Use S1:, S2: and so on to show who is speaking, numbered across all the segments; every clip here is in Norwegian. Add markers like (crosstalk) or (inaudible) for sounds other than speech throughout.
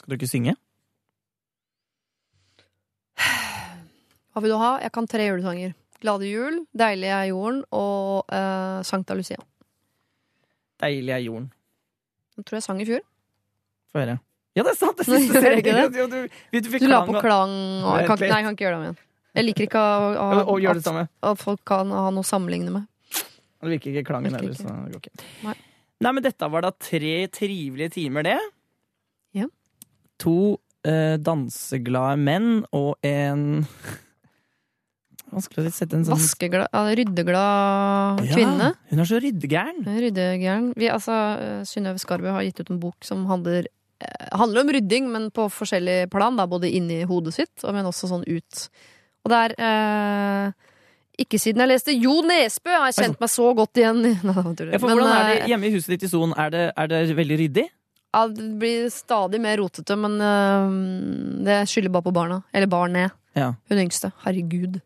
S1: Skal du ikke synge? (sighs)
S2: Hva vil du ha? Jeg kan tre julesanger. Glade jul, Deilig er jorden og uh, Sankta Lucia.
S1: Deilig er jorden.
S2: Den tror jeg sang i fjor.
S1: Få høre. Ja, det er sant! Det (laughs) siste? Jo, du, du, du
S2: Du la på klang og jeg kan, Nei, jeg kan ikke gjøre det om igjen. Jeg liker ikke å, å, (laughs)
S1: og, og
S2: at, at folk kan ha noe å sammenligne med.
S1: Det virker ikke klangen heller. Så det går ikke.
S2: Nei.
S1: Nei, men dette var da tre trivelige timer, det. To eh, danseglade menn og en (laughs) Vanskelig å sette en sånn
S2: Vaskeglad, ryddeglad kvinne. Ja.
S1: Hun er så ryddegæren.
S2: Ryddegæren. Vi, altså, eh, Synnøve Skarbø har gitt ut en bok som handler, eh, handler om rydding, men på forskjellig plan. Da, både inni hodet sitt, men også sånn ut. Og det er eh, Ikke siden jeg leste Jo Nesbø har jeg kjent meg så godt igjen (laughs) Nei, det.
S1: Ja, hvordan er det
S2: eh,
S1: hjemme i huset ditt i Son? Er er det veldig ryddig?
S2: Ja, det blir stadig mer rotete, men øh, det skylder bare på barna. Eller barnet.
S1: Ja.
S2: Hun yngste. Herregud.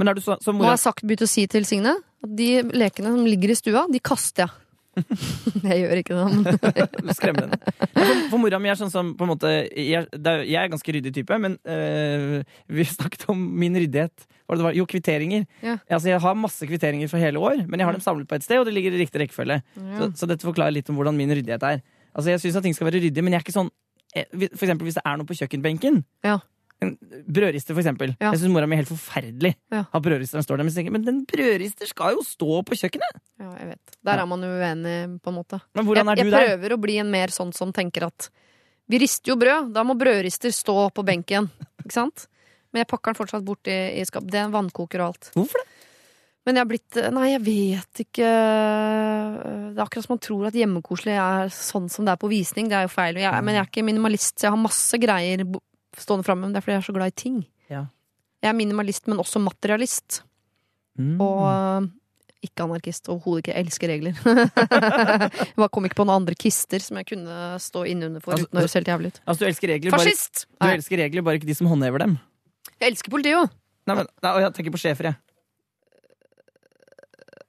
S1: Men er du så, så
S2: Nå har jeg sagt, begynt å si til Signe at de lekene som ligger i stua, de kaster jeg. (laughs) jeg gjør ikke det, men (laughs)
S1: Du skremmer henne. Ja, for, for mora mi er sånn som på en måte Jeg, er, jeg er ganske ryddig type, men øh, vi (laughs) snakket om min ryddighet. Var? Jo, kvitteringer.
S2: Ja.
S1: Altså, jeg har masse kvitteringer for hele år, men jeg har dem samlet på et sted, og det ligger i riktig rekkefølge. Så, så dette forklarer litt om hvordan min ryddighet er. Altså, Jeg syns at ting skal være ryddig, men jeg er ikke sånn eh, For eksempel hvis det er noe på kjøkkenbenken.
S2: Ja.
S1: En brødrister, for eksempel.
S2: Ja.
S1: Jeg syns mora mi er helt forferdelig.
S2: Ja.
S1: At brødristeren står der, men, tenker men den brødrister skal jo stå på kjøkkenet!
S2: Ja, jeg vet. Der er man uenig, på en måte.
S1: Men hvordan er
S2: jeg,
S1: du
S2: jeg
S1: der?
S2: prøver å bli en mer sånn som tenker at vi rister jo brød, da må brødrister stå på benken. Ikke sant? Men jeg pakker den fortsatt bort i, i skap. Det er en vannkoker og alt.
S1: Hvorfor det?
S2: Men jeg har blitt Nei, jeg vet ikke. Det er akkurat som man tror at hjemmekoselig er sånn som det er på visning. Det er jo feil. Jeg, men jeg er ikke minimalist, så jeg har masse greier stående framme. Men det er fordi jeg er så glad i ting.
S1: Ja.
S2: Jeg er minimalist, men også materialist.
S1: Mm.
S2: Og øh, ikke anarkist. Overhodet ikke. Jeg elsker regler. (laughs) jeg bare kom ikke på noen andre kister som jeg kunne stå innunder for
S1: Altså,
S2: uten å høres helt jævlig ut.
S1: Altså, du elsker regler, bare, du elsker regler, bare ikke de som håndhever dem.
S2: jeg elsker politiet, jo.
S1: Nei, men, nei, jeg tenker på sjefer, jeg.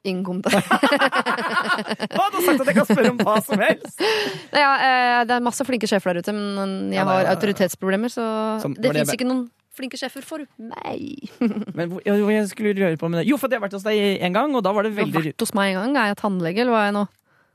S2: Ingen kommentar. (laughs)
S1: hadde du sagt at jeg kan spørre om hva som helst!
S2: Ja, eh, det er masse flinke sjefer der ute, men jeg har autoritetsproblemer, så
S1: Som-
S2: det fins ikke noen flinke sjefer for meg. (laughs)
S1: Men ja, jeg skulle røre på med det. Jo, for jeg har vært hos deg en gang, og da var det
S2: Du har vært hos meg en gang. Er jeg tannlege, eller hva er jeg nå?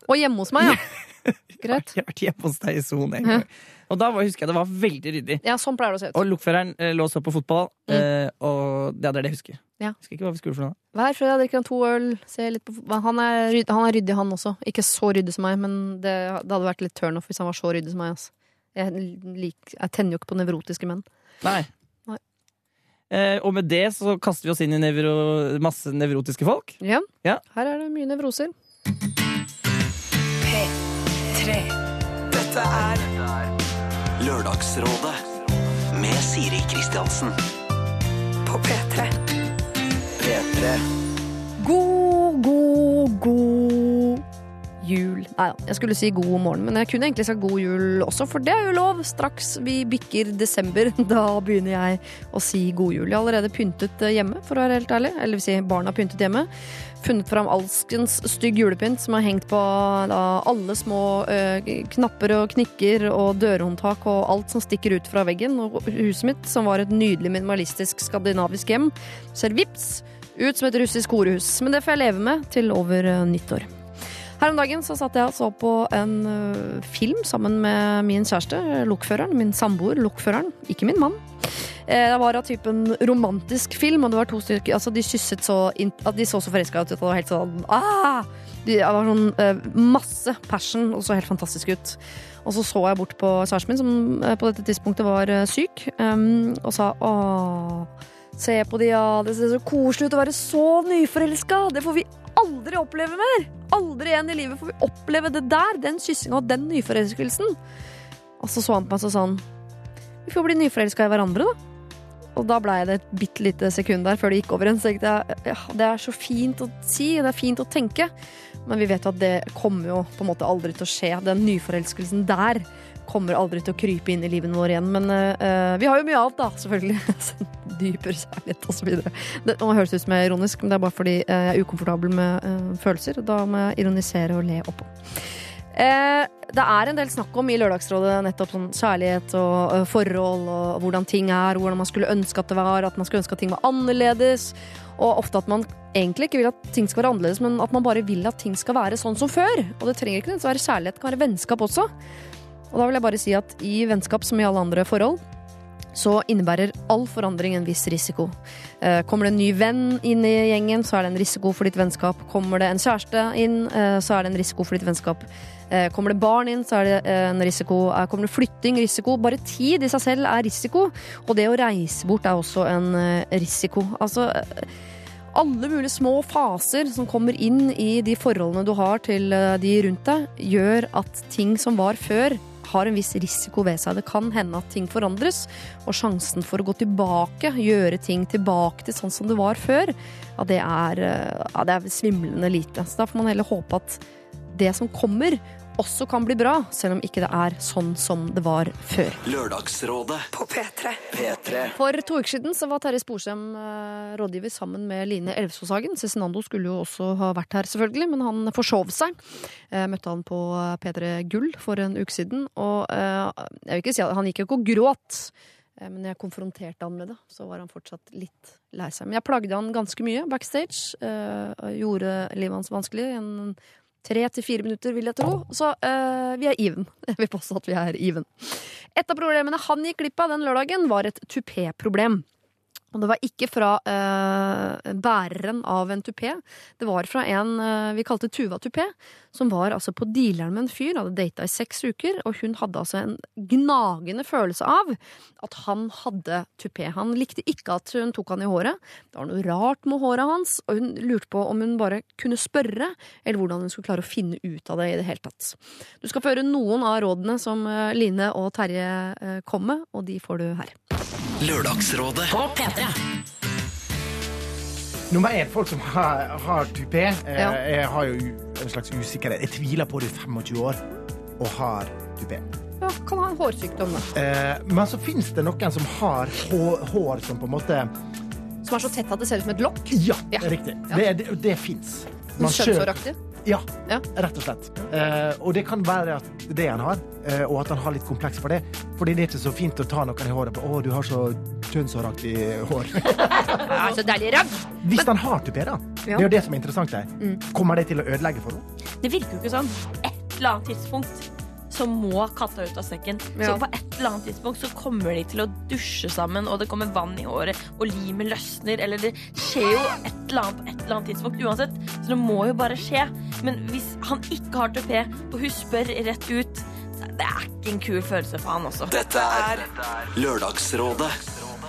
S2: Og hjemme hos meg, ja. Greit. (laughs)
S1: Jeg har vært hjemme hos deg i Son en gang. Og da var, husker jeg det var veldig ryddig.
S2: Ja, sånn pleier det å se ut.
S1: Og lokføreren eh, lå og så på fotball,
S2: Mm.
S1: eh, og det er det jeg husker.
S2: Ja.
S1: Husker ikke hva vi skulle for noe.
S2: Hver fredag drikker han to øl. Ser litt på han, er, ryd- han er ryddig, han også. Ikke så ryddig som meg, men det, det hadde vært litt turnoff hvis han var så ryddig som meg. Altså. Jeg, lik, jeg tenner jo ikke på nevrotiske menn.
S1: Nei.
S2: Nei.
S1: Eh, og med det så kaster vi oss inn i nevro, masse nevrotiske folk.
S2: Ja.
S1: Ja.
S2: Her er det mye nevroser.
S3: P3.
S4: Dette er Lørdagsrådet med Siri Kristiansen.
S3: På P3.
S4: P3.
S2: God, god, god jul. Nei da, jeg skulle si god morgen, men jeg kunne egentlig sagt god jul også, for det er jo lov. Straks vi bikker desember, (laughs) da begynner jeg å si god jul. Jeg har allerede pyntet eh, hjemme, for å være helt ærlig. Eller vil si, barna har pyntet hjemme. Funnet fram alskens stygg julepynt som er hengt på da, alle små eh, knapper og knikker og dørhåndtak og alt som stikker ut fra veggen. Og huset mitt, som var et nydelig minimalistisk skandinavisk hjem, ser vips ut som et russisk horehus. Men det får jeg leve med til over eh, nyttår. Her om dagen så satt jeg og så på en ø, film sammen med min kjæreste, lokføreren. Min samboer, lokføreren. Ikke min mann. Eh, Det var av typen romantisk film, og det var to stykker Altså, de kysset så De så så forelska ut. Det var helt sånn ah! de, Det var sånn ø, masse passion, og så helt fantastisk ut. Og så så jeg bort på kjæresten min, som ø, på dette tidspunktet var syk, um, og sa åh Se på de, ja. Det ser så koselig ut å være så nyforelska. Det får vi aldri oppleve mer. Aldri igjen i livet får vi oppleve det der. Den kyssinga og den nyforelskelsen. Og så så han på meg og sånn Vi får bli nyforelska i hverandre, da. Og da blei det et bitte lite sekund der før det gikk over igjen. Så tenkte jeg ja, det er så fint å si, det er fint å tenke. Men vi vet jo at det kommer jo på en måte aldri til å skje. Den nyforelskelsen der kommer aldri til å krype inn i livet vårt igjen. Men uh, vi har jo mye annet, da, selvfølgelig. (laughs) Dypere kjærlighet osv. Det nå høres ut som jeg er ironisk, men det er bare fordi eh, jeg er ukomfortabel med uh, følelser. og Da må jeg ironisere og le oppå. Det er en del snakk om i Lørdagsrådet nettopp sånn kjærlighet og forhold og hvordan ting er, hvordan man skulle ønske at det var, at man skulle ønske at ting var annerledes. Og ofte at man egentlig ikke vil at ting skal være annerledes, men at man bare vil at ting skal være sånn som før. Og det trenger ikke nødvendigvis være kjærlighet, det kan være vennskap også. Og da vil jeg bare si at i vennskap som i alle andre forhold, så innebærer all forandring en viss risiko. Eh, Kommer det en ny venn inn i gjengen, så er det en risiko for ditt vennskap. Kommer det en kjæreste inn, eh, så er det en risiko for ditt vennskap. Eh, Kommer det barn inn, så er det en risiko. Kommer det flytting, risiko. Bare tid i seg selv er risiko. Og det å reise bort er også en risiko. Altså alle mulige små faser som kommer inn i de forholdene du har til de rundt deg, gjør at ting som var før, har en viss risiko ved seg. Det kan hende at ting forandres, og sjansen for å gå tilbake, gjøre ting tilbake til sånn som det var før, ja, det er, eh, ja, det er svimlende lite. Så da får man heller håpe at det som kommer, også kan bli bra, selv om ikke det er sånn som det var før.
S4: Lørdagsrådet
S3: På P3.
S4: P3
S2: For to uker siden så var Terje Sporsem eh, rådgiver sammen med Line Elvsåshagen. Cezinando skulle jo også ha vært her, selvfølgelig, men han forsov seg. Eh, møtte han på P3 Gull for en uke siden, og eh, jeg vil ikke si at han gikk jo ikke og gråt. eh, Men jeg konfronterte han med det, så var han fortsatt litt lei seg. Men jeg plagde han ganske mye backstage. Øh, Gjorde livet hans vanskelig. En tre til fire minutter, vil jeg tro. Så uh, vi er even. (laughs) Jeg vil påstå at vi er even. Et av problemene han gikk glipp av den lørdagen, var et tupé-problem. Og det var ikke fra eh, bæreren av en tupé. Det var fra en eh, vi kalte Tuva tupé, som var altså på dealeren med en fyr, hadde data i seks uker, og hun hadde altså en gnagende følelse av at han hadde tupé. Han likte ikke at hun tok han i håret. Det var noe rart med håret hans, og hun lurte på om hun bare kunne spørre, eller hvordan hun skulle klare å finne ut av det i det hele tatt. Du skal få høre noen av rådene som eh, Line og Terje eh, kom med, og de får du her.
S4: Lørdagsrådet
S5: Nummer én, folk som har, har tupé, eh,
S2: Ja.
S5: jeg har jo en slags usikkerhet. Jeg tviler på det i 25 år og har tupé.
S2: Ja, kan ha en hårsykdom, da.
S5: Eh, men så fins det noen som har hår, hår som på en måte
S2: Som er så tett at det ser ut som et lokk.
S5: Ja,
S2: Ja.
S5: riktig.
S2: Ja.
S5: Det, det, det fins.
S2: Skjønnshåraktig.
S5: Ja,
S2: Ja.
S5: rett og slett. Eh, og det kan være at det han har, eh, og at han har litt kompleks for det. Fordi det er ikke så fint å ta noen i håret på 'Å, du har så kjønnshåraktig hår'. (laughs)
S2: Ja, så deilig ragg!
S5: Hvis han har tupé, da. Det er jo det som er interessant her.
S2: Mm.
S5: Kommer det til å ødelegge for henne?
S6: Det virker jo ikke sånn. Et eller annet tidspunkt så må katta ut av sekken.
S2: Ja.
S6: Så på et eller annet tidspunkt så kommer de til å dusje sammen, og det kommer vann i håret, og limet løsner, eller det skjer jo et eller annet på et eller annet tidspunkt uansett. Så det må jo bare skje. Men hvis han ikke har tupé, og hun spør rett ut, det er ikke en kul følelse for han også.
S4: Dette er Lørdagsrådet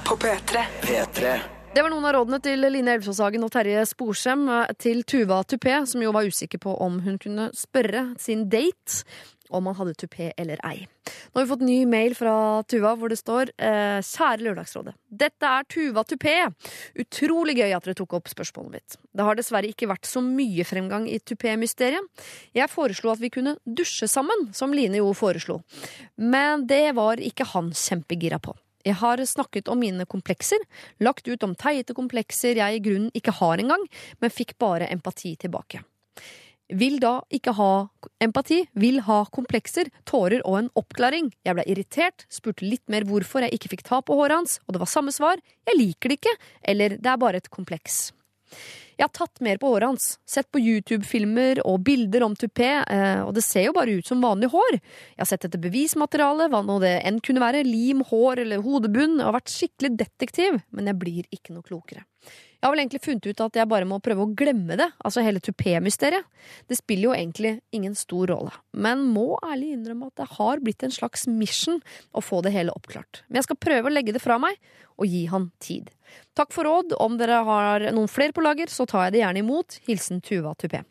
S3: På P3.
S4: P3
S2: Det var noen av rådene til Line Elvsåshagen og Terje Sporsem eh, til Tuva Tupé, som jo var usikker på om hun kunne spørre sin date om han hadde tupé eller ei. Nå har vi fått ny mail fra Tuva hvor det står eh, Kjære Lørdagsrådet. Dette er Tuva Tupé. Utrolig gøy at dere tok opp spørsmålet mitt. Det har dessverre ikke vært så mye fremgang i tupé-mysteriet. Jeg foreslo at vi kunne dusje sammen, som Line jo foreslo. Men det var ikke han kjempegira på. Jeg har snakket om mine komplekser, lagt ut om teite komplekser jeg i grunnen ikke har engang, men fikk bare empati tilbake. Vil da ikke ha empati, vil ha komplekser, tårer og en oppklaring. Jeg ble irritert, spurte litt mer hvorfor jeg ikke fikk ta på håret hans, og det var samme svar, jeg liker det ikke, eller det er bare et kompleks. Jeg har tatt mer på håret hans, sett på YouTube-filmer og bilder om tupé, eh, og det ser jo bare ut som vanlig hår. Jeg har sett etter bevismateriale, hva nå det enn kunne være, lim, hår eller hodebunn, og vært skikkelig detektiv, men jeg blir ikke noe klokere. Jeg har vel egentlig funnet ut at jeg bare må prøve å glemme det, altså hele tupé-mysteriet. Det spiller jo egentlig ingen stor rolle, men må ærlig innrømme at det har blitt en slags mission å få det hele oppklart. Men jeg skal prøve å legge det fra meg, og gi han tid. Takk for råd. Om dere har noen flere på lager, så tar jeg det gjerne imot. Hilsen Tuva Tupé.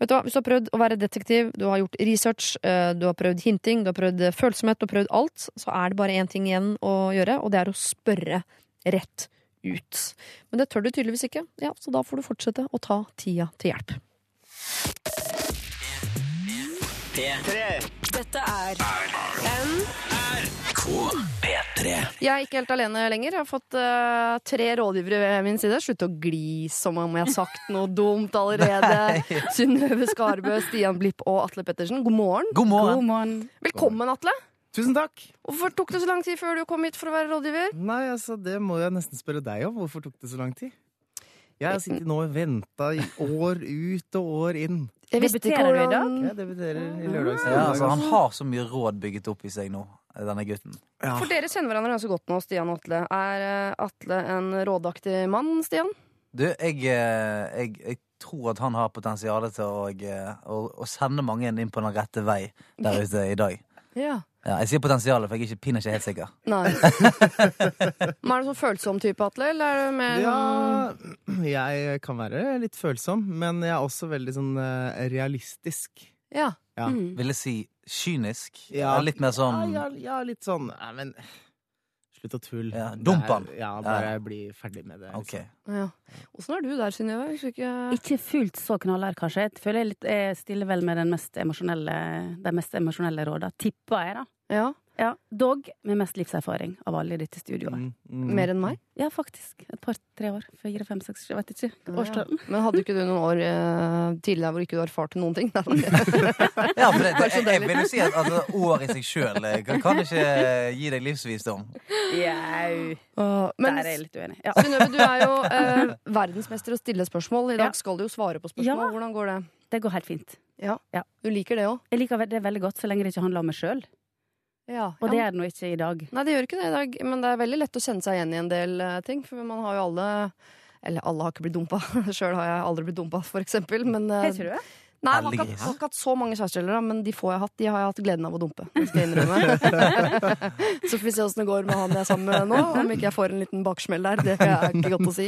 S2: Vet du hva, Hvis du har prøvd å være detektiv, du har gjort research, eh, du har prøvd hinting, du har prøvd følsomhet, du har prøvd alt, så er det bare én ting igjen å gjøre, og det er å spørre rett ut. Men det tør du tydeligvis ikke, ja, så da får du fortsette å ta tida til hjelp.
S3: Dette er
S4: P3
S2: Jeg er ikke helt alene lenger. Jeg har fått uh, tre rådgivere ved min side. Slutt å gli som om jeg har sagt noe dumt allerede. (laughs) Synnøve Skarbø, Stian Blipp og Atle Pettersen, god morgen.
S7: God morgen.
S8: God morgen.
S2: Velkommen, Atle.
S9: Tusen takk.
S2: Hvorfor tok det så lang tid før du kom hit for å være rådgiver?
S9: Nei, altså, det må jeg nesten spørre deg om. Hvorfor tok det så lang tid? Jeg har sittet nå og venta i år ut og år inn.
S8: Debuterer du i
S2: dag?
S9: Jeg debuterer i lørdags.
S7: Ja, altså, han har så mye råd bygget opp i seg nå, denne gutten.
S9: Ja.
S2: For dere kjenner hverandre ganske godt nå, Stian og Atle. Er eh, Atle en rådaktig mann, Stian?
S7: Du, jeg, eh, jeg, jeg tror at han har potensial til å, eh, å, å sende mange inn på den rette vei der (laughs) ute i dag.
S2: Ja.
S7: Ja, jeg sier potensialet, for jeg er ikke, pinner ikke helt sikker.
S2: Nei. (laughs) Men er du sånn følsom type, Atle, eller er du mer sånn-
S9: Ja, jeg kan være litt følsom, men jeg er også veldig sånn eh, realistisk.
S2: Ja.
S9: Ja.
S2: Mm.
S7: Vil jeg si kynisk?
S9: Ja.
S7: Litt mer sånn
S9: Ja, ja, ja litt sånn Nei, men slutt å tulle.
S7: Ja, dump han.
S9: Ja, bare bli ferdig med det. Liksom. Okay.
S2: ja. Åssen er du der, Synnøve? Ikke-
S8: Ikke fullt så knallhard, kanskje. Jeg føler jeg, litt, jeg stiller vel med den mest emosjonelle, de mest emosjonelle råda. Tipper jeg, da.
S2: Ja.
S8: Ja, Dog med mest livserfaring av alle i dette studioet.
S9: Mm, mm.
S2: Mer enn meg?
S8: Ja, faktisk. Et par-tre år. Fire, fem, seks, jeg vet ikke. Årstall.
S2: Men hadde ikke du noen år eh, tidligere hvor ikke du erfarte noen ting? (laughs)
S7: Ja, men det, det, jeg, jeg vil jo si at altså, år i seg sjøl kan, kan ikke gi deg livsvisdom.
S8: Jau. Der er jeg litt uenig. Ja.
S2: Synnøve, du er jo eh, (laughs) verdensmester i å stille spørsmål. I dag
S8: Ja.
S2: skal du jo svare på spørsmål.
S8: Ja.
S2: Hvordan går det?
S8: Det går helt fint.
S2: Du liker det òg?
S8: Jeg liker det veldig godt så lenge det ikke handler om meg sjøl.
S2: Ja.
S8: Og det er det nå ikke i dag.
S2: Nei, det gjør ikke det i dag, men det er veldig lett å kjenne seg igjen i en del eh, ting. For man har jo alle Eller alle har ikke blitt dumpa. (laughs) Sjøl har jeg aldri blitt dumpa, for eksempel. Men eh,
S8: Har du det?
S2: Nei, jeg har ikke, hatt- har ikke hatt så mange kjærester, men de få jeg har hatt, de har jeg hatt gleden av å dumpe. Skal jeg (laughs) så får vi se åssen det går med han jeg er sammen med nå. Om ikke jeg får en liten baksmell der. Det er ikke godt å si.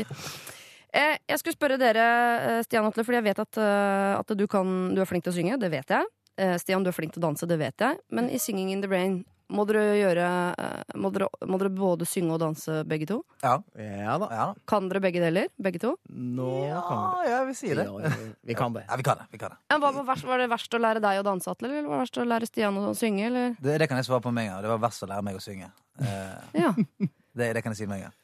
S2: Eh, jeg skulle spørre dere, eh, Stian Atle, fordi jeg vet at, eh, at du, kan, du er flink til å synge. Det vet jeg. Eh, Stian, du er flink til å danse. Det vet jeg. Men i Singing in the Brain må dere gjøre eh, må dere, må dere både synge og danse begge to?
S7: Ja.
S9: Ja da.
S7: Ja,
S2: Kan dere begge deler? Begge to?
S9: Nå kan vi
S7: ja,
S9: det.
S7: sier det.
S9: Ja, vi kan det.
S7: Ja, vi kan det. vi kan det.
S2: Ja, hva var, verst, var det verst å lære deg å danse, Atle, eller var det verst å lære Stian å synge? Eller?
S7: Det, det kan jeg svare på med en gang. Det var verst å lære meg å synge. Eh,
S2: Ja. (laughs)
S7: det, det kan jeg si med en gang.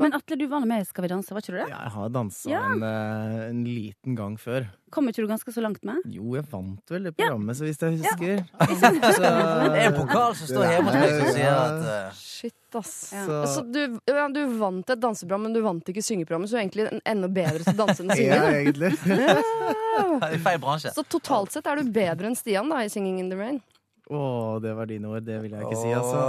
S8: Men Atle, du var med i Skal vi danse, var ikke du det?
S9: Ja, Jeg har dansa
S8: Ja.
S9: en, eh, en liten gang før.
S8: Kom ikke du ganske så langt med?
S9: Jo, jeg vant vel det programmet, så hvis jeg husker. (laughs)
S7: Det er en pokal som står hjemme hos meg og sier at eh,
S2: Shit, ass.
S8: Ja.
S9: Så,
S2: Så du, ja, du vant et danseprogram, men du vant ikke syngeprogrammet, så du er egentlig en enda bedre til å danse enn (laughs) å synge.
S9: ja, egentlig.
S7: det er feil bransje.
S2: Så totalt sett er du bedre enn Stian da, i Singing in the Rain.
S9: Å, det var dine ord. Det vil jeg ikke si, altså.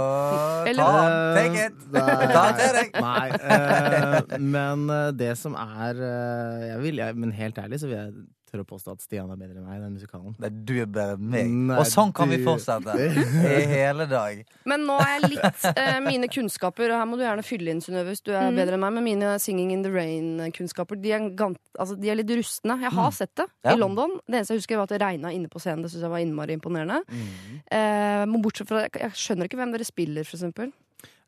S2: Eller-
S7: ta take it! Ta det til (laughs) deg!
S9: Nei, Uh, men eh, det som er uh, jeg vil, jeg, Men helt ærlig så vil jeg tørre å påstå at Stian er bedre enn meg i den musikalen.
S7: Nei, du er bedre enn meg.
S9: Nei,
S7: Og sånn kan vi fortsette (laughs) i hele dag.
S2: Men nå er jeg litt eh, Mine kunnskaper, og her må du gjerne fylle inn, Synnøve, hvis du er
S8: Mm.
S2: bedre enn meg, men mine Singing in the Rain-kunnskaper, de, altså, de er litt rustne. Jeg har sett det
S7: Ja.
S2: i London. Det eneste jeg husker, var at det regna inne på scenen. Det syns jeg var innmari imponerende.
S9: Mm.
S2: Eh, bortsett fra jeg skjønner ikke hvem dere spiller, for eksempel.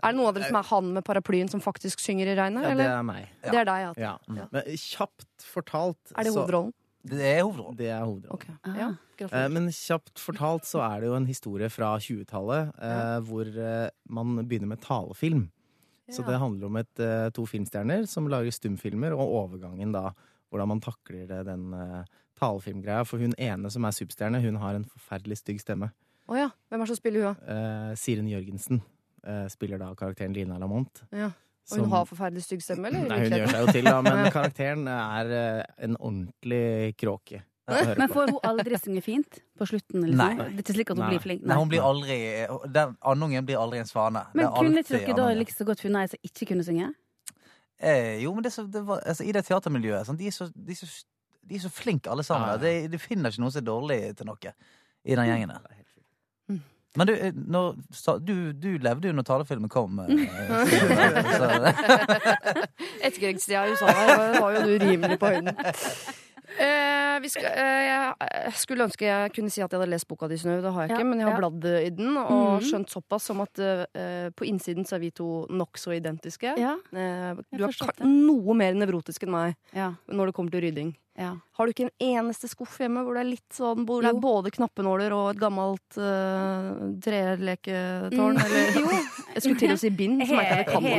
S2: Er det noen av dere som er han med paraplyen som faktisk synger i regnet?
S9: Ja, det er meg.
S7: Ja.
S2: Det er deg, ja.
S9: Ja. Men kjapt fortalt
S2: Er det
S9: så-
S2: hovedrollen?
S7: Det er hovedrollen.
S9: Det er hovedrollen.
S2: Okay.
S8: Ah.
S2: ja,
S9: Eh. Men kjapt fortalt så er det jo en historie fra 20-tallet ja. hvor eh, man begynner med talefilm. Så det handler om et, eh, to filmstjerner som lager stumfilmer, og overgangen da, hvordan man takler den eh, talefilmgreia. For hun ene som er superstjerne, hun har en forferdelig stygg stemme.
S2: Oh, ja. Hvem er det som spiller hun, da?
S9: Eh, Siren Jørgensen eh, spiller da karakteren Lina Lamont.
S2: Ja. Og
S9: som-
S2: hun har forferdelig stygg stemme, eller?
S9: Nei, hun gjør seg jo til, da, men (laughs) karakteren er eh, en ordentlig kråke.
S8: Men får hun aldri synge fint på slutten? Liksom?
S7: Nei.
S8: Det er ikke slik at hun
S9: Nei.
S8: blir flink?
S7: Nei, hun blir aldri Den andungen blir aldri en svane. Det
S8: Men
S7: er
S8: kunne ikke dere da like så godt funnet ei som ikke kunne synge?
S7: Eh, jo, men det så, det var, altså, i det teatermiljøet sånn, de, er så, de, er så, de er så flinke alle sammen.
S9: Ja, ja.
S7: De, de finner ikke noen som er dårlig til noe i den gjengen der. Men du, eh, når, du, du levde jo når talefilmen kom.
S2: Etterkrigstida i USA var jo du rimelig på høyden. Eh, vi skal, eh, jeg skulle ønske jeg kunne si at jeg hadde lest boka di, Synnøve. Det har jeg
S8: Ja,
S2: ikke, men jeg har
S8: ja.
S2: bladd i den og
S8: Mhm.
S2: skjønt såpass som at eh, på innsiden så er vi to nokså identiske.
S8: Ja.
S2: Du er noe mer nevrotisk enn meg
S8: ja.
S2: når det kommer til rydding.
S8: Ja.
S2: Har du ikke en eneste skuff hjemme hvor det er litt sånn Hvor det er både knappenåler og et gammelt treleketårn? treleketårn? Eller (laughs) Jeg skulle til å si bind, som jeg ikke kan si.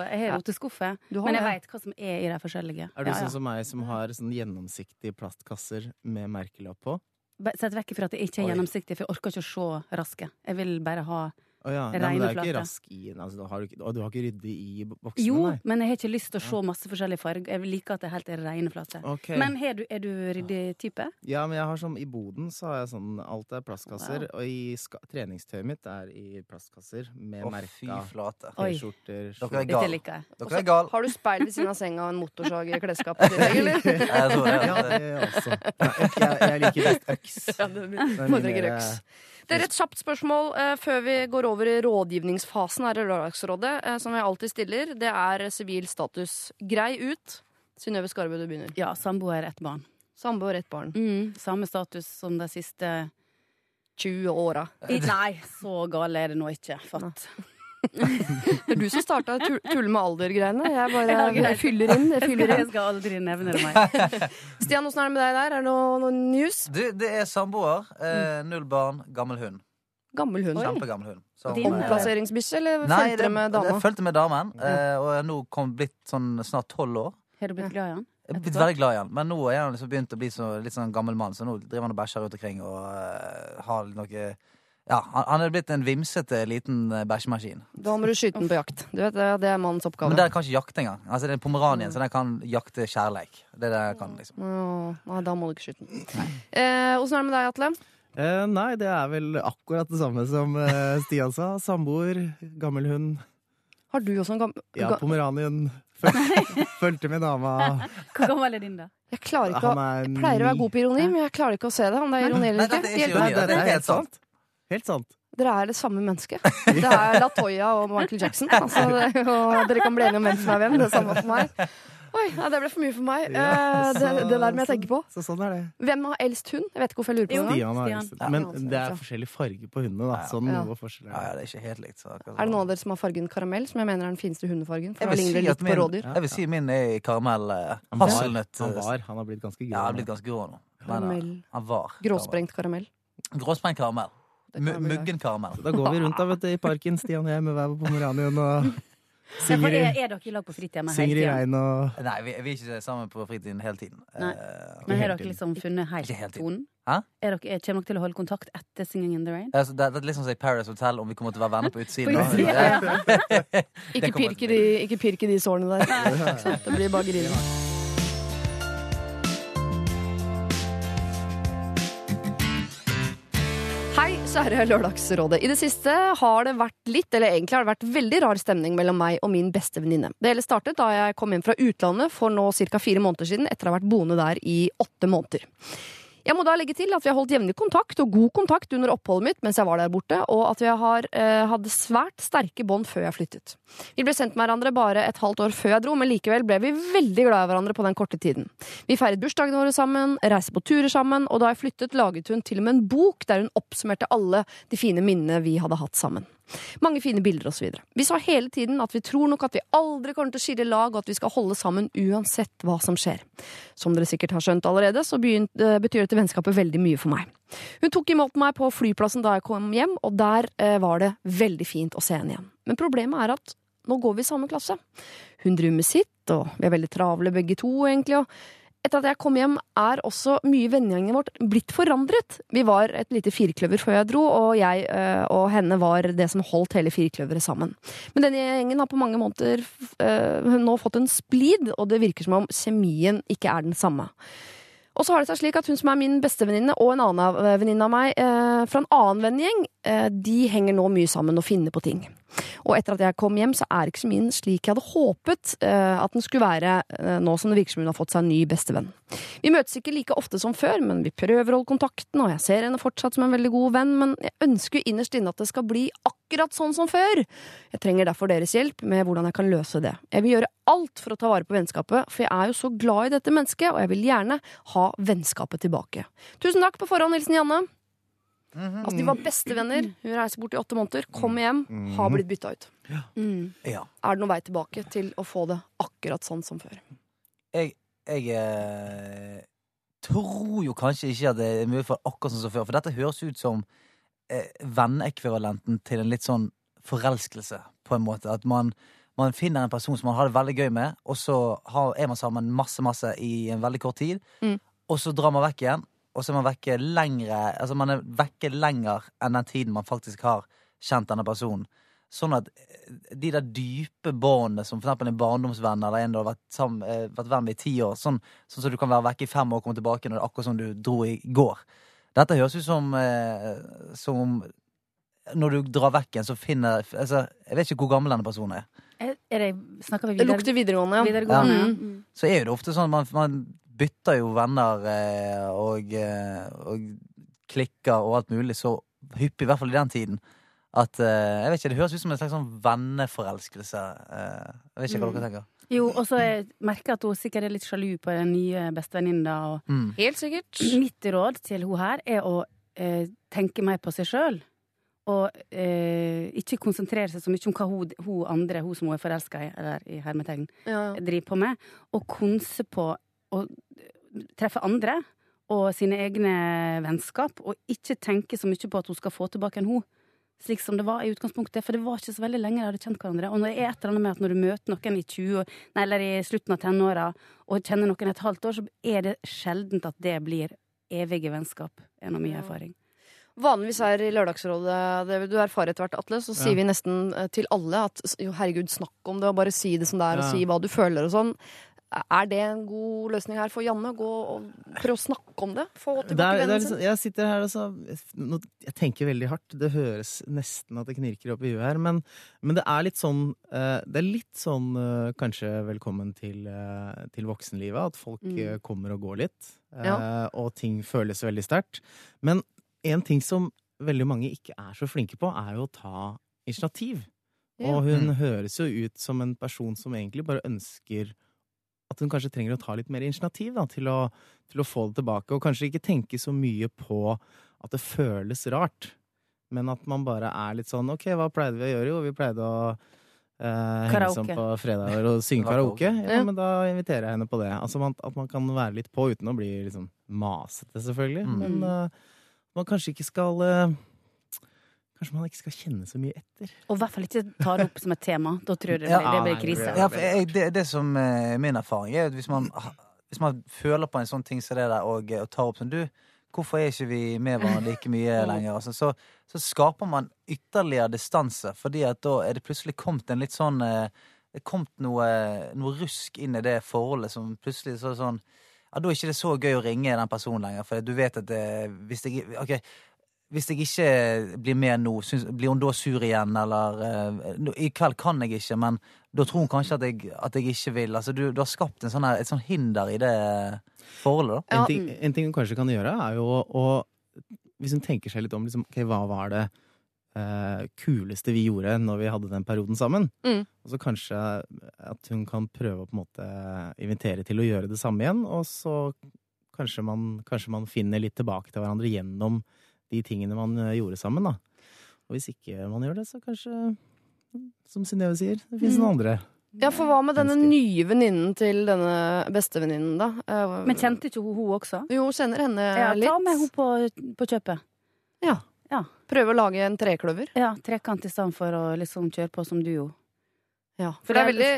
S8: Jeg har roteskuffe. Men jeg veit hva som er i de forskjellige.
S9: Er du
S8: Ja, ja.
S9: sånn som meg som har sånn gjennomsiktige plastkasser med merkelapp på?
S8: Sett vekk fra at det ikke er gjennomsiktig, for jeg orker ikke å se raske. Jeg vil bare ha
S9: Å ja. Nei, men det er jo ikke rask i altså, du, ikke, og du har ikke ryddig i boksene,
S8: Jo,
S9: nei?
S8: men jeg har ikke lyst til å se masse forskjellige farger. Jeg liker at det er helt reine flater.
S9: Okay.
S8: Men er du, er du ryddig type?
S9: Ja, men jeg har sånn, I boden så har jeg sånn Alt er plastkasser.
S8: Wow.
S9: Og i treningstøyet mitt er i plastkasser med
S7: oh,
S9: merka T-skjorter.
S7: Dere er
S8: gale.
S7: Dere er gale.
S2: Har du speil ved siden av senga og en motorsag i klesskapet (laughs) ditt, tillegg, eller?
S7: Jeg tror det.
S9: Ja, det også. Nei, jeg, jeg liker best øks.
S2: Ja, det
S9: Det er
S2: Det er et kjapt spørsmål eh, før vi går over i rådgivningsfasen her i Lørdagsrådet, eh, som jeg alltid stiller. Det er sivil status. Grei ut. Synnøve Skarbø, du begynner.
S8: Ja, samboer, ett barn.
S2: Samboer, ett barn.
S8: Mm, samme status som de siste
S2: 20 åra.
S8: Nei, så gale er det nå ikke. Fatt.
S2: Det er du som starta tulle med alder-greiene. Jeg bare jeg fyller inn. Jeg fyller (laughs)
S8: Jeg skal aldri nevne det meg. (laughs)
S2: Stian, åssen er det med deg der? Er det noe, noe news?
S7: Du, det er samboer. Eh, null barn, gammel hund.
S2: Gammel hund.
S7: Kjempegammel hund. Som, eh,
S2: Omplasseringsbikkje, eller
S7: Nei,
S2: fulgte dere med dama?
S7: Jeg fulgte med damen, eh, og jeg er nå kom, blitt sånn snart tolv år.
S8: Har du blitt glad i han?
S7: Jeg er blitt veldig glad i han, men nå er han liksom begynt å bli så, litt sånn gammel mann, så nå driver han og bæsjer rundt omkring og uh, har noe Ja, han, er blitt en vimsete liten eh, bæsjemaskin.
S2: Da må du skyte den på jakt. Du vet, det, det er mannens oppgave.
S7: Men der kan ikke jakte engang. Altså, det er en pomeranien, så den kan jakte kjærleik. Det er det jeg kan, liksom.
S2: Nei, da må du ikke skyte den. Eh, er det med deg, Atle?
S9: Eh, nei, det er vel akkurat det samme som eh, Stian sa. Samboer, gammel hund.
S2: Har du også en gammel
S9: Ja, pomeranien. (laughs) Fulgte med dama.
S8: Hvor gammel er din, da?
S2: Jeg klarer ikke å Jeg pleier å være god på ironi, men jeg klarer ikke å se det. Om det er ironi eller ikke.
S7: dette er ikke ironi.
S9: det, det er
S7: helt
S9: sant. Helt sant.
S2: Dere er det samme mennesket. Det er Latoya og Michael Jackson. Altså, det, og dere kan bli enige om hvem som er hvem. Det er samme for meg. Oi, det ble for mye for meg.
S9: Ja,
S2: så, det, det der må jeg tenke på.
S9: Så sånn er det.
S2: Hvem har eldst hund? Jeg vet ikke hvorfor jeg lurer på
S8: Jo.
S2: det.
S9: Stian har
S8: Stian.
S9: helst- Men det er forskjellig farge på hundene, da. Sånn
S2: Ja.
S9: noe forskjell
S7: Ja,
S9: er
S7: ja,
S9: det.
S7: er ikke helt likt. Så
S2: Er det noen av dere som har fargen karamell, som jeg mener er den fineste hundefargen? For
S7: Jeg vil, si
S2: litt på
S7: min,
S2: rådyr.
S7: jeg vil si min er i karamell eh,
S9: Han var,
S7: hasselnøtt.
S9: han var. Han har blitt ganske grå.
S7: Ja, han
S9: har
S7: blitt ganske grå nå. Men,
S2: Karamell.
S7: eh, han var.
S2: Gråsprengt karamell.
S7: karamell. Gråsprengt karamell. Muggen karamell.
S9: Da går vi rundt da, vet du, i parken, Stian og jeg med hver vår pomeranien og (laughs) synger
S8: er,
S9: i,
S8: er dere i lag på fritida
S9: synger i
S8: hele tida?
S9: regn og
S7: Nei, vi, vi er ikke sammen på fritiden hele tiden.
S8: Nei.
S7: Eh,
S8: Men har dere liksom funnet helt
S7: helt tiden.
S8: tonen? Er dere, er- kommer dere til å holde kontakt etter 'Singing in the Rain'?
S7: altså, det, det er liksom som å si Paradise Hotel, om vi kommer til å være venner på utsiden.
S8: På utsiden,
S7: Ja. (laughs)
S2: Ikke pirke de, ikke pirke de sårene der. Det blir bare grining. Kjære Lørdagsrådet. I det siste har det vært litt, eller egentlig har det vært veldig rar stemning mellom meg og min beste venninne. Det hele startet da jeg kom hjem fra utlandet for nå ca. fire måneder siden, etter å ha vært boende der i åtte måneder. Jeg må da legge til at vi har holdt jevnlig kontakt, og god kontakt under oppholdet mitt mens jeg var der borte, og at vi har, eh, hadde svært sterke bånd før jeg flyttet. Vi ble sendt med hverandre bare et halvt år før jeg dro, men likevel ble vi veldig glad i hverandre på den korte tiden. Vi feiret bursdagene våre sammen, reiste på turer sammen, og da jeg flyttet, laget hun til og med en bok der hun oppsummerte alle de fine minnene vi hadde hatt sammen. Mange fine bilder osv. Vi sa hele tiden at vi tror nok at vi aldri kommer til å skille lag, og at vi skal holde sammen uansett hva som skjer. Som dere sikkert har skjønt allerede, så eh, betyr dette vennskapet veldig mye for meg. Hun tok imot meg på flyplassen da jeg kom hjem, og der eh, var det veldig fint å se henne igjen. Men problemet er at nå går vi i samme klasse. Hun driver med sitt, og vi er veldig travle begge to, egentlig. og etter at jeg kom hjem, er også mye vennegjengen vårt blitt forandret. Vi var et lite firkløver før jeg dro, og jeg øh, og henne var det som holdt hele firkløveret sammen. Men denne gjengen har på mange måter øh, nå fått en splid, og det virker som om kjemien ikke er den samme. Og så har det seg slik at hun som er min bestevenninne, og en annen eh, venninne av meg øh, fra en annen vennegjeng, eh, de henger nå mye sammen og finner på ting. Og etter at jeg kom hjem, så er ikke kjemien slik jeg hadde håpet eh, at den skulle være, eh, nå som det virker som hun har fått seg en ny bestevenn. Vi møtes ikke like ofte som før, men vi prøver å holde kontakten, og jeg ser henne fortsatt som en veldig god venn, men jeg ønsker jo innerst inne at det skal bli akkurat sånn som før. Jeg trenger derfor deres hjelp med hvordan jeg kan løse det. Jeg vil gjøre alt for å ta vare på vennskapet, for jeg er jo så glad i dette mennesket, og jeg vil gjerne ha vennskapet tilbake. Tusen takk på forhånd, hilsen Janne. Altså, de var bestevenner. Hun reiser bort i åtte måneder, kommer hjem, har blitt bytta ut.
S8: Mm.
S7: Ja.
S2: Er det noen vei tilbake til å få det akkurat sånn som før?
S7: Jeg, jeg eh, tror jo kanskje ikke at det er mulig for akkurat sånn som før. For dette høres ut som eh, venneekvivalenten til en litt sånn forelskelse, på en måte. At man, man finner en person som man har det veldig gøy med, og så har, er man sammen masse, masse i en veldig kort tid.
S2: Mm.
S7: Og så drar man vekk igjen, og så er man vekke lengre Altså man er vekke lenger enn den tiden man faktisk har kjent denne personen. Sånn at eh, de der dype båndene, som for eksempel en barndomsvenn eller en du har vært, sammen, eh, vært venn med i ti år, sånn, sånn som du kan være vekke i fem år og komme tilbake når det er akkurat som du dro i går. Dette høres ut som, eh, som når du drar vekk en, så finner altså, Jeg vet ikke hvor gammel denne personen er.
S8: Er, er det, snakker vi
S2: Det lukter videregående, ja.
S8: videregående?
S2: Ja. Mm.
S7: Så er jo det ofte sånn man, man bytter jo venner eh, og, eh, og klikker og alt mulig så hyppig, i hvert fall i den tiden. At eh, jeg vet ikke, Det høres ut som en slags sånn venneforelskelse. Eh, jeg vet ikke hva dere tenker.
S8: Jo, og så merker jeg at hun sikkert er litt sjalu på den nye bestevenninna.
S7: Mm.
S2: Helt sikkert.
S8: Mitt råd til hun her er å eh, tenke mer på seg sjøl. Og eh, ikke konsentrere seg så mye om hva hun, hun andre, hun som hun er forelska i, eller i hermetegn,
S2: Ja.
S8: driver på med. Og konse på å treffe andre og sine egne vennskap. Og ikke tenke så mye på at hun skal få tilbake en hun. Slik som det var i utgangspunktet. For det var ikke så veldig lenge de hadde kjent hverandre. Og når det er et eller annet med at når du møter noen i 20, nei, eller i slutten av tenåra og kjenner noen et halvt år, så er det sjeldent at det blir evige vennskap. gjennom min erfaring.
S2: Vanligvis her i Lørdagsrådet, det vil du erfare etter hvert, Atle, så sier
S9: Ja.
S2: vi nesten eh, til alle at jo, herregud, snakk om det, og bare si det som det er, og si hva du føler og sånn. Er det en god løsning her for Janne? Gå og prøve å snakke om det? Få tilbake vennen
S9: liksom,
S2: sin?
S9: jeg sitter her og så Jeg tenker veldig hardt. Det høres nesten at det knirker opp i huet her. Men, men det er litt sånn eh, Det er litt sånn eh, kanskje velkommen til, eh, til voksenlivet. At folk
S2: Mm.
S9: kommer og går litt.
S2: Ja.
S9: Og ting føles veldig sterkt. Men en ting som veldig mange ikke er så flinke på, er jo å ta initiativ.
S2: Ja.
S9: Og hun
S7: Mm.
S9: høres jo ut som en person som egentlig bare ønsker at hun kanskje trenger å ta litt mer initiativ da, til, å, til å få det tilbake. Og kanskje ikke tenke så mye på at det føles rart, men at man bare er litt sånn OK, hva pleide vi å gjøre? Jo, vi pleide å eh, henge sammen på fredager og synge (laughs)
S7: Karaoke.
S9: Ja, men da inviterer jeg henne på det. Altså man, At man kan være litt på uten å bli liksom masete, selvfølgelig.
S7: Mm.
S9: Men uh, man kanskje ikke skal eh, Kanskje man ikke skal kjenne så mye etter.
S8: Og i hvert fall ikke ta det opp som et tema. Da tror jeg det det blir krise.
S7: Ja, for jeg, det, det som er min erfaring er at hvis man, hvis man føler på en sånn ting som det der, og, og tar opp som Du, hvorfor er ikke vi med hverandre like mye (laughs) lenger? Altså, så, så skaper man ytterligere distanse, fordi at da er det plutselig kommet en litt sånn eh, Det er kommet noe, noe rusk inn i det forholdet som plutselig så sånn ja, Da er det ikke så gøy å ringe den personen lenger, for du vet at det, hvis jeg Ok, hvis jeg ikke blir med nå, syns, blir hun da sur igjen, eller uh, I kveld kan jeg ikke, men da tror hun kanskje at jeg, at jeg ikke vil. Altså, du, du har skapt en sånn her, et sånn hinder i det forholdet, da.
S2: Ja.
S9: En, ting, en ting hun kanskje kan gjøre, er jo å Hvis hun tenker seg litt om, liksom, okay, hva var det uh, kuleste vi gjorde når vi hadde den perioden sammen?
S2: Mm.
S9: Og så kanskje at hun kan prøve å på en måte invitere til å gjøre det samme igjen, og så kanskje man, kanskje man finner litt tilbake til hverandre gjennom de tingene man eh, gjorde sammen, da. Og hvis ikke man gjør det, så kanskje, som Synnøve sier, det finnes
S2: Mm.
S9: noen andre.
S2: Ja, for hva med denne nye venninnen til denne bestevenninnen, da? Eh,
S8: Men kjente ikke hun hun også?
S2: Jo, kjenner henne
S8: Ja,
S2: litt.
S8: ta med hun på, på kjøpet.
S2: Prøve å lage en trekløver.
S8: Ja, trekant i stedet for å liksom kjøre på som duo.
S2: Ja, for det er, veldig,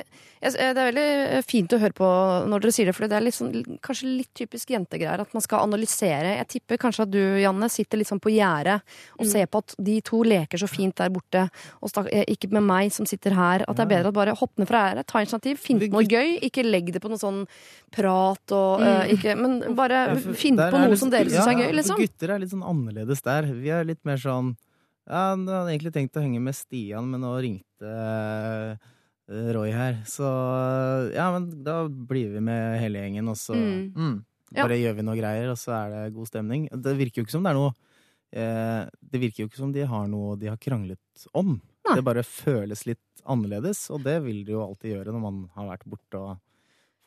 S2: det er veldig fint å høre på når dere sier det, for det er litt sånn, kanskje litt typisk jentegreier at man skal analysere. Jeg tipper kanskje at du, Janne, sitter litt sånn på gjerdet og
S8: Mm.
S2: ser på at de to leker så fint der borte, og stak, eh, ikke med meg som sitter her. At det er bedre å bare hoppe ned fra gjerdet, ta initiativ, finn på noe gøy. Ikke legg det på noe sånn prat og
S8: Mm.
S2: eh, ikke Men bare
S9: Ja,
S2: finn på noe
S9: litt-
S2: som dere syns
S9: ja,
S2: er gøy, liksom.
S9: Gutter er litt sånn annerledes der. Vi er litt mer sånn Ja, jeg hadde egentlig tenkt å henge med Stian, men nå ringte eh, Roy her. Så ja, men da blir vi med hele gjengen, og så
S2: Mm.
S7: Mm.
S2: Ja.
S9: bare gjør vi noe greier, og så er det god stemning. Det virker jo ikke som det er noe eh, Det virker jo ikke som de har noe de har kranglet om.
S2: Nei.
S9: Det bare føles litt annerledes, og det vil det jo alltid gjøre når man har vært borte og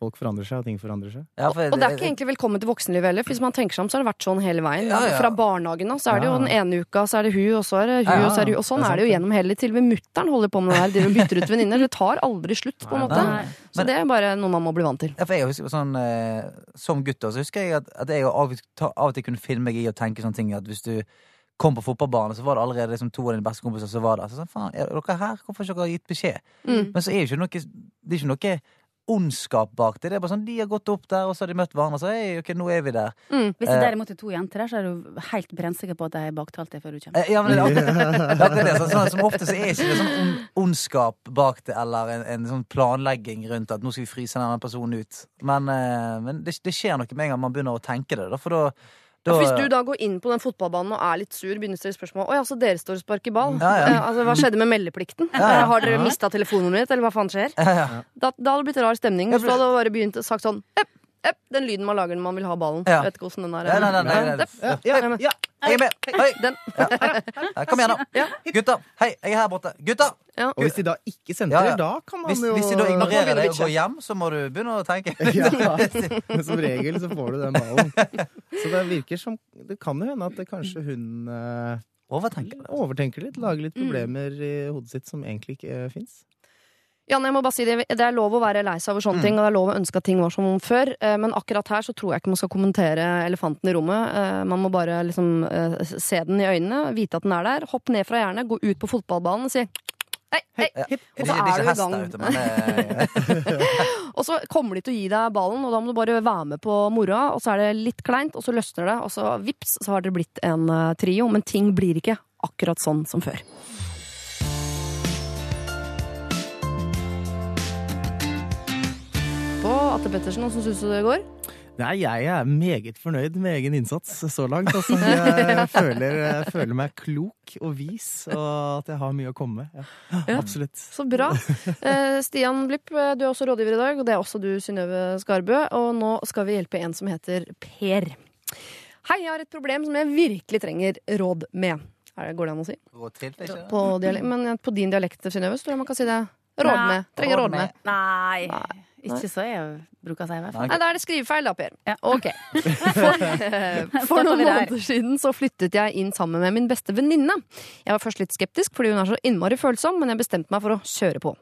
S9: folk forandrer seg, og ting forandrer seg.
S7: Ja, for
S2: Og det er ikke egentlig velkommen til voksenlivet heller. for Hvis man tenker seg om, så har det vært sånn hele veien.
S7: Ja, ja.
S2: Fra barnehagen av, så er det jo den ene uka, så er det hun, og så er det hun,
S7: Ja, ja,
S2: og så er det hun. Og sånn
S9: det er
S2: er det jo gjennom hele Til og med mutter'n holder på med det her. De bytter ut venninner. Det tar aldri slutt, på en måte.
S8: nei.
S2: Så det er bare noe man må bli vant til.
S7: Ja, for jeg husker sånn eh, Som gutt så husker jeg at, at jeg av, ta- av og til kunne finne meg i å tenke sånne ting at hvis du kom på fotballbanen, så var det allerede liksom to av dine beste kompiser som var der. Så sånn, faen, er dere her? Hvorfor har ikke dere gitt beskjed?
S2: Mm.
S7: Men så er jo ikke noe, det er ikke noe ondskap bak det. Det er bare sånn, De har gått opp der, og så har de møtt hverandre. Så hei, ok, nå er vi der.
S2: Mm.
S8: Hvis det
S7: Eh.
S8: derimot er to jenter der, så er du helt brennsikker på at de har baktalt deg før du kommer.
S7: Eh, Ja, men det, (laughs) det, er det, sånn, Som ofte så er ikke det sånn ondskap bak det, eller en, en sånn planlegging rundt at nå skal vi fryse denne personen ut. Men, eh, men det, det skjer noe med en gang man begynner å tenke det. Da, for da, da
S2: hvis du da går inn på den fotballbanen og er litt sur, begynner å stille spørsmål Å ja, så dere står og sparker ball?
S7: Ja, ja.
S2: Eh, altså, hva skjedde med meldeplikten? Har dere mista telefonnummeret mitt, eller hva faen skjer?
S7: ja, ja.
S2: Da, da hadde det blitt rar stemning. Hvis du hadde bare begynt å sagt sånn epp, Den lyden man lager når man vil ha ballen.
S7: Ja.
S2: Vet ikke hvordan den er.
S7: Ja, nei, nei, nei, nei.
S2: Epp,
S7: Ja,
S2: ja, ja,
S7: Jeg er med! Hei!
S2: Den.
S7: Ja, kom igjen, da.
S2: Ja.
S7: Gutter! Hei, jeg er her borte. Gutta!
S2: Ja.
S9: Og hvis de da ikke sentrer,
S7: Ja, ja.
S9: da kan man
S7: Hvis,
S9: jo
S7: hvis de da ignorerer deg og går hjem, så må du begynne å tenke. (laughs)
S9: Ja, men som regel så får du den ballen. Så det virker som Det kan jo hende at det kanskje hun eh,
S7: Overtenker
S9: overtenker litt, lager litt
S2: Mm.
S9: problemer i hodet sitt som egentlig ikke uh, fins.
S2: Janne, jeg må bare si det, det er lov å være lei seg over
S7: Mm.
S2: sånne ting, og det er lov å ønske at ting var som før, eh, men akkurat her så tror jeg ikke man skal kommentere elefanten i rommet. Eh, Man må bare liksom eh, se den i øynene, vite at den er der, hopp ned fra jernet, gå ut på fotballbanen og si hei, hei.
S7: Ja.
S2: Og så
S7: er
S2: du i gang. (laughs) Og så kommer de til å gi deg ballen, og da må du bare være med på moroa, og så er det litt kleint, og så løsner det, og så vips, så har det blitt en trio, men ting blir ikke akkurat sånn som før. På Pettersen, åssen syns du det går?
S9: Nei, jeg er meget fornøyd med egen innsats så langt. Altså. Jeg (laughs) føler, jeg føler meg klok og vis, og at jeg har mye å komme med. Ja,
S2: Ja.
S9: absolutt.
S2: Så bra. (laughs) Eh, Stian Blipp, du er også rådgiver i dag, og det er også du, Synnøve Skarbø. Og nå skal vi hjelpe en som heter Per. Hei, jeg har et problem som jeg virkelig trenger råd med. Er det, går det an å si?
S7: Gå til, ikke?
S2: På, dialekt, men på din dialekt, Synnøve, så tror jeg man kan si det. Råd med. Trenger
S7: Råd
S2: råd med.
S8: Nei,
S2: Nei.
S8: Ikke så jeg bruker å si i hvert fall.
S2: Nei, da er det skrivefeil, da, Per.
S8: Ja.
S2: Ok. For, (laughs) for noen måneder siden så flyttet jeg inn sammen med min beste venninne. Jeg var først litt skeptisk fordi hun er så innmari følsom, men jeg bestemte meg for å kjøre på.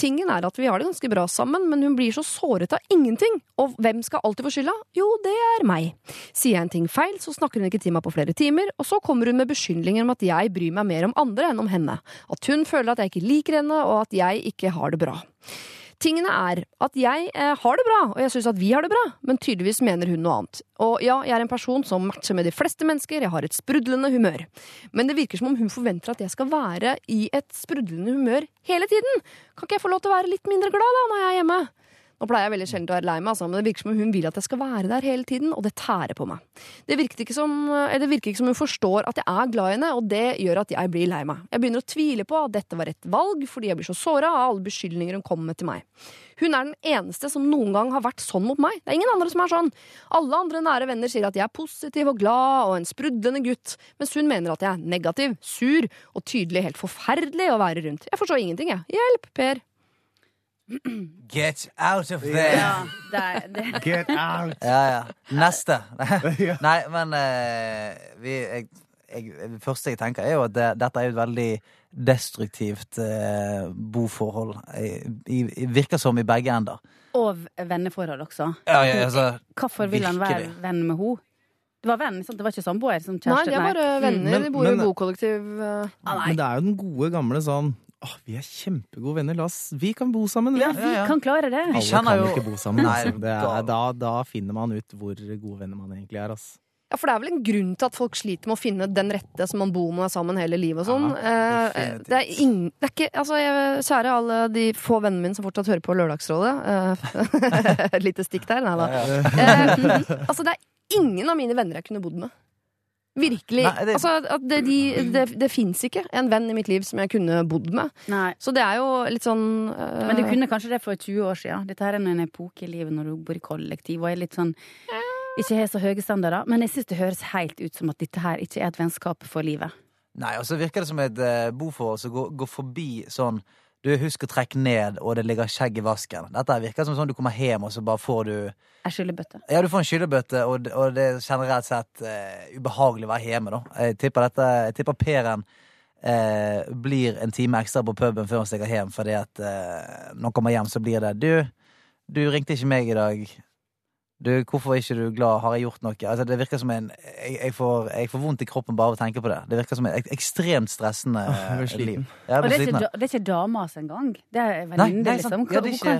S2: Tingen er at vi har det ganske bra sammen, men hun blir så såret av ingenting. Og hvem skal alltid få skylda? Jo, det er meg. Sier jeg en ting feil, så snakker hun ikke til meg på flere timer, og så kommer hun med beskyldninger om at jeg bryr meg mer om andre enn om henne. At hun føler at jeg ikke liker henne, og at jeg ikke har det bra. Tingene er at jeg eh, har det bra, og jeg syns at vi har det bra, men tydeligvis mener hun noe annet. Og ja, jeg er en person som matcher med de fleste mennesker, jeg har et sprudlende humør. Men det virker som om hun forventer at jeg skal være i et sprudlende humør hele tiden. Kan ikke jeg få lov til å være litt mindre glad da, når jeg er hjemme? Nå pleier jeg veldig sjelden å være lei meg, altså, men det virker som hun vil at jeg skal være der hele tiden, og det tærer på meg. Det virker, ikke som, det virker ikke som hun forstår at jeg er glad i henne, og det gjør at jeg blir lei meg. Jeg begynner å tvile på at dette var rett valg, fordi jeg blir så såra av alle beskyldninger hun kommer med til meg. Hun er den eneste som noen gang har vært sånn mot meg. Det er ingen andre som er sånn. Alle andre nære venner sier at jeg er positiv og glad og en sprudlende gutt, mens hun mener at jeg er negativ, sur og tydelig helt forferdelig å være rundt. Jeg forstår ingenting, jeg. Hjelp, Per.
S7: Get out of there!
S8: Ja, det, det.
S9: Get out! (laughs)
S7: Ja, ja. Neste. (laughs) Nei, men uh, vi, jeg, jeg, Det første jeg tenker, er jo at det, dette er jo et veldig destruktivt uh, boforhold. I, i, virker som i begge ender.
S8: Og venneforhold også.
S7: Ja, ja, altså,
S8: Hvorfor vil han være venn med henne? Det var venn, sant? Det var ikke samboer som
S2: Nei,
S8: det
S2: de er bare venner.
S9: Men-
S2: de bor jo i
S9: bokollektiv.
S2: bokollektiv. Ah,
S9: Men det er jo den gode, gamle sånn Åh, vi er kjempegode venner. La oss, vi kan bo sammen.
S8: Ja,
S9: vi.
S8: kan klare det.
S9: Alle kan
S7: jo-
S9: ikke bo sammen.
S7: Nei,
S9: Altså. Det er, da, da finner man ut hvor gode venner man egentlig er. ass.
S2: Ja, for det er vel en grunn til at folk sliter med å finne den rette som man bor med sammen hele livet og sånn.
S7: Ja,
S2: Eh, det er ing... Det er ikke Altså, jeg, kjære alle de få vennene mine som fortsatt hører på Lørdagsrådet. eh, (laughs) Et lite stikk der. Nei da. Eh, altså, det er ingen av mine venner jeg kunne bodd med. Virkelig.
S7: Nei, det-
S2: Altså, at det, de, det, det fins ikke en venn i mitt liv som jeg kunne bodd med.
S8: Nei.
S2: Så det er jo litt sånn uh...
S8: Men du kunne kanskje det for 20 år siden. Dette her er en epoke i livet når du bor i kollektiv og er litt sånn ikke har så høye standarder. Men jeg syns det høres helt ut som at dette her ikke er et vennskap for livet.
S7: Nei, og så virker det som et uh, boforhold som går, går forbi sånn Du, husk å trekke ned, og det ligger skjegg i vasken. Dette virker som sånn du kommer hjem, og så bare får du
S8: En skyllebøtte.
S7: Ja, du får en skyllebøtte, og, og det er generelt sett uh, ubehagelig å være hjemme, da. Jeg tipper, dette, jeg tipper Per-en eh, blir en time ekstra på puben før han stikker hjem, fordi at uh, når han kommer hjem, så blir det Du, du ringte ikke meg i dag. Du, hvorfor er ikke du glad? Har jeg gjort noe? Altså, det virker som en jeg, jeg, får, jeg får vondt i kroppen bare av å tenke på det. Det virker som et ek- ekstremt stressende
S9: oh,
S7: liv. Ja, jeg
S8: Og det er, ikke, det er ikke damas engang. Det er venninne, liksom. Hva.
S7: Ja, det er ikke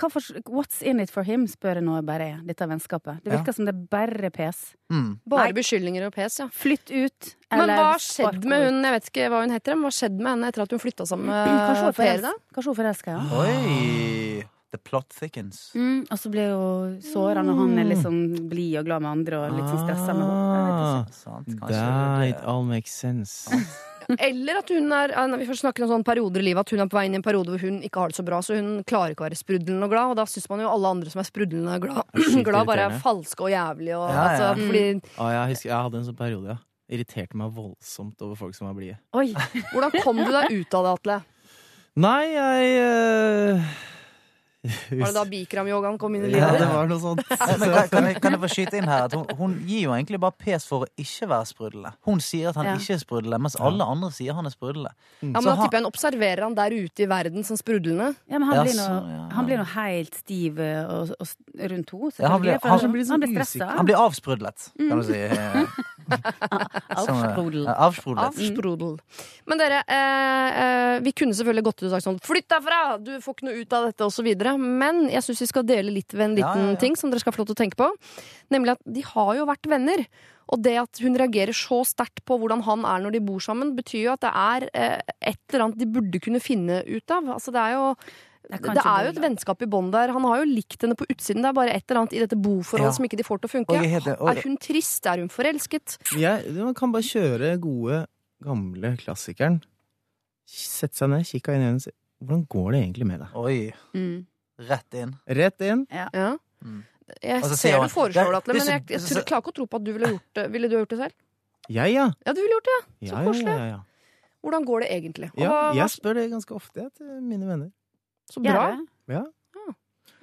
S8: hva for, what's in it for him, spør jeg nå bare er, dette vennskapet. Det
S7: Ja.
S8: virker som det er bare pes.
S7: mm.
S2: Bare beskyldninger og pes, ja.
S8: Flytt ut,
S2: Men hva skjedde med hun Jeg vet ikke hva hun heter, men hva skjedde med henne etter at hun flytta sammen (clears throat) med
S8: Kanskje hun
S2: Per?
S8: Kanskje hun forelska, ja.
S7: Oi! The plot thickens.
S8: Mm, og så blir jo såra når han er liksom blid og glad med andre og litt sånn stressa med henne.
S9: Ah,
S7: det-
S9: it all makes sense. (laughs)
S2: Eller at hun er når Vi først snakker om sånne perioder i livet At hun er på vei inn i en periode hvor hun ikke har det så bra, så hun klarer ikke å være sprudlende og glad. Og da syns man jo alle andre som er sprudlende og glad,
S9: er (laughs)
S2: glad bare er falske og jævlige. Og,
S7: Ja, ja.
S2: altså, fordi,
S9: Ah, jeg husker jeg hadde en sånn periode, ja. Irriterte meg voldsomt over folk som var blide.
S2: Hvordan kom du deg ut av det, Atle?
S9: Nei, jeg øh, (laughs)
S2: Var det da Bikram-yogaen kom inn i livet?
S9: Ja,
S2: det
S9: var noe sånt. (laughs)
S7: Men kan, kan, jeg, kan jeg få skyte inn her at hun, hun gir jo egentlig bare pes for å ikke være sprudlende. Hun sier at han
S8: Ja.
S7: ikke er sprudlende, mens alle andre sier han er sprudlende.
S2: Ja, men da tipper jeg han observerer han der ute i verden som sprudlende.
S8: Ja, men han, blir
S7: noe,
S8: nå,
S7: ja.
S8: han blir helt stiv eh, og, og, rundt henne.
S7: Ja, han blir- han-
S8: han,
S9: blir
S8: han blir stressa.
S7: Han blir avsprudlet, kan du si. (laughs) (laughs) eh, eh,
S8: Avsprudel.
S2: Avsprudel. Men dere, eh, eh, vi kunne selvfølgelig gått ut og sagt sånn Flytt derfra! Du får ikke noe ut av dette, osv. Men jeg syns vi skal dele litt ved en liten
S7: ja, ja.
S2: ting som dere skal få lov til å tenke på. Nemlig at de har jo vært venner. Og det at hun reagerer så sterkt på hvordan han er når de bor sammen, betyr jo at det er eh, et eller annet de burde kunne finne ut av. Altså det er jo Det er jo et vennskap i bånd der. Han har jo likt henne på utsiden. Det er bare et eller annet i dette boforholdet
S7: Ja.
S2: som ikke de får til å funke.
S7: Og jeg er og-
S2: Er hun trist? Er hun forelsket?
S9: Ja, man kan bare kjøre gode, gamle klassikeren. Sette seg ned, kikke inn i øynene og si Hvordan går det egentlig med deg?
S7: Oi.
S2: Mm.
S7: Rett inn.
S9: Rett inn.
S2: Ja.
S7: Mm.
S2: Jeg ser du foreslår det, Atle, men jeg, jeg, jeg klarer ikke å tro på at du ville gjort det. Ville du gjort det selv?
S9: Jeg, ja.
S2: Ja, du ville gjort det.
S9: Ja,
S2: Så koselig.
S9: Ja, ja, ja.
S2: Hvordan går det egentlig? Og
S9: ja, jeg spør det ganske ofte jeg, til mine venner.
S2: Så bra.
S9: Ja.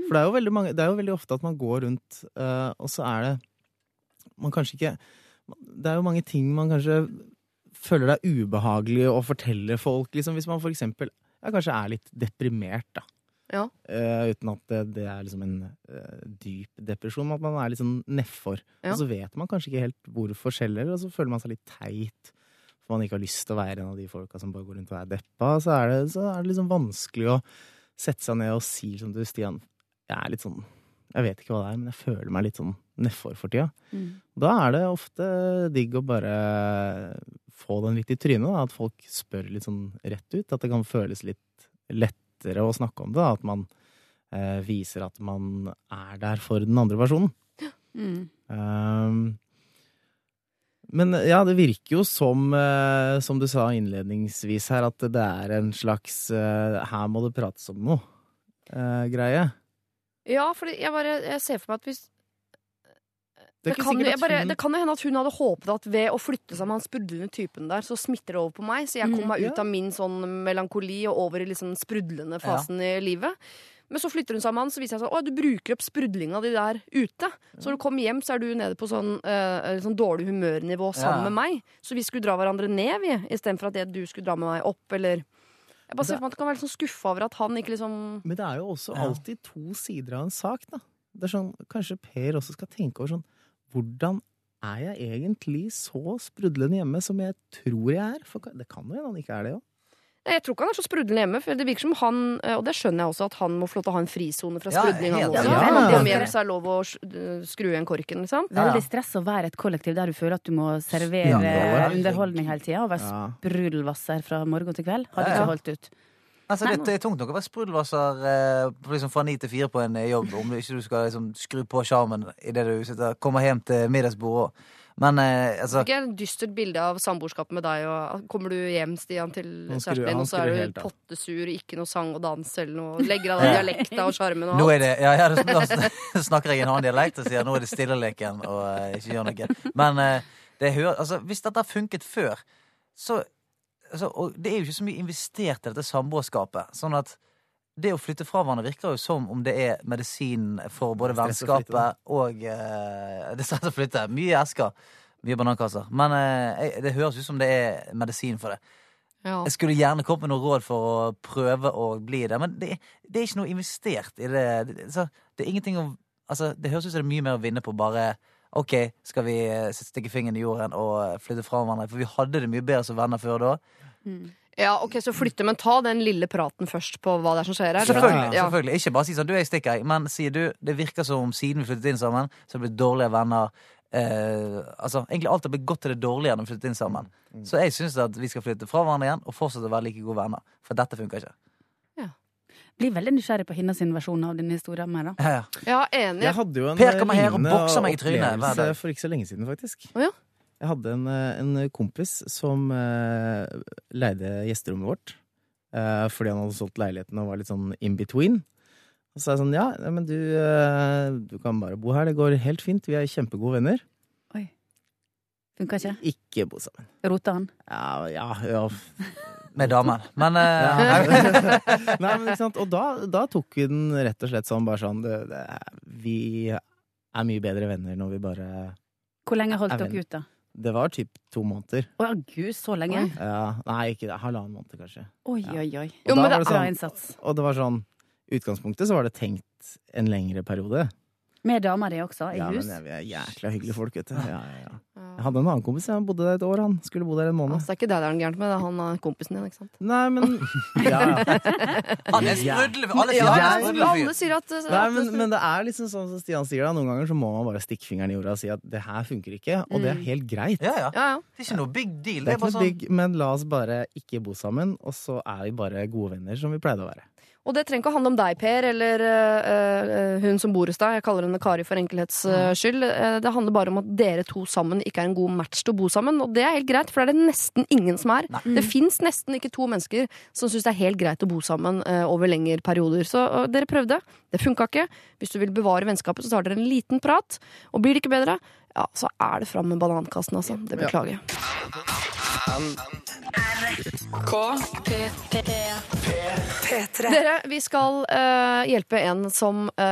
S9: For det er, jo veldig mange, det er jo veldig ofte at man går rundt, uh, og så er det Man kanskje ikke Det er jo mange ting man kanskje føler det er ubehagelig å fortelle folk. Liksom, hvis man for eksempel ja, kanskje er litt deprimert, da.
S2: Ja.
S9: Uh, uten at det, det er liksom en uh, dyp depresjon, men at man er litt sånn nedfor.
S2: Ja.
S9: Og så vet man kanskje ikke helt hvorfor selv heller, og så føler man seg litt teit. For man ikke har lyst til å være en av de folka som bare går rundt og er deppa. Så er det, så er det liksom vanskelig å sette seg ned og si som du, Stian, jeg er litt sånn Jeg vet ikke hva det er, men jeg føler meg litt sånn nedfor for tida.
S8: Mm.
S9: Da er det ofte digg å bare få den litt i trynet, da. At folk spør litt sånn rett ut. At det kan føles litt lettere å snakke om det. Da. At man eh, viser at man er der for den andre personen.
S8: Mm.
S9: Um, men ja, det virker jo som, eh, som du sa innledningsvis her, at det er en slags eh, her må det prates om noe eh, greie.
S2: Ja, for jeg bare jeg ser for meg at hvis
S9: Det
S2: det, kan, bare, det kan jo hende at hun hadde håpet at ved å flytte seg med han sprudlende typen der, så smitter det over på meg, så jeg kommer meg
S9: Mm,
S2: ut av min sånn melankoli og over i liksom sprudlende fasen i livet. Men så flytter hun seg med han, så viser jeg seg at du bruker opp sprudlinga di der ute. Så når du kommer hjem, så er du nede på sånn, eh, sånn dårlig humørnivå sammen
S7: Ja.
S2: med meg. Så vi skulle dra hverandre ned, vi, istedenfor at jeg, du skulle dra med meg opp, eller Jeg bare ser for meg at du kan være litt sånn skuffa over at han ikke liksom
S9: Men det er jo også alltid to sider av en sak, da. Det er sånn, Kanskje Per også skal tenke over sånn Hvordan er jeg egentlig så sprudlende hjemme som jeg tror jeg er? For det kan jo hende han ikke er det òg.
S2: Nei, Jeg tror ikke han er så sprudlende hjemme, for det virker som han eh, Og det skjønner jeg også, at han må få lov til å ha en frisone fra sprudling. han også. Ja,
S9: Ja.
S2: han kommer hjem, så er det lov å sk- skru igjen korken, liksom.
S8: Veldig stress å være et kollektiv der du føler at du må servere underholdning hele tida. Og være sprudelvasser fra morgen til kveld. Hadde ikke holdt ut.
S7: Altså, det, det er tungt nok å være sprudelvasser eh, liksom fra ni til fire på en eh, jobb, om du ikke du skal liksom, skru på sjarmen idet du sitter, kommer hjem til middagsbordet. Men eh, altså
S2: Fikk jeg et dystert bilde av samboerskapet med deg. Og kommer du hjem, Stian, til kjæresten din, og så er du pottesur, ikke noe sang og dans eller noe. Legger av deg dialekta og sjarmen og
S7: Nå er det, ja, ja, da snakker jeg en annen dialekt og sier nå er det stilleleken og eh, ikke gjør noe. Men eh, det hører, altså, hvis dette har funket før, så altså, Og det er jo ikke så mye investert i dette samboerskapet. Sånn at det å flytte fra hverandre virker jo som om det er medisin for både vennskapet og eh, Det er stress å flytte. Mye esker. Mye banankasser. Men eh, det høres ut som det er medisin for det.
S2: Ja.
S7: Jeg skulle gjerne kommet med noen råd for å prøve å bli det, men det, det er ikke noe investert i det. Det, så, det er ingenting å Altså, det høres ut som det er mye mer å vinne på bare OK, skal vi eh, stikke fingeren i jorden og flytte fra hverandre? For vi hadde det mye bedre som venner før da.
S2: Ja, ok, så flytte, men ta den lille praten først på hva det er som skjer her.
S7: Selvfølgelig.
S2: Ja.
S7: selvfølgelig Ikke bare si sånn 'du, jeg stikker', Men sier du det virker som om siden vi flyttet inn sammen, så har vi blitt dårlige venner. Eh, altså, Egentlig alt har blitt godt til det dårlige når vi flyttet inn sammen. Så jeg syns at vi skal flytte fra hverandre igjen og fortsette å være like gode venner. For dette funker ikke.
S8: Blir veldig nysgjerrig på hennes versjon av denne historien. Med, da.
S7: Ja, ja.
S2: Ja, enig.
S9: Jeg hadde jo en
S7: Per kommer her og
S9: lignende
S7: bokser meg i trynet
S9: opplevelse for ikke så lenge siden, faktisk.
S2: Oh, ja?
S9: Jeg hadde en, eh, en kompis som uh, leide gjesterommet vårt uh, fordi han hadde solgt leiligheten og var litt sånn in between. Og så sa jeg sånn, ja, men du, uh, du kan bare bo her, det går helt fint, vi er kjempegode venner. Oi.
S8: Funka ikke?
S9: Ikke bo sammen.
S8: Rota han?
S9: Ja, ja, ja. (laughs)
S7: Med damen. Men eh, (laughs) (laughs)
S9: Nei, men ikke sant? Og da, da tok vi den rett og slett sånn, bare sånn, det, det, vi er mye bedre venner når vi bare
S8: Hvor lenge holdt dere ut, da?
S9: Det var typ to måneder.
S8: Å ja, gud, så lenge?
S9: Ja, nei, ikke det. Halvannen måned, kanskje.
S8: Oi,
S9: Ja.
S8: oi, oi.
S9: Og
S2: Jo, men det-
S9: det sånn,
S8: innsats.
S9: og det var sånn utgangspunktet så var det tenkt en lengre periode.
S8: Med dama di også, i
S9: Ja,
S8: hus?
S9: men vi er jækla hyggelige folk, vet du. Ja, ja, ja. Jeg hadde en annen kompis, han bodde der et år, han. Skulle bo der en måned.
S2: Altså, det er ikke det det er noe gærent med, det er han er kompisen din, ikke sant?
S9: Nei, men Ja, (laughs) ja.
S7: han er sprudlende. Alle
S2: Ja,
S7: er
S2: alle, sier at, at
S9: Nei, men, men det er liksom sånn som Stian sier, da. Noen ganger så må man bare stikke fingeren i jorda og si at det her funker ikke, og det er helt greit.
S7: Ja, ja.
S2: ja, ja.
S7: Det er ikke noe big deal.
S9: Det
S7: Det
S9: er
S7: er
S9: ikke
S7: bare
S9: noe
S7: sånn
S9: big, men la oss bare ikke bo sammen, og så er vi bare gode venner som vi pleide å være.
S2: Og det trenger ikke å handle om deg, Per, eller øh, hun som bor hos deg. Jeg kaller henne Kari for enkelhets øh, skyld. Eh, Det handler bare om at dere to sammen ikke er en god match til å bo sammen. Og det er helt greit, for det er det nesten ingen som er. Det fins nesten ikke to mennesker som syns det er helt greit å bo sammen øh, over lengre perioder. Så øh, dere prøvde. Det funka ikke. Hvis du vil bevare vennskapet, så tar dere en liten prat. Og blir det ikke bedre, ja, så er det fram med banankassen, altså. Det beklager jeg.
S3: P3.
S2: Dere, vi skal uh, hjelpe en som uh,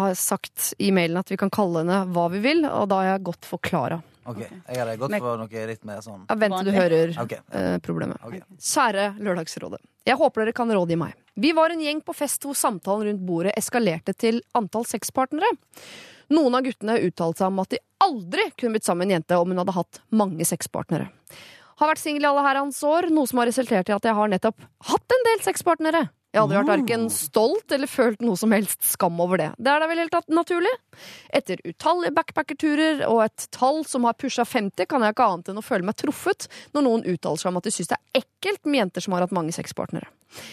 S2: har sagt i mailen at vi kan kalle henne hva vi vil, og da har jeg godt forklara.
S7: Ok, Jeg hadde gått for noe litt mer sånn
S2: Ja, Vent til du hører
S7: okay.
S2: uh, problemet.
S7: Okay.
S2: Kjære Lørdagsrådet. Jeg håper dere kan rådgi meg. Vi var en gjeng på fest hvor samtalen rundt bordet eskalerte til antall sexpartnere. Noen av guttene uttalte seg om at de aldri kunne blitt sammen med en jente om hun hadde hatt mange sexpartnere. Har vært singel i alle herrens år, noe som har resultert i at jeg har nettopp hatt en del sexpartnere. Jeg har aldri vært verken stolt eller følt noe som helst skam over det. Det er da vel helt naturlig? Etter utallige backpackerturer og et tall som har pusha 50, kan jeg ikke annet enn å føle meg truffet når noen uttaler seg om at de syns det er ekkelt med jenter som har hatt mange sexpartnere.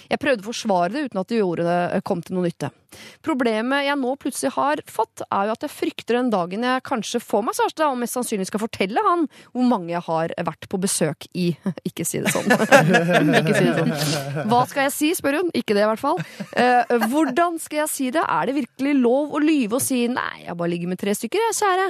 S2: Jeg prøvde å forsvare det uten at det gjorde det kom til noe nytte. Problemet jeg nå plutselig har fått, er jo at jeg frykter den dagen jeg kanskje får meg kjæreste, og mest sannsynlig skal fortelle han hvor mange jeg har vært på besøk i. (laughs) Ikke si det sånn. (laughs) Ikke si det sånn. Hva skal jeg si, spør hun. Ikke det, i hvert fall. Eh, hvordan skal jeg si det? Er det virkelig lov å lyve og si nei, jeg bare ligger med tre stykker, jeg, kjære?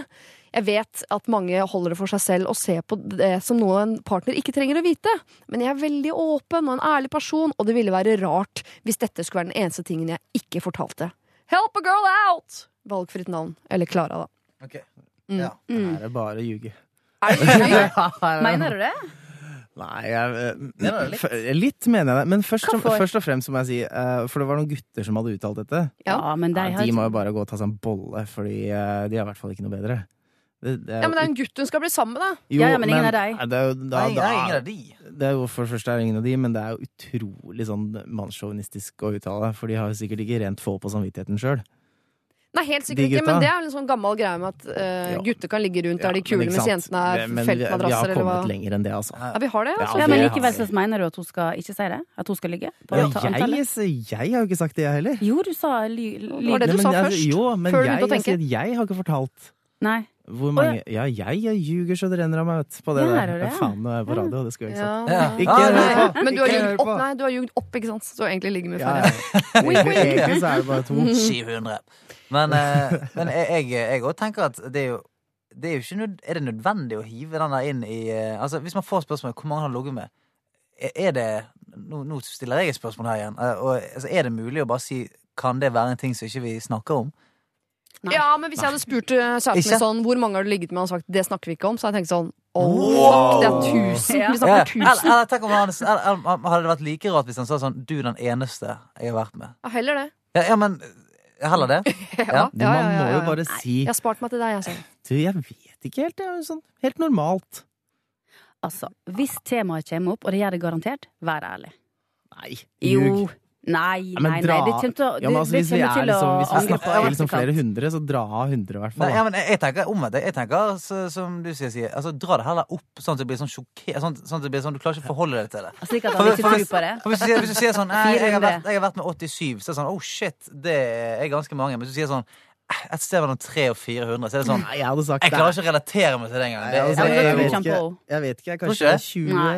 S2: Jeg vet at mange holder det for seg selv og ser på det som noe en partner ikke trenger å vite, men jeg er veldig åpen og en ærlig person, og det ville være rart hvis dette skulle være den eneste tingen jeg ikke fortalte. Help a girl out! Valgfritt navn. Eller Klara, da.
S7: Ok.
S2: Mm.
S7: Ja.
S9: Her er bare å ljuge.
S2: Er det? (laughs)
S8: Mener du det?
S9: Nei, jeg, eh,
S7: litt?
S9: litt mener jeg det. Men først, som, først og fremst må jeg si, eh, for det var noen gutter som hadde uttalt dette.
S2: Ja.
S8: Ja, men de
S9: Ja, de må jo bare gå og ta seg en bolle, fordi eh, de har i hvert fall ikke noe bedre. Det, det er
S2: Ja, men det er en gutt hun skal bli sammen med, da.
S9: Jo,
S8: Ja, ja, men ingen er deg.
S9: Det er jo, da,
S7: Nei,
S9: da,
S7: nei, ingen av de.
S9: det er jo for det første er ingen av de, men det er jo utrolig sånn mannssjåvinistisk å uttale. For de har jo sikkert ikke rent få på samvittigheten sjøl.
S2: Nei, helt sikkert ikke, men det er en sånn gammel greie med at
S9: uh,
S2: gutter kan ligge rundt der de kule, mens jentene er
S9: vi, vi har
S2: feltmadrasser, eller hva.
S9: kommet lenger enn det, altså.
S2: Ja, vi har det, altså.
S8: Ja, men likevel så mener du at hun skal ikke si det? At hun skal ligge? På
S9: Ja, jeg, jeg har jo ikke sagt det, jeg heller.
S8: Jo, du sa ly...
S2: Det var det du
S9: Nei,
S2: sa først,
S9: Jo, men
S2: før du begynte å tenke.
S9: jeg har ikke fortalt
S8: Nei.
S9: Hvor mange Ja, jeg, jeg ljuger så det renner av meg, vet. På det
S8: Ja,
S9: der.
S8: er det?
S9: Ja, Faen, nå er jeg på radio, det skulle jeg ikke sagt.
S2: Ja.
S7: Ja.
S9: Ikke
S7: Ah,
S9: hør på!
S2: Men du har ljugd opp, nei, du har ljugd opp, ikke sant? Så du egentlig ligger med flere.
S9: ja. (laughs) Egentlig, så er det bare to. (laughs)
S7: 700. Men, eh, men jeg- òg tenker at det er jo det er jo ikke nød, Er det nødvendig å hive den der inn i eh, Altså Hvis man får spørsmål hvor mange har du ligget med, er det Nå, nå stiller jeg et spørsmål her igjen. eh, Og, altså, er det mulig å bare si Kan det være en ting som ikke vi snakker om?
S8: Nei.
S2: Ja, men hvis jeg hadde spurt uh, sånn Hvor mange har du ligget med? Og han sagt det snakker vi ikke om. Så hadde jeg tenkt sånn Oh,
S7: Wow.
S2: det er tusen.
S8: Ja.
S2: Vi snakker tusen.
S7: eller, eller, tenk om han, eller, Hadde det vært like rart hvis han sa sånn Du er den eneste jeg har vært med.
S2: Ja, heller det.
S7: Ja, ja men Heller det? (laughs)
S2: Ja,
S7: ja,
S9: Man må jo bare si
S2: Jeg har spart meg til deg, jeg, altså.
S9: Du, jeg vet ikke helt. Det er jo sånn helt normalt.
S8: Altså, hvis temaet kommer opp, og det gjør det garantert, vær ærlig.
S9: Nei.
S8: Jo.
S9: Ljug.
S8: Nei, nei,
S9: dra-
S8: nei. Det kommer til å
S9: Ja, men altså, hvis vi er
S8: til
S9: liksom, hvis vi snakker liksom flere hundre, så dra av hundre, i hvert
S7: Nei, ja, men jeg, jeg tenker omvendt. Jeg tenker, så, som du sier, sier altså, dra det heller opp sånn at det blir sånn sjokkert Sånn, sånn at det blir sånn, du klarer ikke å forholde deg til det.
S8: Slik at han ikke tror på det.
S7: For hvis, du sier, hvis du sier sånn jeg, jeg, har vært, 'Jeg har vært med 87', så er det sånn Oh shit, det er ganske mange. Men hvis du sier sånn «Eh, et sted mellom 300 og 400, så er det sånn
S9: jeg hadde sagt
S7: Jeg klarer ikke å relatere meg til det engang.
S9: Nei,
S7: Det,
S9: altså, jeg, vet
S8: ikke på.
S9: jeg vet ikke. Kanskje 20
S8: Nei.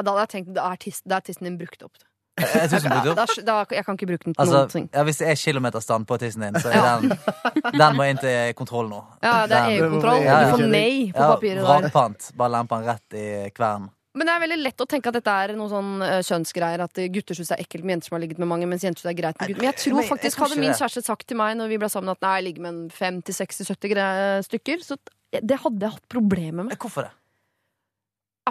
S2: Da hadde jeg tenkt da er da er tissen din brukt opp.
S7: Jeg, jeg
S2: Da, da, jeg kan ikke bruke den til
S7: Altså,
S2: noen ting.
S7: ja, hvis det er kilometerstand på tissen din, så er den Den må inn til kontroll nå.
S2: Ja, det er EU-kontroll.
S7: Ja, ja.
S2: Du får nei på
S7: Ja,
S2: papiret der.
S7: Vrakpant. Bare lempe den rett i kvernen.
S2: Men det er veldig lett å tenke at dette er noe sånn eh, kjønnsgreier. At gutter syns det er ekkelt med jenter som har ligget med mange, mens jenter syns det er greit med gutter. Men jeg tror faktisk hadde min kjæreste sagt til meg når vi ble sammen at nei, jeg ligger med en 50-60-70 stykker, så det hadde jeg hatt problemer med.
S7: Hvorfor det?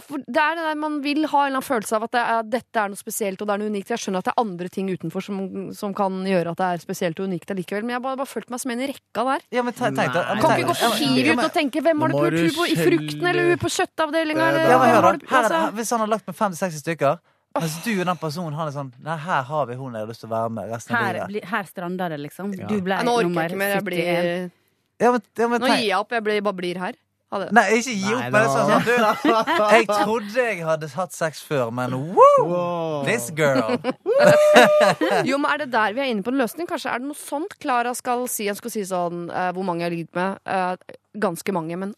S2: For det er det der man vil ha en eller annen følelse av at det er, dette er noe spesielt og det er noe unikt. Jeg skjønner at det er andre ting utenfor som, som kan gjøre at det er spesielt og unikt allikevel, men jeg har bare, bare følt meg som en i rekka der.
S7: Ja, men tenk,
S9: Nei.
S7: tenk,
S2: Kan ikke gå
S7: ja,
S2: ut og tenke hvem har du
S9: må
S2: på i frukten eller på kjøttavdelinga? eller
S7: Ja, hør da.
S2: altså-
S7: hvis han har lagt med 50-60 stykker, mens du og den personen han er sånn Nei, her har vi hun jeg har lyst til å være med resten av
S8: Her,
S7: livet.
S8: bli- her stranda det, liksom.
S9: Ja.
S8: Du ble
S2: Nei, Nå orker
S8: nummer
S2: jeg ikke mer. Jeg
S8: 71.
S2: blir,
S7: Ja, men, ja, men
S2: nå gir jeg opp. Jeg blir, bare blir her. Ha det.
S7: Nei, ikke gi opp. Er sånn, sånn, du, (laughs) jeg trodde jeg hadde hatt sex før, men woo!
S9: Wow.
S7: This girl. (laughs)
S2: Jo, men Er det der vi er inne på en løsning? Kanskje er det noe sånt Klara skal si? Jeg skal si sånn uh, hvor mange jeg har ligget med. Uh, ganske mange, men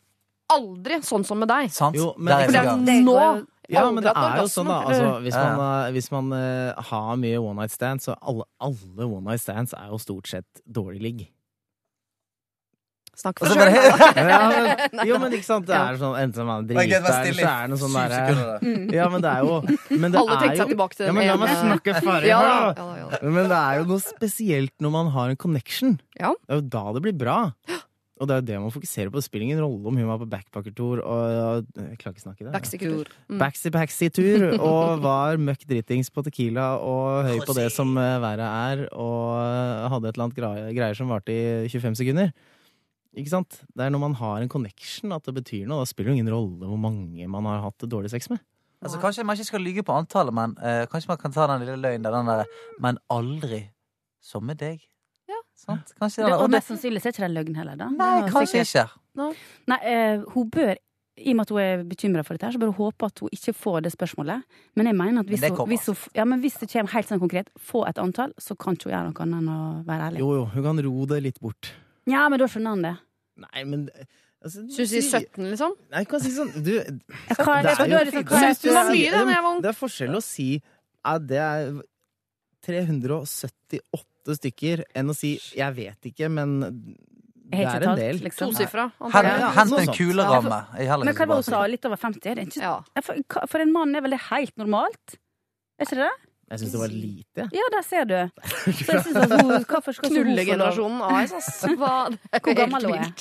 S2: aldri sånn som med deg.
S7: Sant?
S9: Jo, men-
S7: Der er
S2: det er nå
S9: Ja, men det er jo sånn, da. Altså, hvis man, eh, hvis man uh, har mye one night stands, så alle, alle one night stands er jo stort sett dårlig ligg.
S2: Snakk for sjøl. (laughs)
S9: Ja, men, (laughs) jo, men ikke sant, det er sånn enten man driter, eller så er det noe sånn derre. (laughs) Ja, men det er jo men det
S2: Alle
S9: er
S2: tenkte seg tilbake til
S9: ja, men La meg snakke ferdig
S2: da.
S9: da.
S2: Ja, ja.
S9: Men det er jo noe spesielt når man har en connection.
S2: Ja.
S9: Det er jo da det blir bra. Og det er jo det man fokuserer på. Det spiller ingen rolle om hun var på backpackertur og Jeg klarer ikke snakke det.
S2: Backsticker. Mm.
S9: Backsy-backsy-tur og var møkk dritings på Tequila og høy på det som eh, været er, og hadde et eller annet greier som varte i 25 sekunder. Ikke sant? Det er når man har en connection at det betyr noe. Da spiller det ingen rolle hvor mange man har hatt dårlig sex med.
S7: Altså, kanskje man ikke skal lyge på antallet, men uh, kanskje man kan ta den lille løgnen der, den der Men aldri som med deg.
S2: Ja.
S7: Sant? Kanskje
S8: Det, og mest sannsynlig er ikke den løgnen heller, da.
S7: Nei, kanskje
S8: sikkert-
S7: ikke.
S8: Nei, uh, hun bør i og med at hun er bekymra for dette, her, så bør hun håpe at hun ikke får det spørsmålet. Men jeg mener at hvis,
S7: Men det
S8: hun, hvis, hun, ja, men hvis det kommer helt sånn konkret, få et antall, så kan ikke hun gjøre noe annet enn å være ærlig.
S9: Jo, jo, hun kan ro det litt bort.
S8: Ja, men da skjønner han det.
S9: Nei, men altså,
S2: Syns du sier 17, liksom?
S9: Nei, kan si sånn Du,
S8: Ja, hva er det?
S9: Det er
S8: Da det
S9: jo
S8: hva det?
S2: Var mye, det, jeg var ung?
S9: Det forskjell å si at det er 378 stykker enn å si 'jeg vet ikke', men det er en del.
S8: liksom.
S2: Tosifra?
S7: Hent, en kuleramme.
S8: Men hva var hun sa? Litt over 50? Er det ikke,
S2: Ja.
S8: Ja, for, for en mann er vel det helt normalt? Er ikke det det?
S9: Jeg syns det var lite.
S8: Ja, der ser du. (laughs) Så jeg synes at hun, hvorfor skal?
S2: Knullegenerasjonen AS, ass. (laughs) Hva? Det er
S8: Hvor gammel hun er?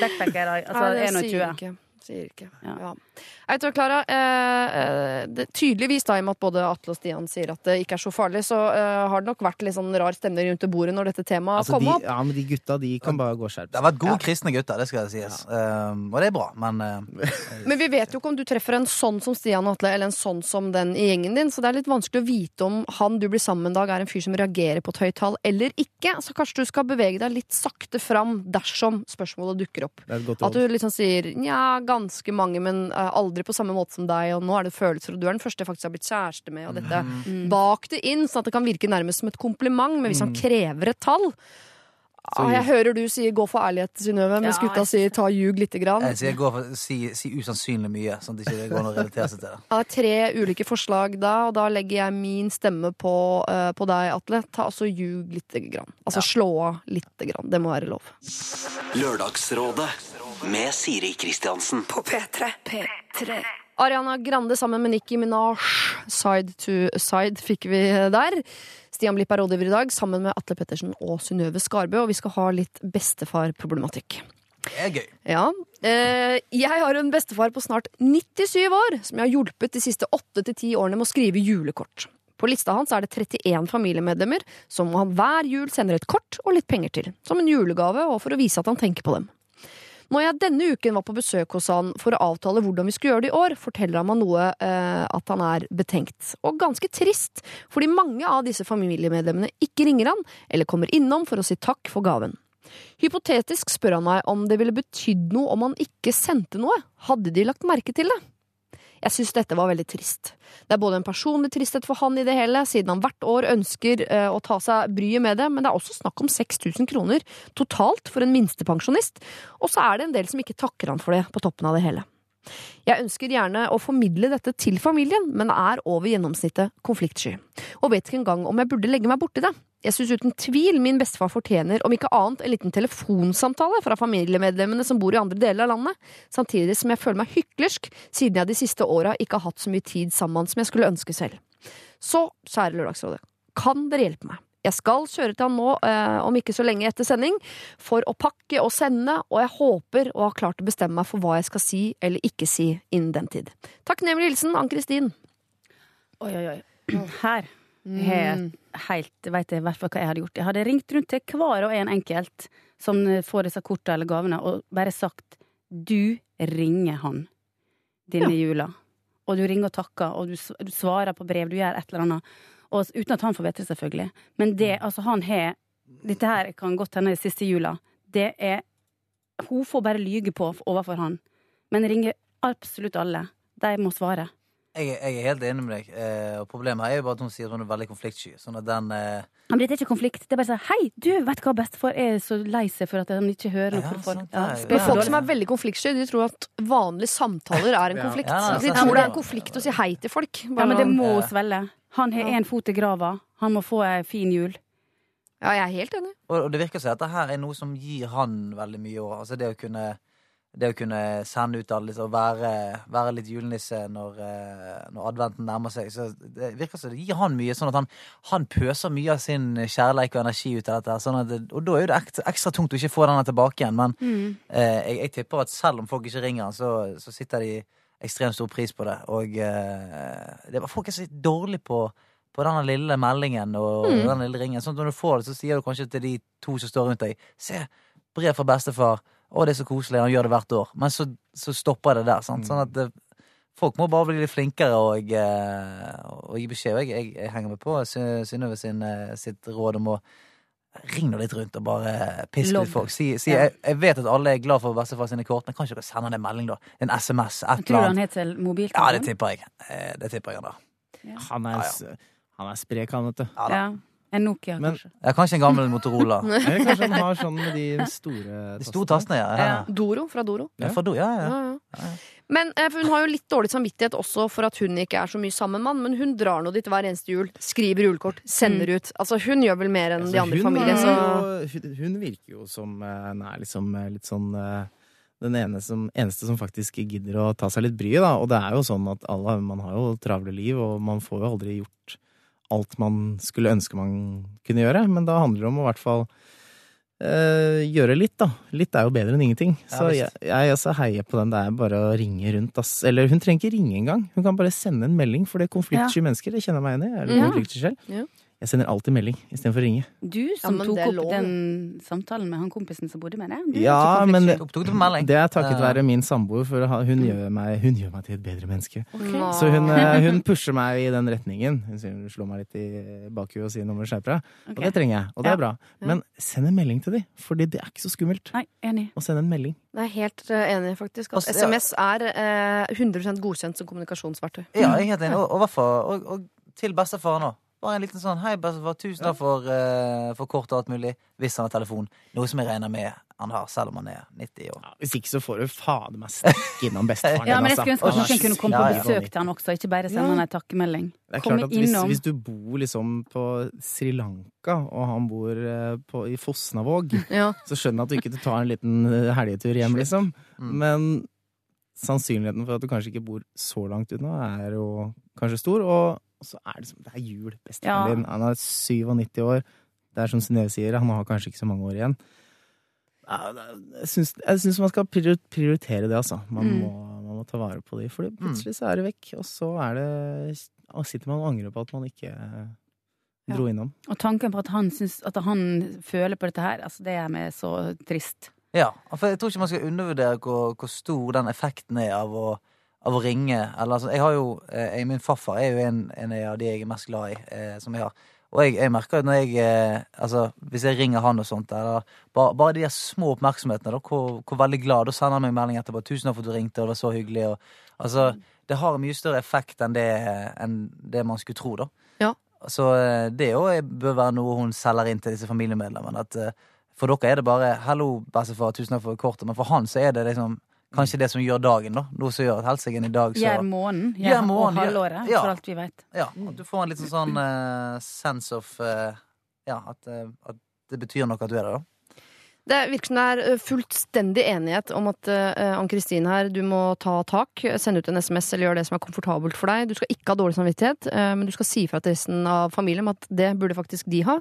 S8: Backpacker, altså
S2: ja, det sier
S8: 21.
S2: ikke. Sier ikke.
S8: Ja.
S2: Ja. Jeg vet du, Klara, eh, eh, tydeligvis da, i og med at både Atle og Stian sier at det ikke er så farlig, så eh, har det nok vært litt sånn rar stemning rundt det bordet når dette temaet
S9: Altså,
S2: kom
S9: de,
S2: opp.
S9: ja, men de gutta de kan bare gå skjerpet.
S7: Det har vært gode kristne gutter, det skal sies. Um, og det er bra, men uh, (laughs)
S2: Men vi vet jo ikke om du treffer en sånn som Stian og Atle, eller en sånn som den i gjengen din, så det er litt vanskelig å vite om han du blir sammen med en dag, er en fyr som reagerer på et høyt tall eller ikke. Så kanskje du skal bevege deg litt sakte fram dersom spørsmålet dukker opp. At du liksom sier nja, ganske mange, men eh, aldri på samme måte som deg, og nå er det følelser, og du er den første jeg faktisk har blitt kjæreste med, og dette.
S8: Mm.
S2: Bak det inn, sånn at det kan virke nærmest som et kompliment, men hvis han krever et tall ah, Jeg hører du sier 'gå for ærlighet', Synnøve, mens
S8: Ja,
S2: gutta sier 'ta ljug lite grann'.
S7: jeg sier for si, si usannsynlig mye, sånn at det ikke går an å relatere seg til det.
S2: Jeg har tre ulike forslag da, og da legger jeg min stemme på, uh, på deg, Atle. Ta altså ljug lite grann. Altså slå av lite grann. Det må være lov.
S4: Lørdagsrådet med Siri Kristiansen.
S3: På P3. P3.
S2: Ariana Grande sammen med Nikki Minaj, Side to Side, fikk vi der. Stian Blipp er rådgiver i dag, sammen med Atle Pettersen og Synnøve Skarbø, og vi skal ha litt bestefarproblematikk.
S7: Det er gøy.
S2: Ja. Eh, jeg har en bestefar på snart 97 år som jeg har hjulpet de siste 8-10 årene med å skrive julekort. På lista hans er det 31 familiemedlemmer som han hver jul sender et kort og litt penger til, som en julegave og for å vise at han tenker på dem. Når jeg denne uken var på besøk hos han for å avtale hvordan vi skulle gjøre det i år, forteller han meg noe eh, at han er betenkt. Og ganske trist, fordi mange av disse familiemedlemmene ikke ringer han, eller kommer innom for å si takk for gaven. Hypotetisk spør han meg om det ville betydd noe om han ikke sendte noe. Hadde de lagt merke til det? Jeg syns dette var veldig trist. Det er både en personlig tristhet for han i det hele, siden han hvert år ønsker eh, å ta seg bryet med det, men det er også snakk om 6000 kroner totalt for en minstepensjonist, og så er det en del som ikke takker han for det på toppen av det hele. Jeg ønsker gjerne å formidle dette til familien, men er over gjennomsnittet konfliktsky, og vet ikke engang om jeg burde legge meg borti det. Jeg syns uten tvil min bestefar fortjener, om ikke annet, en liten telefonsamtale fra familiemedlemmene som bor i andre deler av landet, samtidig som jeg føler meg hyklersk, siden jeg de siste åra ikke har hatt så mye tid sammen som jeg skulle ønske selv. Så, kjære Lørdagsrådet, kan dere hjelpe meg? Jeg skal kjøre til han nå, eh, om ikke så lenge etter sending, for å pakke og sende, og jeg håper å ha klart å bestemme meg for hva jeg skal si eller ikke si innen den tid. Takknemlig hilsen Ann-Kristin.
S8: Oi, oi, oi. (clears throat) Her har helt Vet jeg i hvert fall hva jeg hadde gjort. Jeg hadde ringt rundt til hver og en enkelt som får disse kortene eller gavene, og bare sagt du ringer han denne jula. Og du ringer og takker, og du, svarer på brev, du gjør et eller annet. Og, uten at han får vite det, selvfølgelig. Men det, altså, han har Dette her kan godt hende siste jula. Det er Hun får bare lyge på overfor han. Men ringer absolutt alle. De må svare.
S7: Jeg, jeg er helt enig med deg. Eh, og problemet her er jo bare at hun sier at hun er veldig konfliktsky. Sånn at den eh,
S8: Men det er ikke konflikt. Det er bare sånn Hei, du, vet hva bestefar er så lei seg for at han ikke hører noe
S7: Ja,
S8: fra folk. Ja,
S2: Men folk som er veldig konfliktsky, de tror at vanlige samtaler er en (laughs) konflikt.
S7: Ja, nei,
S2: de tror det er en konflikt å si hei til folk.
S8: Ja, men det må
S7: Ja.
S8: svelle. Han har én fot i grava. Han må få ei fin jul.
S2: Ja, jeg er helt enig.
S7: Og, og det virker som at dette her er noe som gir han veldig mye òg. Altså det å kunne det å kunne sende ut alle og være, være litt julenisse når, eh, når adventen nærmer seg. Så det virker som det gir han mye, sånn at han, han pøser mye av sin kjærleik og energi ut av dette. Sånn det, og da er det ekstra, ekstra tungt å ikke få denne tilbake igjen. Men eh, jeg, jeg tipper at selv om folk ikke ringer han, så, så sitter de ekstremt stor pris på det. Og eh, det var folk er så dårlige på på denne lille meldingen og
S2: Mm.
S7: denne lille ringen. Sånn at når du får det, så sier du kanskje til de to som står rundt deg Se, brev fra bestefar. Å, det er så koselig. Han gjør det hvert år. Men så, så stopper det der. Sant? Sånn at det, folk må bare bli litt flinkere og, eh, og gi beskjed. Og jeg, jeg, jeg henger med på Sy- Synnøve sin, eh, sitt råd om å Ring nå litt rundt og bare
S8: piske
S7: litt folk. Si, si,
S8: Ja.
S7: jeg, jeg vet at alle er glad for bestefar sine kort, men kan ikke dere sende han en melding, da? En SMS? Et
S8: Tror du han heter mobiltelefon?
S7: Ja, det tipper jeg. Eh, Det tipper jeg han Ja.
S9: Han er,
S7: Ja,
S9: ja. han er sprek, han, vet du.
S7: Ja, da.
S8: En Nokia,
S9: Men-
S8: kanskje.
S7: Ja, kanskje en gammel Motorola. (laughs)
S9: Eller kanskje han har sånn med de store
S7: De store tastene, ja. ja.
S8: Ja.
S2: Doro fra Doro.
S7: ja. fra do, ja, ja.
S2: Ja, ja. Men eh, for Hun har jo litt dårlig samvittighet også for at hun ikke er så mye sammen med han, men hun drar nå dit hver eneste jul, skriver julekort, sender ut. Altså Hun gjør vel mer enn de andre i
S9: Altså, hun,
S2: familien. Så.
S9: hun, hun virker jo som eh, Hun er liksom eh, litt sånn den ene som, eneste som faktisk gidder å ta seg litt bryet, da. Og det er jo sånn at alle, man har jo travle liv, og man får jo aldri gjort alt man skulle ønske man kunne gjøre. Men da handler det om å i hvert fall eh, gjøre litt, da. Litt er jo bedre enn ingenting.
S7: Ja,
S9: Så
S7: visst.
S9: jeg, jeg også heier på den. Det er bare å ringe rundt, ass. Eller hun trenger ikke ringe engang. Hun kan bare sende en melding, for det er konfliktsky mennesker. Det kjenner jeg meg igjen i. Jeg er litt
S2: Ja.
S9: konfliktsky selv.
S2: Ja.
S9: Jeg sender alltid melding istedenfor å ringe.
S8: Du som
S2: ja,
S8: tok opp
S2: lov.
S8: den samtalen med han kompisen som bodde med deg.
S9: Ja, men
S7: melding?
S9: Det er takket være min samboer, for hun gjør, meg, hun gjør meg til et bedre menneske.
S2: Nei.
S9: Så hun, eh, hun pusher meg i den retningen. Hun sier hun slår meg litt i bakhuet og sier nå må du skjerpe deg. Og det trenger jeg, og det er bra. Men send en melding til dem, for det er ikke så skummelt
S8: Nei, enig.
S9: å sende en melding.
S2: Jeg er helt eh, enig, faktisk.
S7: Altså.
S2: SMS er eh, 100 godkjent som kommunikasjonsverktøy.
S7: Ja, jeg er helt enig. Og, og, og, og til bestefaren nå. Bare en liten sånn Hei, bestefar, tusen takk for, uh, for kort og alt mulig. Hvis han har telefon. Noe som jeg regner med han har, selv om han er 90 år.
S9: Ja, hvis ikke så får du fader meg stikke innom bestefaren (laughs)
S8: Ja, men jeg
S9: altså.
S8: skulle ønske at
S9: Han
S8: noen kunne komme på besøk til han også, ikke bare sende han en takkemelding.
S9: Det er klart at hvis, hvis du bor liksom på Sri Lanka, og han bor eh, på, i Fosnavåg, (laughs)
S2: Ja.
S9: så skjønner jeg at du ikke tar en liten eh, helgetur hjem, liksom.
S7: Mm.
S9: Men sannsynligheten for at du kanskje ikke bor så langt unna, er jo kanskje stor. Og så er det, som- det er jul. Bestefaren
S8: Ja.
S9: din, han er 97 år. Det er som Synnøve sier, han har kanskje ikke så mange år igjen. Jeg syns, man skal prioritere det, altså. Man,
S8: Mm.
S9: må, man må ta vare på de, for plutselig så er det vekk. Og så er det og sitter man og angrer på at man ikke dro innom.
S8: Og tanken på at han, synes, at han føler på dette her, altså det er meg så trist.
S7: Ja, for jeg tror ikke man skal undervurdere hvor, hvor stor den effekten er av å, av å ringe. Eller, altså, jeg har jo, eh, jeg, Min farfar er jo en, en av de jeg er mest glad i, eh, som jeg har. Og jeg, jeg merker at når jeg eh, Altså, hvis jeg ringer han og sånt, eller bare, bare de der små oppmerksomhetene, da, hvor, hvor veldig glad Da sender han meg melding etterpå. 'Tusen takk for at du ringte, og det var så hyggelig'. Og, altså, det har en mye større effekt enn det, enn det man skulle tro, da.
S2: Ja.
S7: Så eh, det òg bør være noe hun selger inn til disse familiemedlemmene. At eh, for dere er det bare 'hallo, bestefar, tusen takk for kortet', men for han så er det liksom kanskje det som gjør dagen, da. Noe som gjør at helsiken i dag så
S8: Gjør måneden,
S7: Gjør
S8: gjør,
S7: måneden,
S8: og halvåret,
S7: Ja.
S8: for alt vi vet.
S7: Ja, at du får en liten sånn uh, sense of uh, Ja, at, uh, at det betyr noe at du er der, da.
S2: Det virker som det er eh, fullstendig enighet om at uh, Ann-Kristin her, du må ta tak, sende ut en SMS eller gjøre det som er komfortabelt for deg. Du skal ikke ha dårlig samvittighet, uh, men du skal si fra til resten av familien om at det burde faktisk de ha.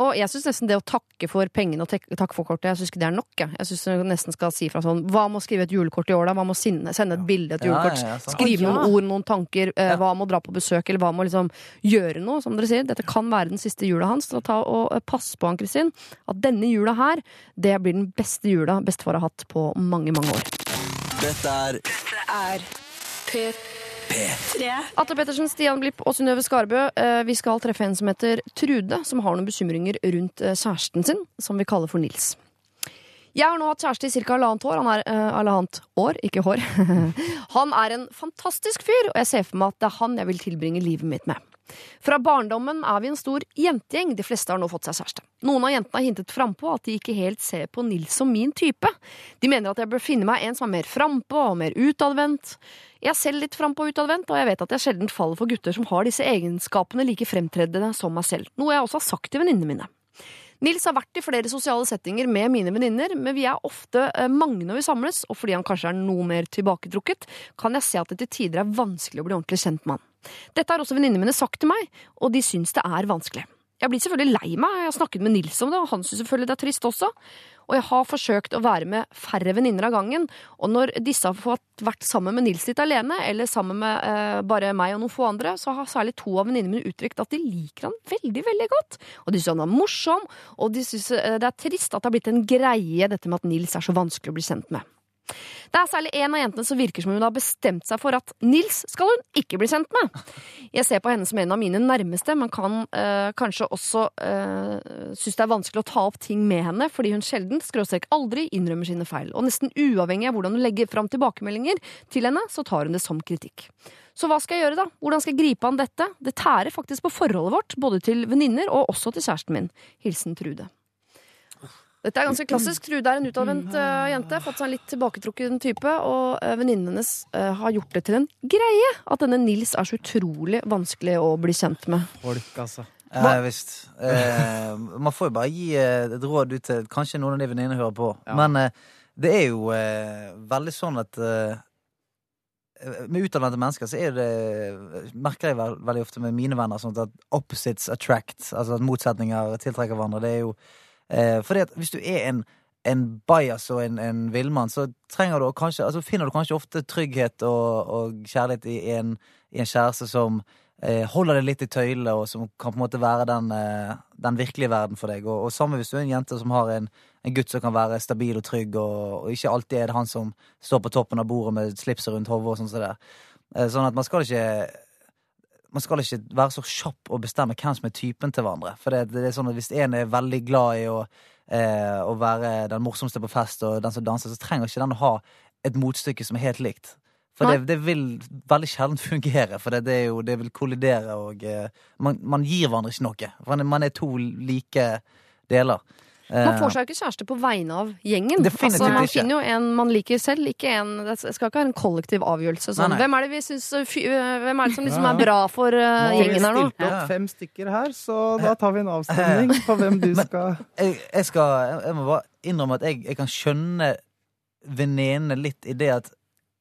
S2: Og jeg syns nesten det å takke for pengene og takke for kortet, jeg syns ikke det er nok. Jeg, jeg syns du nesten skal si fra sånn Hva med å skrive et julekort i år, da? Hva med å sende, sende et bilde, et julekort?
S7: ja, ja, ja,
S2: Skrive noen ord, noen tanker. Uh, Hva med å dra på besøk, eller hva med å liksom gjøre noe, som dere sier. Dette kan være den siste jula hans. Så ta og pass på, Ann-Kristin, at denne jula her, det blir den beste jula bestefar har hatt på mange, mange år.
S4: Dette er
S3: er P3.
S2: Atle Pettersen, Stian Blipp og Synnøve Skarbø. Eh, Vi skal treffe en som heter Trude, som har noen bekymringer rundt eh, kjæresten sin, som vi kaller for Nils. Jeg har nå hatt kjæreste i ca. halvannet år. Han er uh, halvannet år, ikke hår. (laughs) han er en fantastisk fyr, og jeg ser for meg at det er han jeg vil tilbringe livet mitt med. Fra barndommen er vi en stor jentegjeng. De fleste har nå fått seg kjæreste. Noen av jentene har hintet frampå at de ikke helt ser på Nils som min type. De mener at jeg bør finne meg en som er mer frampå og mer utadvendt. Jeg er selv litt frampå og utadvendt, og jeg vet at jeg sjelden faller for gutter som har disse egenskapene like fremtredende som meg selv. Noe jeg også har sagt til venninnene mine. Nils har vært i flere sosiale settinger med mine venninner, men vi er ofte eh, mange når vi samles, og fordi han kanskje er noe mer tilbaketrukket, kan jeg se at det til tider er vanskelig å bli ordentlig kjent med han. Dette har også venninnene mine sagt til meg, og de syns det er vanskelig. Jeg blir selvfølgelig lei meg, jeg har snakket med Nils om det, og han syns selvfølgelig det er trist også. Og jeg har forsøkt å være med færre venninner av gangen, og når disse har fått vært sammen med Nils litt alene, eller sammen med eh, bare meg og noen få andre, så har særlig to av venninnene mine uttrykt at de liker han veldig, veldig godt. Og de syns han er morsom, og de syns eh, det er trist at det har blitt en greie, dette med at Nils er så vanskelig å bli kjent med. Det er særlig en av jentene som virker som hun har bestemt seg for at Nils skal hun ikke bli kjent med. Jeg ser på henne som en av mine nærmeste, men kan øh, kanskje også øh, synes det er vanskelig å ta opp ting med henne, fordi hun sjelden, skråstrek aldri, innrømmer sine feil. Og nesten uavhengig av hvordan hun legger fram tilbakemeldinger til henne, så tar hun det som kritikk. Så hva skal jeg gjøre, da? Hvordan skal jeg gripe an dette? Det tærer faktisk på forholdet vårt, både til venninner og også til kjæresten min. Hilsen Trude. Dette er ganske klassisk. Trude er en utadvendt uh, jente. Fått seg en litt tilbaketrukken type. Og uh, venninnene hennes uh, har gjort det til en greie at denne Nils er så utrolig vanskelig å bli kjent med.
S9: Folk, altså.
S7: Ja, visst. Eh, man får jo bare gi eh, et råd ut til kanskje noen av de venninnene hører på.
S9: Ja.
S7: Men eh, det er jo eh, veldig sånn at eh, med utadvendte mennesker så er det Merker jeg vel- veldig ofte med mine venner sånn at opposites attract. Altså at motsetninger tiltrekker hverandre. Det er jo eh, for hvis du er en en bajas og en, en villmann, så trenger du kanskje, altså finner du kanskje ofte trygghet og, og kjærlighet i en, i en kjæreste som eh, holder deg litt i tøylene, og som kan på en måte være den, eh, den virkelige verden for deg. Og, og samme hvis du er en jente som har en, gutt som kan være stabil og trygg, og, og ikke alltid er det han som står på toppen av bordet med slipset rundt hodet og sånn som det. Eh, sånn at man skal ikke man skal ikke være så kjapp og bestemme hvem som er typen til hverandre. For det, det er sånn at Hvis en er veldig glad i å, eh, å være den morsomste på fest og den som danser, så trenger ikke den å ha et motstykke som er helt likt. For det, det vil veldig sjelden (laughs) fungere, for det, det, jo, det vil kollidere og eh, man, man gir hverandre ikke noe. For man er to like deler.
S2: Man
S7: Eh,
S2: får seg jo ikke kjæreste på vegne av gjengen.
S7: Definitivt
S2: altså, man
S7: ikke.
S2: finner jo en man liker selv, ikke en Det skal ikke være en kollektiv avgjørelse. Sånn.
S7: Nei, nei.
S2: Hvem er det vi synes, uh, fy- uh, Hvem er det som liksom er bra for uh,
S9: Nå har vi
S2: gjengen her nå?
S9: stilt opp fem stykker her, så da tar vi en avstemning (laughs) på hvem du skal
S7: jeg, jeg skal Jeg må bare innrømme at jeg, jeg kan skjønne venninnene litt i det at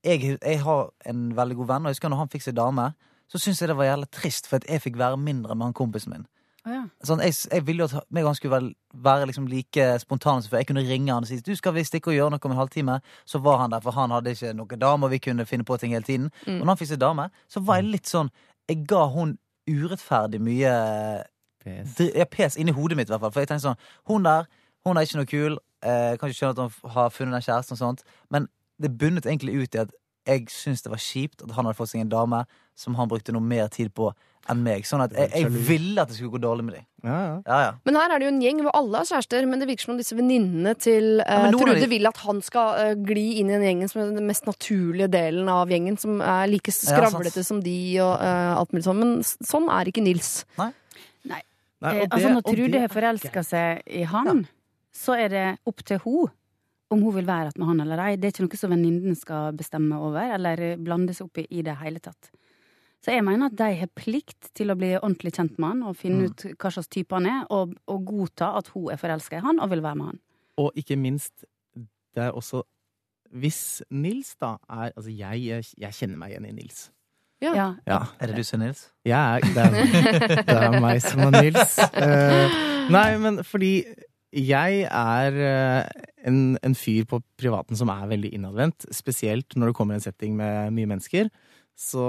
S7: jeg, jeg har en veldig god venn, og jeg husker når han fikk seg dame, så syntes jeg det var jævlig trist, for at jeg fikk være mindre med han kompisen min.
S8: Ja.
S7: Sånn, jeg, jeg ville jo at meg og han skulle vel være liksom like spontane som før. Jeg kunne ringe han og si du skal vi stikke og gjøre noe om en halvtime. Så var han der, for han hadde ikke noen dame, og vi kunne finne på ting hele tiden.
S2: Mm.
S7: Og når han fikk seg dame, så var jeg litt sånn Jeg ga hun urettferdig mye pes, ja, pes inni hodet mitt, i hvert fall. For jeg tenkte sånn Hun der, hun er ikke noe kul. Eh, kan ikke skjønne at hun har funnet den kjæresten og sånt. Men det bunnet egentlig ut i at jeg syns det var kjipt at han hadde fått seg en dame som han brukte noe mer tid på enn meg. Sånn at jeg, jeg ville at det skulle gå dårlig med dem.
S9: Ja, ja.
S7: Ja, ja.
S2: Men her er det jo en gjeng hvor alle har kjærester, men det virker som om disse venninnene til
S7: uh,
S2: Trude
S7: de-
S2: vil at han skal uh, gli inn i den gjengen som er den mest naturlige delen av gjengen, som er like skravlete som de og uh, alt mulig sånn. Men sånn er ikke Nils.
S9: Nei,
S8: Nei.
S9: Nei det-
S8: altså Når Trude har forelska seg i han, så er det opp til hun om hun vil være med han eller ei. Det er ikke noe som venninnen skal bestemme over eller blande seg opp i i det hele tatt. Så jeg mener at de har plikt til å bli ordentlig kjent med han og finne
S9: Mm.
S8: ut hva slags type han er, og, og godta at hun er forelska i han og vil være med han.
S9: Og ikke minst, det er også Hvis Nils da er Altså, jeg, jeg kjenner meg igjen i Nils.
S2: Ja.
S8: Ja.
S9: Ja.
S7: Er det du som er Nils?
S9: Jeg er, det, er, det er meg som er Nils. Uh, (laughs) nei, men fordi jeg er eh, en, en fyr på privaten som er veldig innadvendt. Spesielt når det kommer en setting med mye mennesker. Så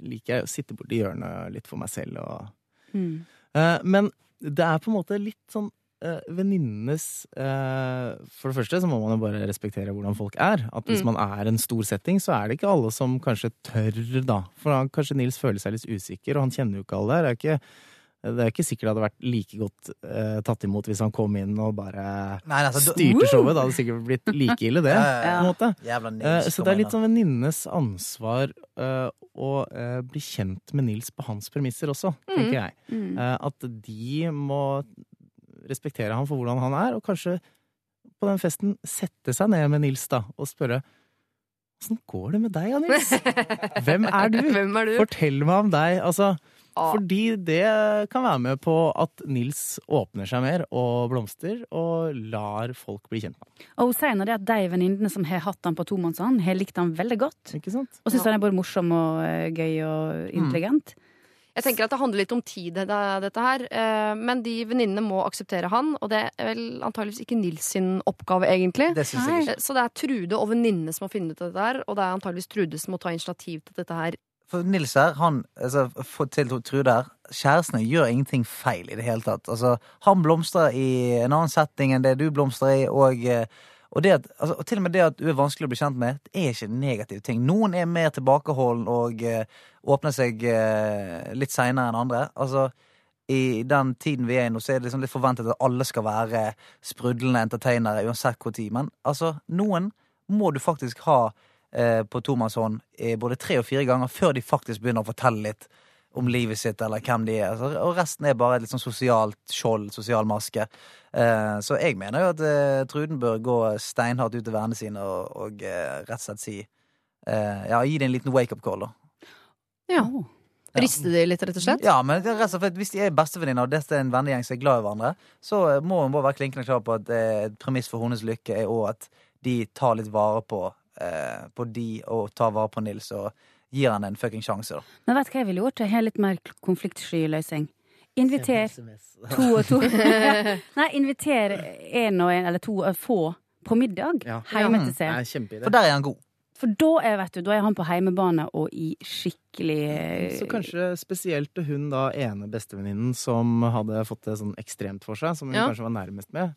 S9: liker jeg å sitte borti hjørnet litt for meg selv og
S8: Mm.
S9: Eh, Men det er på en måte litt sånn uh, venninnenes eh, For det første så må man jo bare respektere hvordan folk er. At hvis
S2: Mm.
S9: man er en stor setting, så er det ikke alle som kanskje tør, da. For da kanskje Nils føler seg litt usikker, og han kjenner jo ikke alle der. Det er ikke, det er ikke sikkert det hadde vært like godt uh, tatt imot hvis han kom inn og bare
S7: Nei, altså, da-
S9: styrte showet. Det hadde sikkert blitt like ille, det. (laughs)
S7: Ja, ja, ja.
S9: på en måte.
S7: Jævla
S9: Eh, så det er litt sånn venninnenes ansvar eh, å eh, bli kjent med Nils på hans premisser også, tenker jeg.
S8: Mm.
S9: Eh, at de må respektere ham for hvordan han er, og kanskje på den festen sette seg ned med Nils da, og spørre Åssen går det med deg, Nils? (laughs) Hvem er du?
S2: Hvem er du?
S9: Fortell meg om deg. Altså. Fordi det kan være med på at Nils åpner seg mer og blomstrer, og lar folk bli kjent med ham.
S8: Og hun sier nå det at de venninnene som har hatt han på tomannshånd, har likt han veldig godt.
S9: Ikke sant?
S8: Og syns han er både morsom og eh, gøy og intelligent.
S2: Jeg tenker at det handler litt om tid, dette her. eh, Men de venninnene må akseptere han, og det er vel antageligvis ikke Nils sin oppgave, egentlig.
S7: Det synes jeg ikke.
S2: Eh, Så det er Trude og venninnene som må finne ut av dette her, og det er antageligvis Trude som må ta initiativ til dette her.
S7: For Nils her, han altså, til Trude her, kjærestene gjør ingenting feil i det hele tatt. Altså, han blomstrer i en annen setting enn det du blomstrer i, og, eh, og, det at, altså, og til og med det at du er vanskelig å bli kjent med, det er ikke en negativ ting. Noen er mer tilbakeholden og uh, åpner seg uh, litt seinere enn andre. Altså, i den tiden vi er i nå, så er det liksom litt forventet at alle skal være sprudlende entertainere uansett hvor tid. Men altså, noen må du faktisk ha på tomannshånd eh, både tre og fire ganger før de faktisk begynner å fortelle litt om livet sitt eller hvem de er. Altså, og resten er bare et litt sånn sosialt skjold, sosial maske. Eh, så jeg mener jo at eh, Truden bør gå steinhardt ut til vennene sine og, og eh, rett og slett si eh, Ja, gi det en liten wake-up call, da.
S2: Ja.
S8: Oh.
S7: Ja.
S2: Riste de litt, rett og slett?
S7: Ja, men rett og slett, hvis de er bestevenninner, og dette er en vennegjeng som er glad i hverandre, så eh, må hun bare være klinkende klar på at eh, et premiss for hennes lykke er òg at de tar litt vare på, eh, på de og tar vare på Nils og gir han en fucking sjanse, da.
S8: Men vet du hva jeg ville gjort? Jeg har litt mer konfliktsky løsning. Inviter (laughs) to og to. (laughs) (laughs) Nei, inviter en og en, eller to, og få på middag
S9: Ja.
S8: hjemme til seg.
S7: For der er han god.
S8: For da er, vet du, da er han på heimebane og i skikkelig eh,
S9: Så kanskje spesielt hun da ene bestevenninnen som hadde fått det sånn ekstremt for seg, som hun
S2: Ja.
S9: kanskje var nærmest med.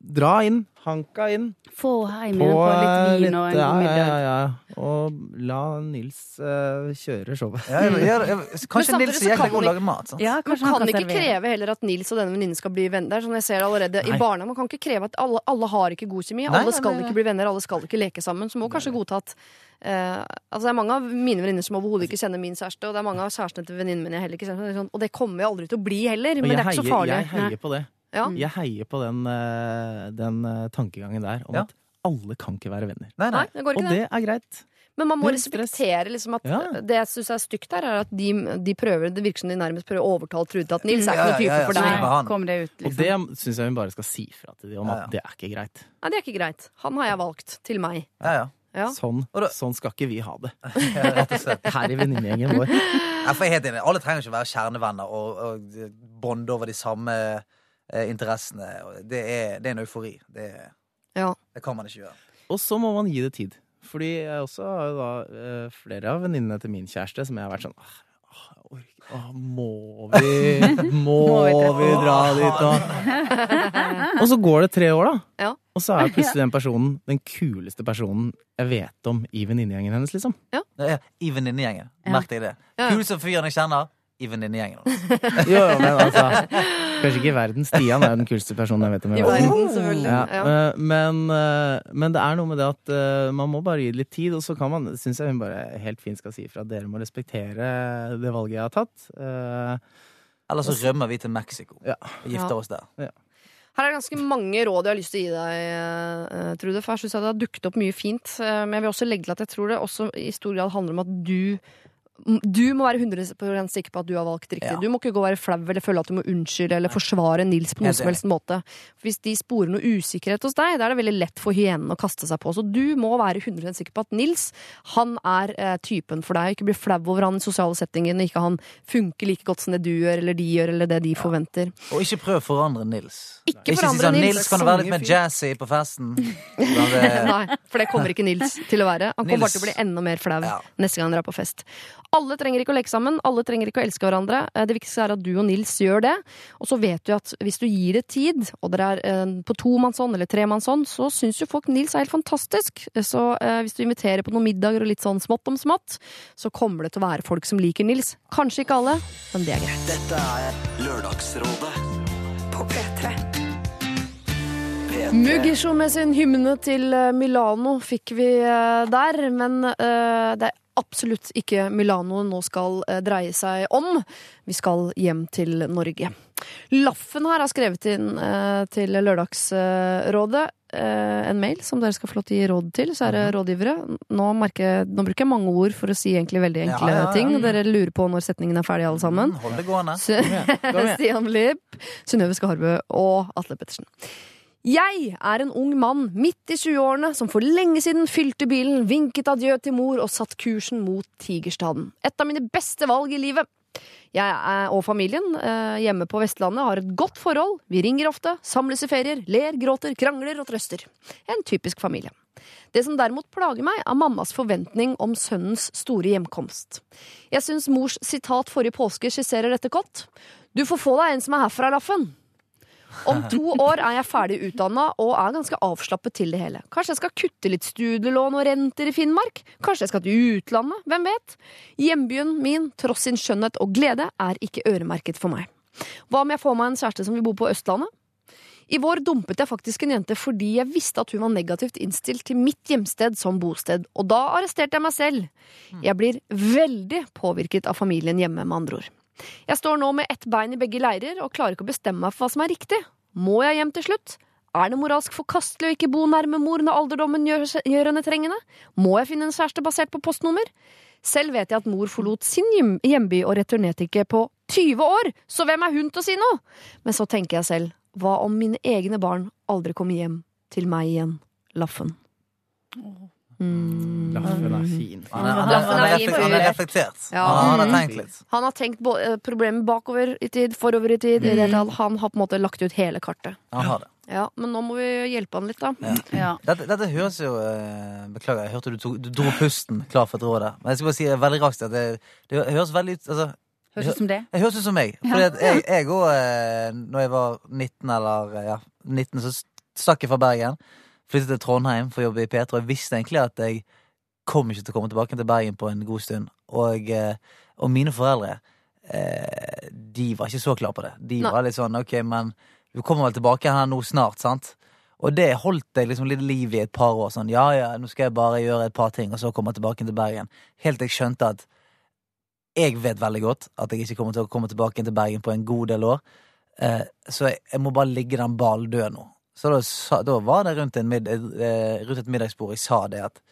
S9: Dra inn, hanka inn,
S8: Få hjem
S9: på
S8: igjen på litt
S9: eh,
S8: vin og en
S9: ja,
S8: middag.
S9: ja, ja, ja. Og la Nils uh, kjøre showet.
S7: Ja, ja, ja, kanskje Nils er jæklig
S2: kan
S7: god til å lage mat. Sant?
S8: Ja,
S2: Man
S8: kanskje han
S2: kan
S8: kan
S2: ikke kreve heller at Nils og denne venninnen skal bli venner. Det er Sånn jeg ser allerede i barna, Man kan ikke kreve at alle, alle har ikke god kjemi.
S7: Nei,
S2: Alle skal
S7: nei, nei.
S2: ikke bli venner, alle skal ikke leke sammen. Så må kanskje godta at uh, Altså Det er mange av mine venninner som overhodet ikke kjenner min kjæreste, og det er mange av kjærestene til venninnen min jeg heller ikke kjenner. Det og det kommer jeg aldri til å bli heller, men det er ikke så farlig.
S9: jeg heier på det.
S2: Ja.
S9: Jeg heier på den, eh, den eh, tankegangen der om
S7: Ja.
S9: at alle kan ikke være venner.
S7: Nei, nei.
S2: Nei, det går
S9: Og
S2: ikke det.
S9: det er greit.
S2: Men man må respektere liksom at
S9: Ja.
S2: det jeg syns er stygt her, er at de, de prøver Det virker som de nærmest prøver å overtale Trude til at Nils er ikke noe
S7: ja,
S2: type for deg.
S8: Kom det ut,
S9: Og
S8: liksom.
S9: det syns jeg hun bare skal si fra til dem om
S7: Ja, ja.
S9: at det er ikke greit.
S2: Nei, det er ikke greit. Han har jeg valgt til meg.
S7: Ja, ja.
S2: Ja.
S9: Sånn, sånn skal ikke vi ha det (laughs)
S7: og
S9: her i venninnegjengen vår.
S7: Jeg er helt enig. Alle trenger ikke å være kjernevenner og, og bonde over de samme interessene. Det er, det er en eufori. Det,
S2: Ja.
S7: det kan man ikke gjøre.
S9: Og så må man gi det tid. Fordi jeg også har jo da eh, flere av venninnene til min kjæreste som jeg har vært sånn «Åh, åh, orker- åh, Må vi (laughs) Må vi dra dit nå? Og så går det tre år, da.
S2: Ja.
S9: Og så er plutselig den personen den kuleste personen jeg vet om i venninnegjengen hennes, liksom.
S7: Ja. I venninnegjengen. Merk deg det. Kuleste fyren jeg kjenner, i venninnegjengen. (laughs)
S9: Jo, jo, men altså Kanskje ikke i verden. Stian er den kuleste personen jeg vet om.
S2: I
S9: i verden.
S2: verden, selvfølgelig.
S9: Ja,
S2: Ja.
S9: eh, Men, eh, men det er noe med det at eh, man må bare gi det litt tid, og så kan man, syns jeg hun bare helt fint skal si ifra at dere må respektere det valget jeg har tatt. Eh,
S7: Eller så rømmer vi til Mexico
S9: Ja.
S7: og gifter oss der.
S2: Her er det ganske mange råd jeg har lyst til å gi deg, Trude. For jeg synes at det har dukket opp mye fint. Men jeg vil også legge til at jeg tror det også i stor grad handler om at du du må være 100 sikker på at du har valgt riktig.
S7: Ja.
S2: Du må ikke gå og være flau eller føle at du må unnskylde eller forsvare Nils på noen som helst måte. Hvis de sporer noe usikkerhet hos deg, da er det veldig lett for hyenen å kaste seg på. Så du må være 100 sikker på at Nils han er eh, typen for deg. Ikke bli flau over han i sosiale settingene, ikke han funker like godt som det du gjør, eller de gjør, eller det de forventer.
S7: Og ikke prøv å forandre Nils.
S2: Ikke
S7: si
S2: forandre
S7: sånn,
S2: Nils.
S7: Nils, kan du være litt mer jazzy på festen? (laughs)
S2: Nei, for det kommer ikke Nils til å være. Han kommer bare til å bli enda mer flau
S7: Ja.
S2: neste gang dere er på fest. Alle trenger ikke å leke sammen, alle trenger ikke å elske hverandre. Eh, Det viktigste er at du og Nils gjør det. Og så vet du at hvis du gir det tid, og dere er eh, på tomannshånd eller tremannshånd, så syns jo folk Nils er helt fantastisk. Så eh, hvis du inviterer på noen middager og litt sånn smått om smått, så kommer det til å være folk som liker Nils. Kanskje ikke alle, men det er greit.
S4: Dette er Lørdagsrådet
S3: På P3.
S4: P3.
S2: Muggisho med sin hymne til Milano fikk vi der, men eh, det er absolutt ikke Milano nå skal eh, dreie seg om. Vi skal hjem til Norge. Laffen her har skrevet inn eh, til Lørdagsrådet eh, en mail som dere skal få lov til å gi råd til, kjære rådgivere. Nå, merker, nå bruker jeg mange ord for å si egentlig veldig enkle
S7: ja, ja.
S2: ting. Dere lurer på når setningen er ferdig, alle sammen.
S7: Mm, Hold det gående. (laughs)
S2: Stian Blipp, Synnøve Skarbø og Atle Pettersen. Jeg er en ung mann midt i 20-årene som for lenge siden fylte bilen, vinket adjø til mor og satt kursen mot Tigerstaden. Et av mine beste valg i livet. Jeg og familien eh, hjemme på Vestlandet har et godt forhold. Vi ringer ofte, samles i ferier, ler, gråter, krangler og trøster. En typisk familie. Det som derimot plager meg, er mammas forventning om sønnens store hjemkomst. Jeg syns mors sitat forrige påske skisserer dette godt. Du får få deg en som er herfra, Laffen. Om to år er jeg ferdig utdanna og er ganske avslappet til det hele. Kanskje jeg skal kutte litt studielån og renter i Finnmark? Kanskje jeg skal til utlandet? Hvem vet? Hjembyen min, tross sin skjønnhet og glede, er ikke øremerket for meg. Hva om jeg får meg en kjæreste som vil bo på Østlandet? I vår dumpet jeg faktisk en jente fordi jeg visste at hun var negativt innstilt til mitt hjemsted som bosted, og da arresterte jeg meg selv. Jeg blir veldig påvirket av familien hjemme, med andre ord. Jeg står nå med ett bein i begge leirer og klarer ikke å bestemme meg for hva som er riktig. Må jeg hjem til slutt? Er det moralsk forkastelig å ikke bo nærme mor når alderdommen gjør, gjør henne trengende? Må jeg finne en kjæreste basert på postnummer? Selv vet jeg at mor forlot sin hjem hjemby og returnerte ikke på 20 år, så hvem er hun til å si noe? Men så tenker jeg selv, hva om mine egne barn aldri kommer hjem til meg igjen, Laffen? Mm.
S9: Laffen er fin.
S7: Han er, han er, han er, han er reflektert.
S2: Ja.
S7: Han, har tenkt litt.
S2: Han har tenkt eh, problemet bakover i tid, forover i tid. I det. Han har på en måte lagt ut hele kartet.
S7: Han har det.
S2: Ja, Men nå må vi hjelpe han litt, da.
S8: Ja.
S7: Dette, dette høres jo eh, Beklager, jeg hørte du, tok, du dro pusten klar for et råd der. Men jeg skal bare si det veldig raskt at det, det høres veldig ut altså,
S8: Høres ut som det.
S7: Det høres ut som meg. For jeg, jeg òg, eh, når jeg var 19 eller ja, 19, så stakk jeg fra Bergen. Flyttet til Trondheim for å jobbe i P3. Og jeg visste egentlig at jeg kom ikke til å komme tilbake til Bergen på en god stund. Og, eh, og mine foreldre, eh, de var ikke så klar på det. De
S2: Nei.
S7: var litt sånn ok, men vi kommer vel tilbake her nå snart, sant? Og det holdt jeg liksom litt liv i et par år. Sånn ja ja, nå skal jeg bare gjøre et par ting, og så komme tilbake til Bergen. Helt til jeg skjønte at jeg vet veldig godt at jeg ikke kommer til å komme tilbake til Bergen på en god del år. Eh, så jeg, jeg må bare ligge den ballen død nå. Så da, sa, da var det rundt, en mid, eh, rundt et middagsbord jeg sa det at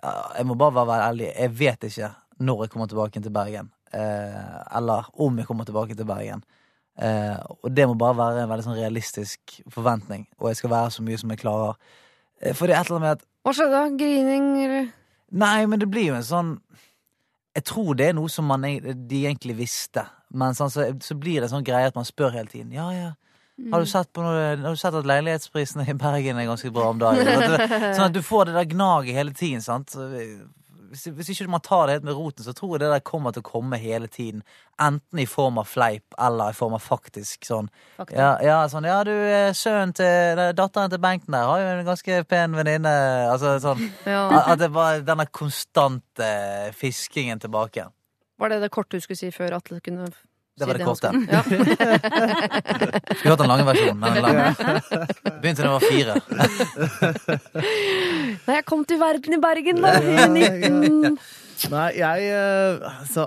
S7: jeg må bare være ærlig. Jeg vet ikke når jeg kommer tilbake til Bergen. Eh, eller om jeg kommer tilbake til Bergen. Eh, og det må bare være en veldig sånn realistisk forventning, og jeg skal være så mye som jeg klarer. For det er et eller annet med at
S2: Hva skjedde? Grining, eller?
S7: Nei, men det blir jo en sånn Jeg tror det er noe som man, de egentlig visste. Men sånn, så, så blir det en sånn greie at man spør hele tiden. Ja, ja. Har du sett, på noe, har du sett at leilighetsprisene i Bergen er ganske bra om dagen? Sånn at du får det der gnaget hele tiden. sant? Hvis, hvis ikke man tar det helt med roten, så tror jeg det der kommer til å komme hele tiden. Enten i form av fleip eller i form av faktisk sånn.
S8: Fakta.
S7: Ja, ja, sånn, ja du, eh, sønnen til Datteren til Bengten der har jo en ganske pen venninne. Altså sånn (laughs)
S2: Ja.
S7: At det var denne konstante fiskingen tilbake.
S2: Var det det korte du skulle si før Atle kunne
S7: Det var det korte. (laughs)
S2: skulle? Ja.
S7: Skulle hørt den lange versjonen. Men lang. Begynte da jeg var fire. (laughs)
S2: Nei, jeg kom til verden i Bergen, da, i 19...
S9: Nei, jeg eh, Altså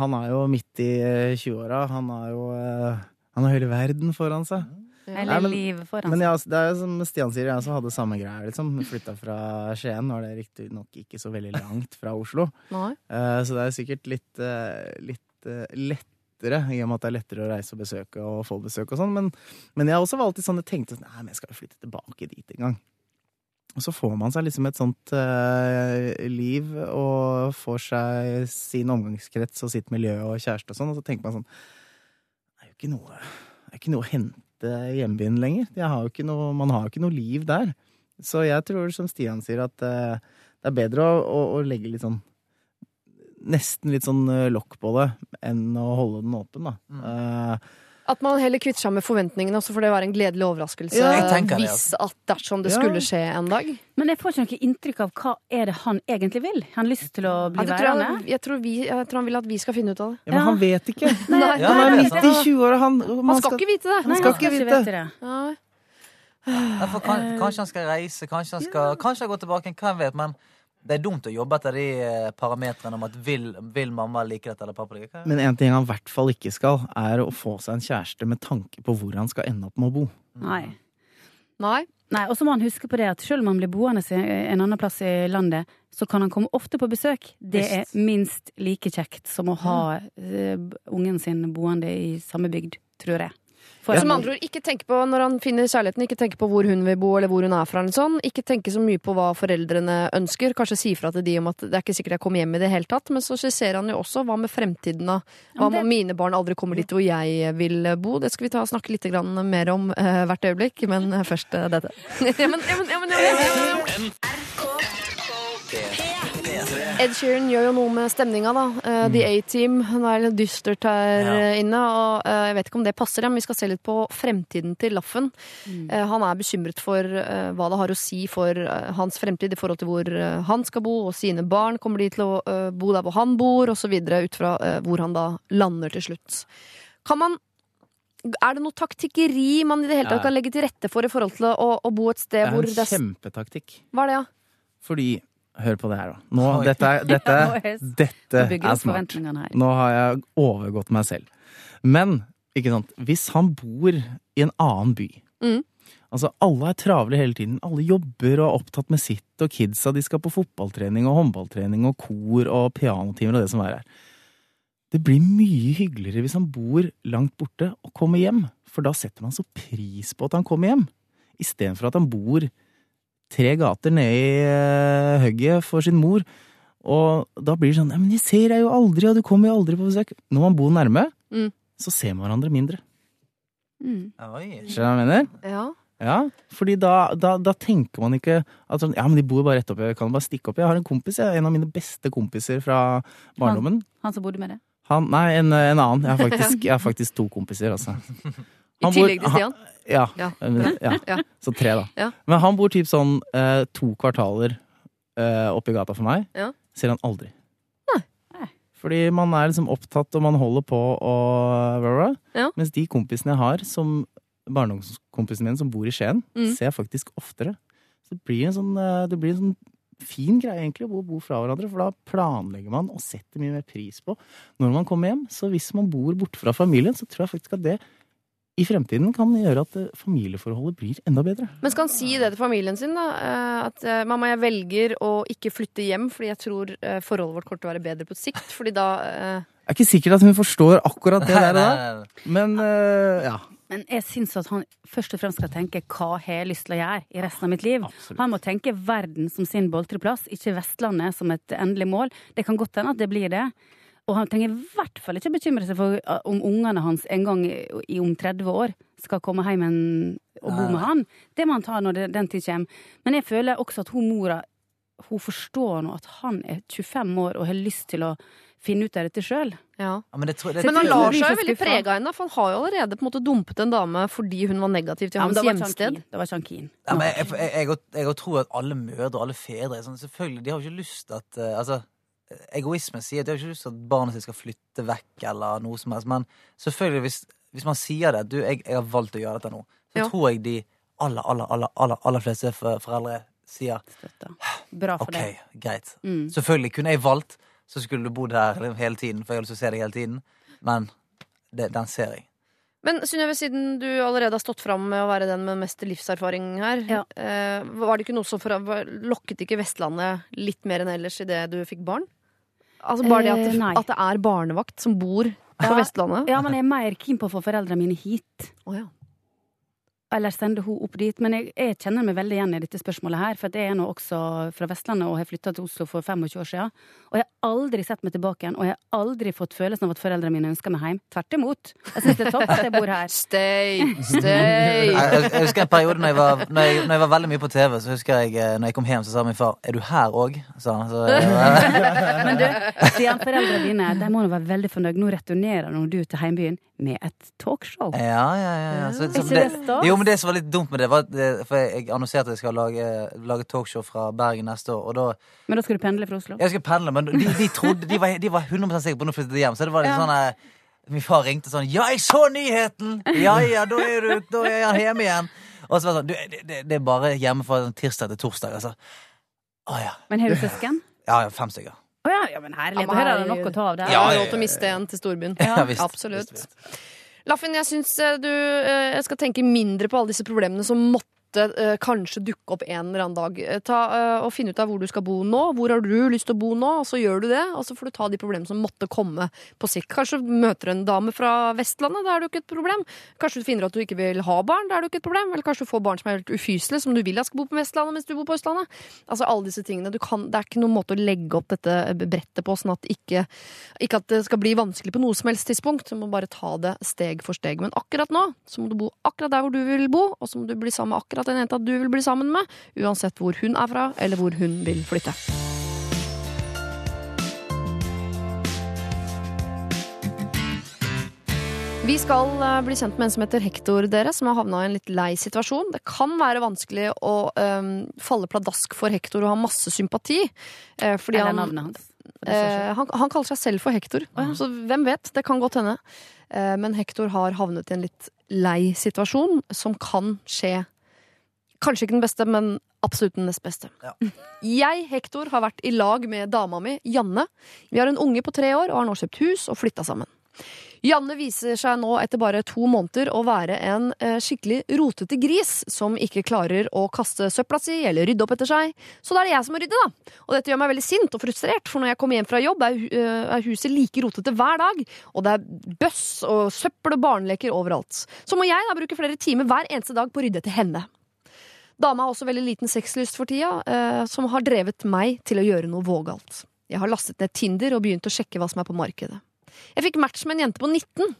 S9: Han er jo midt i eh, 20-åra. Han har jo eh, Han har hele verden foran seg.
S8: Hele
S9: Nei, men-
S8: livet foran
S9: Men
S8: seg.
S9: ja, det er jo som Stian sier, jeg også hadde samme greia. Liksom. Flytta fra Skien. Nå er det riktignok ikke så veldig langt fra Oslo.
S2: Nei.
S9: Eh, så det er sikkert litt, eh, litt eh, lettere, i og med at det er lettere å reise og besøke og få besøk og sånn. Men, men jeg også alltid sånn, jeg tenkte sånn, nei, men jeg skal jo flytte tilbake dit en gang. Og så får man seg liksom et sånt uh, liv og får seg sin omgangskrets og sitt miljø og kjæreste og sånn, og så tenker man sånn Det er jo ikke noe, ikke noe å hente i hjembyen lenger. Har noe, man har jo ikke noe liv der. Så jeg tror, som Stian sier, at uh, det er bedre å, å, å legge litt sånn Nesten litt sånn eh, lokk på det enn å holde den åpen, da. Eh,
S2: At man heller kvitter seg med forventningene, også for det være en gledelig overraskelse
S9: Ja,
S7: det,
S2: hvis at dersom det
S9: Ja.
S2: skulle skje en dag.
S8: Men jeg får ikke noe inntrykk av hva er det han egentlig vil. Har han lyst til å bli
S2: ja,
S8: værende?
S2: jeg, jeg, jeg tror han vil at vi skal finne ut av det.
S9: ja, men
S8: Ja.
S9: han vet ikke! (laughs)
S2: Nei,
S7: Ja,
S9: Han er midt i 20-åra, han.
S2: Man skal ikke vite det.
S8: Han
S9: skal ikke vite.
S8: det.
S2: Nei.
S7: Kanskje han skal reise, kanskje han skal Kanskje han går tilbake, hvem vet. Men det er dumt å jobbe etter de eh, parametrene om at vil, vil mamma like dette eller pappa like det.
S9: Men en ting han i hvert fall ikke skal, er å få seg en kjæreste med tanke på hvor han skal ende opp med å bo.
S8: Nei.
S2: Nei.
S8: Nei, Og så må han huske på det at selv om han blir boende i en annen plass i landet, så kan han komme ofte på besøk. Det er minst like kjekt som å ha eh, ungen sin boende i samme bygd, tror jeg. For
S2: Som andre ord, ikke tenke på når han finner kjærligheten, ikke tenke på hvor hun vil bo eller hvor hun er fra. Eller sånn. Ikke tenke så mye på hva foreldrene ønsker. Kanskje si fra til de om at det er ikke sikkert jeg kommer hjem i det hele tatt. Men så skisserer han jo også hva med fremtiden da? Hva
S8: men det-
S2: om mine barn aldri kommer dit hvor jeg vil bo? Det skal vi ta og snakke litt grann mer om eh, hvert øyeblikk, men eh, først eh, dette. ja, men, ja, men, ja, men, ja, men. Ed Sheeran gjør jo noe med stemninga, da. Eh, The A-Team. Nå er det litt dystert her
S7: Ja.
S2: eh, inne, og uh, jeg vet ikke om det passer, men vi skal se litt på fremtiden til Laffen. Eh, han er bekymret for hva det har å si for hans fremtid i forhold til hvor han skal bo, og sine barn. Kommer de til å bo der hvor han bor, osv., ut fra hvor han da lander til slutt. Kan man er det noe taktikkeri man i det hele tatt
S9: Ja.
S2: kan legge til rette for i forhold til å, å bo et
S9: Det
S2: sted hvor det er
S9: kjempetaktikk.
S2: Hva er det, ja?
S9: Fordi Hør på det her, da. Nå, dette, dette, (laughs)
S8: Nå er-
S9: dette er smart. Nå har jeg overgått meg selv. Men ikke sant? hvis han bor i en annen by
S2: Mm.
S9: Altså, Alle er travle hele tiden. Alle jobber og er opptatt med sitt, og kidsa de skal på fotballtrening og håndballtrening og kor og pianotimer og det som er her. Det blir mye hyggeligere hvis han bor langt borte og kommer hjem, for da setter man så pris på at han kommer hjem, istedenfor at han bor tre gater nede i uh, hugget for sin mor. Og da blir det sånn «Nei, men 'Jeg ser deg jo aldri, og du kommer jo aldri på besøk'. Når man bor nærme,
S2: Mm.
S9: så ser man hverandre mindre.
S8: Mm.
S7: Oi.
S9: Skjønner du hva jeg mener?
S2: ja.
S9: Ja, fordi da, da, da tenker man ikke at sånn, ja, men de bor bare rett oppi, jeg kan bare stikke opp. Jeg har en kompis, jeg, en av mine beste kompiser fra barndommen.
S8: Han som bodde med det.
S9: Han, nei, en, en annen. Jeg har, (laughs) faktisk, jeg har faktisk to kompiser, altså.
S2: I tillegg til Stian?
S9: Ja,
S2: Ja. (laughs)
S9: ja. Så tre, da.
S2: Ja.
S9: Men han bor typ sånn eh, to kvartaler eh, oppi gata for meg.
S2: Ja.
S9: Ser han aldri.
S2: Nei.
S9: Fordi man er liksom opptatt, og man holder på og bla, bla.
S2: Ja.
S9: Mens de kompisene jeg har, som barndomskompisene mine som bor i Skien,
S2: Mm.
S9: ser jeg faktisk oftere. Så det blir en sånn, eh, det blir en sånn fin greie egentlig å bo, bo fra hverandre, for da planlegger man og setter mye mer pris på når man kommer hjem. Så hvis man bor borte fra familien, så tror jeg faktisk at det i fremtiden kan gjøre at eh, familieforholdet blir enda bedre.
S2: Men skal han si det til familien sin, da? eh, At eh, 'mamma, jeg velger å ikke flytte hjem fordi jeg tror forholdet vårt kommer til å være bedre på sikt'? Fordi da eh,
S9: Jeg er ikke sikker at hun forstår akkurat det der, da. men eh, ja.
S8: Men jeg syns at han først og fremst skal tenke hva har jeg lyst til å gjøre i resten av mitt liv. Han må tenke verden som sin boltreplass, ikke Vestlandet som et endelig mål. Det kan godt hende at det blir det. Og han trenger i hvert fall ikke bekymre seg for uh, om ungene hans en gang i, om 30 år skal komme hjem en, og bo med han. Det må han ta når det, den tid kommer. Men jeg føler også at hun mora hun forstår nå at han er 25 år og har lyst til å finne ut av dette sjøl.
S2: Ja.
S7: Ja, men det tror, det,
S2: Men han lar seg jo veldig prege av henne, for han har jo allerede på en måte dumpet en dame fordi hun var negativ til
S8: Ja,
S2: hans hjemsted.
S8: Det var ikke han keen.
S7: Ja, jeg, jeg, jeg, jeg, jeg tror at alle mødre og alle fedre er sånn, Selvfølgelig, de har jo ikke lyst til at uh, Altså, egoismen sier at jeg har ikke lyst til at barnet sitt skal flytte vekk eller noe som helst, men selvfølgelig, hvis, hvis man sier det Du, jeg, jeg har valgt å gjøre dette nå, så
S2: Ja.
S7: tror jeg de aller, aller, aller, aller, aller fleste for- foreldre sier.
S8: Bra for
S7: OK,
S8: deg.
S7: greit.
S8: Mm.
S7: Selvfølgelig, kunne jeg valgt, så skulle du bodd her hele tiden, for jeg har lyst til å se deg hele tiden, men det, den ser jeg.
S2: Men Synnøve, siden du allerede har stått fram med å være den med mest livserfaring her,
S8: Ja.
S2: eh, var det ikke noe som for, lokket ikke Vestlandet litt mer enn ellers idet du fikk barn? Altså Bare det at det,
S8: Eh,
S2: at det er barnevakt som bor på. Vestlandet?
S8: Ja, men jeg er mer keen på å få foreldrene mine hit.
S2: Oh, ja.
S8: Eller sende hun opp dit. Men jeg, jeg kjenner meg veldig igjen i dette spørsmålet her. For at jeg er nå også fra Vestlandet og har flytta til Oslo for 25 år siden. Og jeg har aldri sett meg tilbake igjen, og jeg har aldri fått følelsen av at foreldrene mine ønsker meg hjem. Tvert imot. Jeg syns det er topp at jeg bor her. (laughs)
S2: Stay, stay!
S7: Jeg, husker en periode når jeg, var, når, jeg, når jeg var veldig mye på TV, så husker jeg eh, når jeg kom hjem, så sa min far 'Er du her òg?' sa han. Så, (laughs)
S8: Men du, Stian, foreldrene dine de må nå være veldig fornøyd. Nå returnerer nå du til heimbyen med et talkshow.
S7: ja, ja, ja. ja. Så, så det jo, men det som var litt dumt med det, var at For jeg, annonserte at jeg skal lage, lage talkshow fra Bergen neste år, og da
S8: Men da skal du pendle fra Oslo?
S7: Jeg skal pendle, men de, de trodde De var, de var 100 sikre på at nå flyttet de hjem, så det var litt
S8: Ja.
S7: sånn eh, Min far ringte sånn 'Ja, jeg så nyheten!' 'Ja ja, da er, du, da er han hjemme igjen.' Og så var det sånn du, det, det, det er bare hjemme fra tirsdag til torsdag, altså. Å ja.
S8: Men har du søsken?
S7: Ja, ja, fem stykker.
S8: Å ja, ja, men herlighet. Da her er det nok å ta av der.
S2: Jeg har
S7: Ja, ja,
S2: råd til å miste en til storbyen.
S7: Ja, visst,
S2: Absolutt.
S7: visst, visst.
S2: Laffen, jeg syns eh, du jeg skal tenke mindre på alle disse problemene som måtte eh, kanskje dukke opp en eller annen dag. Eh, Ta, eh, og Finne ut av hvor du skal bo nå. Hvor har du lyst til å bo nå? Og så gjør du det, og så får du ta de problemene som måtte komme på sikt. Kanskje du møter en dame fra Vestlandet, da er det jo ikke et problem. Kanskje du finner at du ikke vil ha barn, da er det jo ikke et problem. Eller kanskje du får barn som er helt ufyselige, som du vil at skal bo på Vestlandet mens du bor på Østlandet. Altså alle disse tingene. Du kan, det er ikke noen måte å legge opp dette brettet på, sånn at ikke, ikke at det skal bli vanskelig på noe som helst tidspunkt. Du må bare ta det steg for steg. Men akkurat nå så må du bo akkurat der hvor du vil bo, og så må du bli sammen med akkurat den jenta du vil bli sammen med, uansett hvor hun er fra, eller hvor hun vil flytte. Vi skal eh, bli kjent med en som heter Hector, dere, som har havna i en litt lei situasjon. Det kan være vanskelig å eh, falle pladask for Hector og ha masse sympati. eh, fordi
S8: Eller navnet hans.
S2: Eh, han, han kaller seg selv for Hector, så hvem vet? Det kan godt hende. Men Hector har havnet i en litt lei situasjon som kan skje. Kanskje ikke den beste, men absolutt den nest beste.
S7: Ja.
S2: Jeg, Hector, har vært i lag med dama mi, Janne. Vi har en unge på tre år og har nå kjøpt hus og flytta sammen. Janne viser seg nå etter bare to måneder å være en eh, skikkelig rotete gris som ikke klarer å kaste søpla si eller rydde opp etter seg. Så da er det jeg som må rydde, da. Og dette gjør meg veldig sint og frustrert, for når jeg kommer hjem fra jobb, er, eh, er huset like rotete hver dag. Og det er bøss og søppel og barneleker overalt. Så må jeg da bruke flere timer hver eneste dag på å rydde etter henne. Dama har også veldig liten sexlyst for tida, eh, som har drevet meg til å gjøre noe vågalt. Jeg har lastet ned Tinder og begynt å sjekke hva som er på markedet. Jeg fikk match med en jente på 19.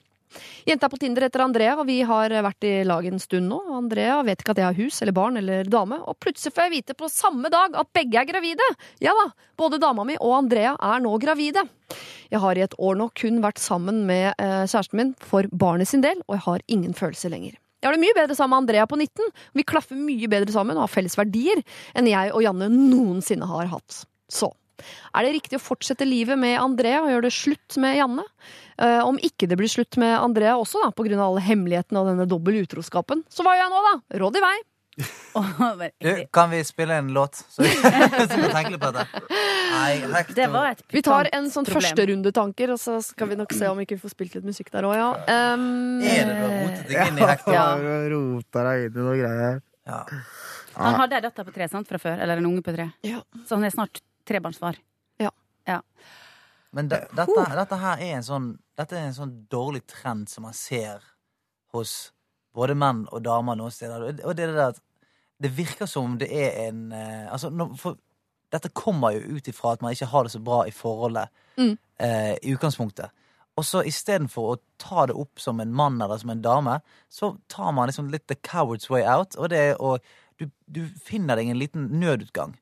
S2: Jenta er på Tinder etter Andrea, og vi har vært i lag en stund nå. Andrea vet ikke at jeg har hus eller barn eller dame, og plutselig får jeg vite på samme dag at begge er gravide. Ja da, både dama mi og Andrea er nå gravide. Jeg har i et år nå kun vært sammen med eh, kjæresten min for barnet sin del, og jeg har ingen følelser lenger. Jeg har det mye bedre sammen med Andrea på 19. Vi klaffer mye bedre sammen og har felles verdier enn jeg og Janne noensinne har hatt. Så er det riktig å fortsette livet med Andrea og gjøre det slutt med Janne? Eh, om ikke det blir slutt med Andrea også, da, av alle hemmelighetene og denne dobbel utroskapen, så hva gjør jeg nå, da? Råd i vei. (laughs)
S7: Du, kan vi spille en låt? Så (laughs) vi så vi tenker litt på dette. Nei.
S8: Det var et
S2: Vi tar en sånn førsterundetanker, og så skal vi nok se om vi ikke får spilt litt musikk der òg, ja. Um,
S7: Er det du har rotet deg inn i Hector?
S8: Ja.
S9: Rota deg inn i noe greier.
S7: Ja.
S8: Han hadde ei datter på tre sant, fra før, eller en unge på tre.
S2: Ja.
S8: Så han er snart trebarnsfar.
S7: Men det, dette, dette her er en sånn Dette er en sånn dårlig trend som man ser hos både menn og damer noen steder. Og det er det at det virker som det er en eh, Altså, for dette kommer jo ut ifra at man ikke har det så bra i forholdet
S2: Mm.
S7: eh, i utgangspunktet. Og så istedenfor å ta det opp som en mann eller som en dame, så tar man liksom litt the coward's way out. Og det er å du, du finner deg en liten nødutgang,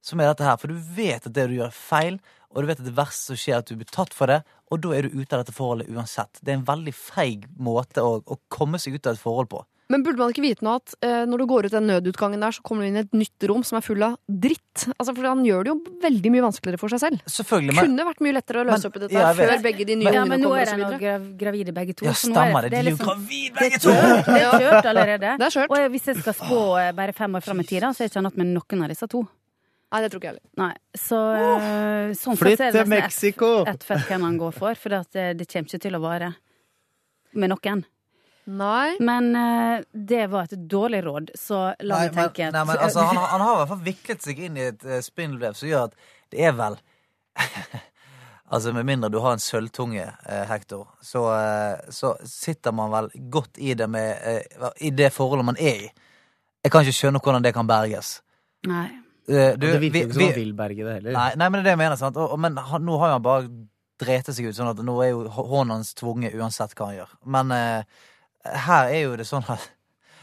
S7: som er dette her. For du vet at det du gjør, er feil, og du vet at det verste som skjer, er at du blir tatt for det, og da er du ute av dette forholdet uansett. Det er en veldig feig måte å, å komme seg ut av et forhold på.
S2: Men burde man ikke vite nå at eh, når du går ut den nødutgangen der, så kommer du inn i et nytt rom som er full av dritt? Altså, for han gjør det jo veldig mye vanskeligere for seg selv.
S7: Selvfølgelig, men
S2: Kunne vært mye lettere å løse
S7: Men-
S2: opp i dette
S7: ja,
S2: før begge de nye
S8: Ja,
S2: ungene
S8: men nå
S2: kommer
S8: er de nå
S2: videre.
S8: grav gravid begge to.
S7: Ja,
S8: er
S7: stemmer det. De er jo
S8: gravide
S7: gravid
S8: er
S7: begge to!
S8: Det er kjørt (laughs) allerede.
S2: Det er skjørt.
S8: Og hvis jeg skal spå eh, bare fem år fram i tid, så er jeg ikke annet med noen av disse to.
S2: Nei, det tror ikke jeg heller.
S8: Nei, så oh, sånn sett
S9: Flytt
S8: så er
S9: til Mexico!
S8: ett fett hvem han går for, for det, det kommer ikke til å vare med noen.
S2: Nei.
S8: Men uh, det var et dårlig råd, så la meg tenke
S7: men, nei, men altså, han, han har i hvert fall viklet seg inn i et uh, spindelvev som gjør at det er vel (laughs) Altså, Med mindre du har en sølvtunge, eh, Hector, så, eh, så sitter man vel godt i det med eh, I det forholdet man er i. Jeg kan ikke skjønne hvordan det kan berges.
S8: Nei.
S7: Eh, du,
S9: det virker jo ikke som han vil berge det heller.
S7: Nei, nei, men det er det jeg mener. sant? Og, og, men han, nå har jo han bare drete seg ut, sånn at nå er jo hånden hans tvunget uansett hva han gjør. Men uh, her er jo det sånn at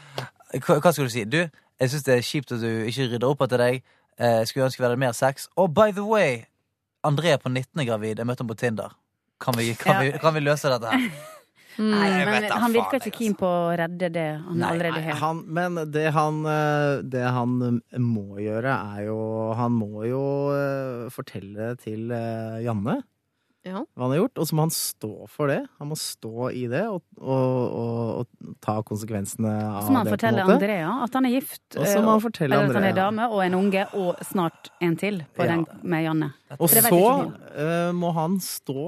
S7: (laughs) hva, hva skal du si? Du, jeg syns det er kjipt at du ikke rydder opp etter deg. Uh, skulle ønske vi hadde mer sex. Og by the way, André på 19. gravid. Jeg møtte ham på Tinder. Kan vi, kan,
S8: Ja.
S7: vi, kan vi løse dette her? (laughs)
S8: Nei,
S7: jeg
S8: men han virker ikke keen på å redde det han
S7: Nei,
S8: allerede har.
S9: han, men det han, eh, det han eh, må gjøre, er jo Han må jo eh, fortelle til Janne
S2: Ja.
S9: hva han har gjort, og så må han stå for det. Han må stå i det og, og, og, og ta konsekvensene av
S8: Så må han
S9: det.
S8: fortelle. Andrea at han er gift,
S9: Og så må han fortelle
S8: eller at han er dame og en unge, og snart en til på
S9: Ja.
S8: den med Janne.
S9: Og
S8: det
S9: så
S8: uh,
S9: eh, må han stå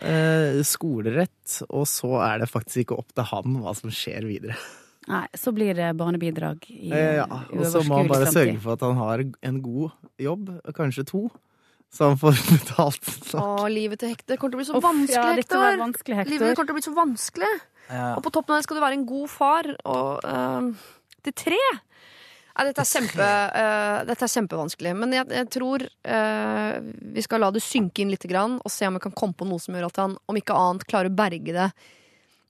S9: uh, skolerett, og så er det faktisk ikke opp til han hva som skjer videre.
S8: Nei, så blir det barnebidrag i
S9: uh, ja, og så må han bare sørge for at han har en god jobb, kanskje to, så han får (laughs) betalt.
S2: Å, livet til Hektor kommer til å bli så
S8: Off,
S2: vanskelig,
S8: ja,
S2: Hektor.
S8: vanskelig,
S2: Hektor.
S8: Livet
S2: kommer til å bli så vanskelig.
S7: Ja.
S2: Og på toppen av det skal du være en god far. Og uh, til tre Nei, dette, er kjempe, uh, dette er kjempevanskelig. Men jeg, jeg tror uh, vi skal la det synke inn litt grann, og se om vi kan komme på noe som gjør at han om ikke annet klarer å berge det.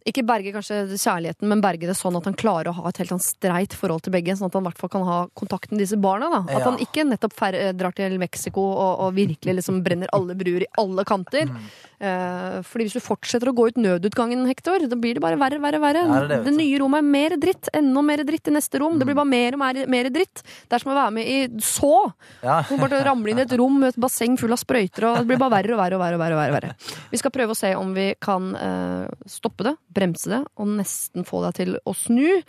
S2: Ikke berge kanskje kjærligheten, men berge det sånn at han klarer å ha et helt sånn streit forhold til begge. Sånn at han i hvert fall kan ha kontakt med disse barna. Da. At
S7: Ja.
S2: han ikke nettopp fer drar til Mexico og, og virkelig liksom brenner alle bruer i alle kanter.
S7: Mm.
S2: Eh, fordi hvis du fortsetter å gå ut nødutgangen, Hector, da blir det bare verre, verre, verre.
S7: Ja, det det,
S2: det nye rommet er mer dritt. Enda mer dritt i neste rom. Det blir
S7: Mm.
S2: bare mer og mer, mer dritt. Det er som å være med i så.
S7: Ja.
S2: Bare ramle inn i et rom med et basseng full av sprøyter, og det blir bare verre og verre. og verre, og verre, og verre, og verre. Vi skal prøve å se om vi kan eh, stoppe det, bremse det, og nesten få deg til å snu.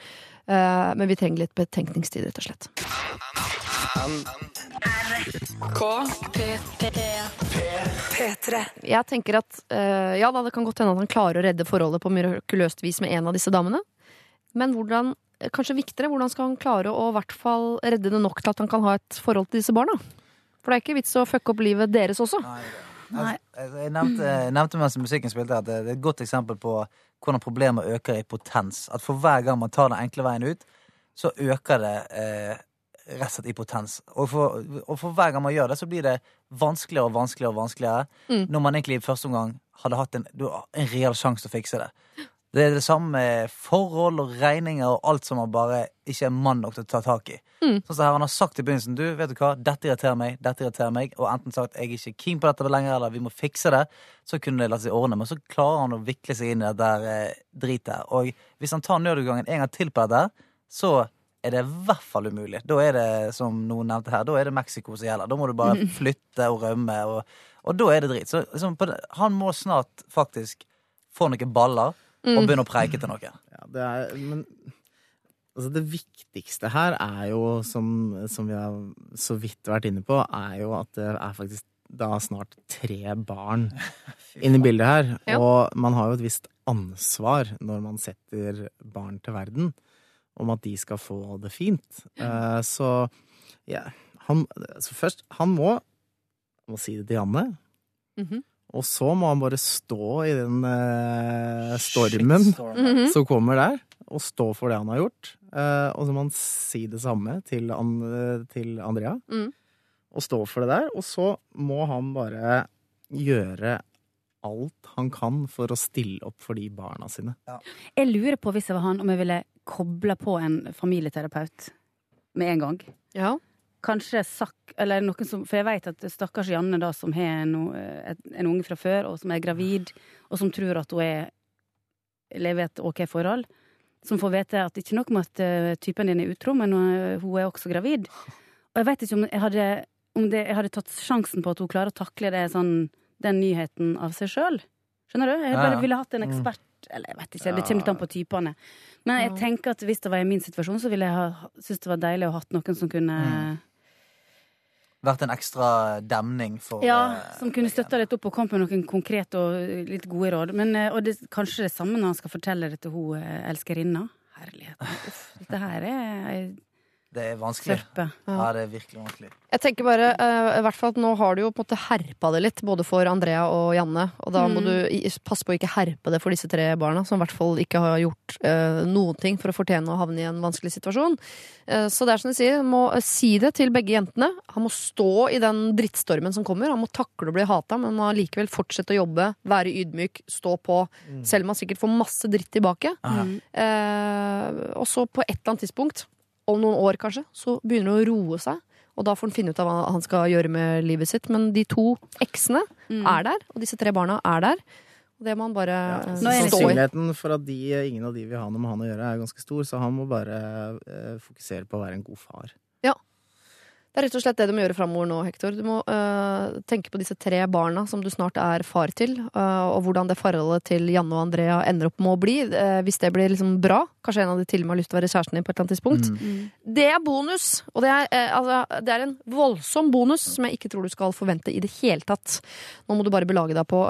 S2: Eh, men vi trenger litt betenkningstid, rett og slett.
S3: P3.
S2: Jeg tenker at eh, ja da, det kan godt hende at han klarer å redde forholdet på mirakuløst vis med en av disse damene. Men hvordan, eh, kanskje viktigere, hvordan skal han klare å hvert fall redde det nok til at han kan ha et forhold til disse barna? For det er ikke vits å fucke opp livet deres også.
S7: Nei.
S8: Nei.
S7: Altså, jeg nevnte, nevnte mens musikken spilte at det er et godt eksempel på hvordan problemer øker i potens. At for hver gang man tar den enkle veien ut, så øker det eh, rett og slett i potens. Og for, og for hver gang man gjør det, så blir det vanskeligere og vanskeligere og vanskeligere.
S2: Mm.
S7: Når man egentlig i første omgang hadde hatt en, en real sjanse til å fikse det. Det er det samme med forhold og regninger og alt som man bare ikke er mann nok til å ta tak i.
S2: Mm.
S7: Sånn som her, Han har sagt i begynnelsen du, vet du hva, dette irriterer meg, dette irriterer meg, og enten sagt jeg er ikke keen på dette lenger, eller vi må fikse det, så kunne det latt seg ordne. Men så klarer han å vikle seg inn i det der eh, dritet. Og hvis han tar nødutgangen en gang til på dette, så er det i hvert fall umulig. Da er det, som noen nevnte her, da er det Mexico som gjelder. Da må du bare (laughs) flytte og rømme, og, og da er det drit. Så liksom, det, han må snart faktisk få noen baller
S2: Mm.
S7: og begynne å preike til noen.
S9: Ja, det er, men altså det viktigste her er jo, som, som vi har så vidt vært inne på, er jo at det er faktisk da snart tre barn (laughs) inne i bildet her.
S2: Ja.
S9: Og man har jo et visst ansvar når man setter barn til verden, om at de skal få det fint. Eh, så ja, han, altså først, han må, må si det til Janne.
S2: Mhm.
S9: Og så må han bare stå i den eh, stormen
S7: Shitstorm.
S2: -hmm.
S9: som kommer der, og stå for det han har gjort. Eh, og så må han si det samme til, An til Andrea.
S2: Mm.
S9: Og stå for det der. Og så må han bare gjøre alt han kan for å stille opp for de barna sine.
S8: Jeg lurer på, hvis jeg var han, om jeg ville koble på en familieterapeut med en gang.
S2: Ja.
S8: Kanskje Sakk, eller noen som For jeg vet at stakkars Janne, da, som har en, en unge fra før, og som er gravid, og som tror at hun er lever i et OK forhold, som får vite at ikke nok med at eh, typen din er utro, men hun, hun er også gravid. Og jeg vet ikke om jeg hadde, om det, jeg hadde tatt sjansen på at hun klarer å takle det, sånn, den nyheten av seg sjøl. Skjønner du? Jeg bare ville hatt en ekspert Eller jeg vet ikke, det kommer litt an på typene. Men jeg tenker at hvis det var i min situasjon, så ville jeg ha syntes det var deilig å ha hatt noen som kunne
S7: Vært en ekstra demning for
S8: Ja,
S7: eh,
S8: som kunne støtta litt opp og komme med noen konkrete og litt gode råd. Men, eh, og det, kanskje det samme når han skal fortelle det til hun eh, elskerinna. Herligheten. Uff, dette her er
S7: Det er vanskelig.
S8: sørpe.
S7: Ja, det er virkelig vanskelig.
S2: Jeg tenker bare, eh, i hvert fall at Nå har du jo på en måte herpa det litt, både for Andrea og Janne. Og da må
S8: Mm.
S2: du passe på å ikke herpe det for disse tre barna, som i hvert fall ikke har gjort uh, noen ting for å fortjene å havne i en vanskelig situasjon. Uh, så det er som de sier, han må si det til begge jentene. Han må stå i den drittstormen som kommer. Han må takle å bli hata, men må likevel fortsette å jobbe, være ydmyk, stå på. Selv om han sikkert får masse dritt tilbake.
S8: Mm.
S2: Eh, og så på et eller annet tidspunkt, om noen år kanskje, så begynner det å roe seg. Og da får han finne ut av hva han skal gjøre med livet sitt. Men de to eksene
S8: Mm.
S2: er der, og disse tre barna er der. Og det må han bare
S8: det
S2: stå i.
S9: Sannsynligheten for at de, ingen av de vil ha noe med han å gjøre, er ganske stor, så han må bare eh, fokusere på å være en god far.
S2: Det er rett og slett det du må gjøre framover nå, Hector. Du må eh, tenke på disse tre barna som du snart er far til, eh, og hvordan det forholdet til Janne og Andrea ender opp med å bli. eh, hvis det blir liksom bra. Kanskje en av de til og med har lyst til å være kjæresten din på et eller annet tidspunkt.
S8: Mm.
S2: Det er bonus, og det er, altså, det er en voldsom bonus som jeg ikke tror du skal forvente i det hele tatt. Nå må du bare belage deg på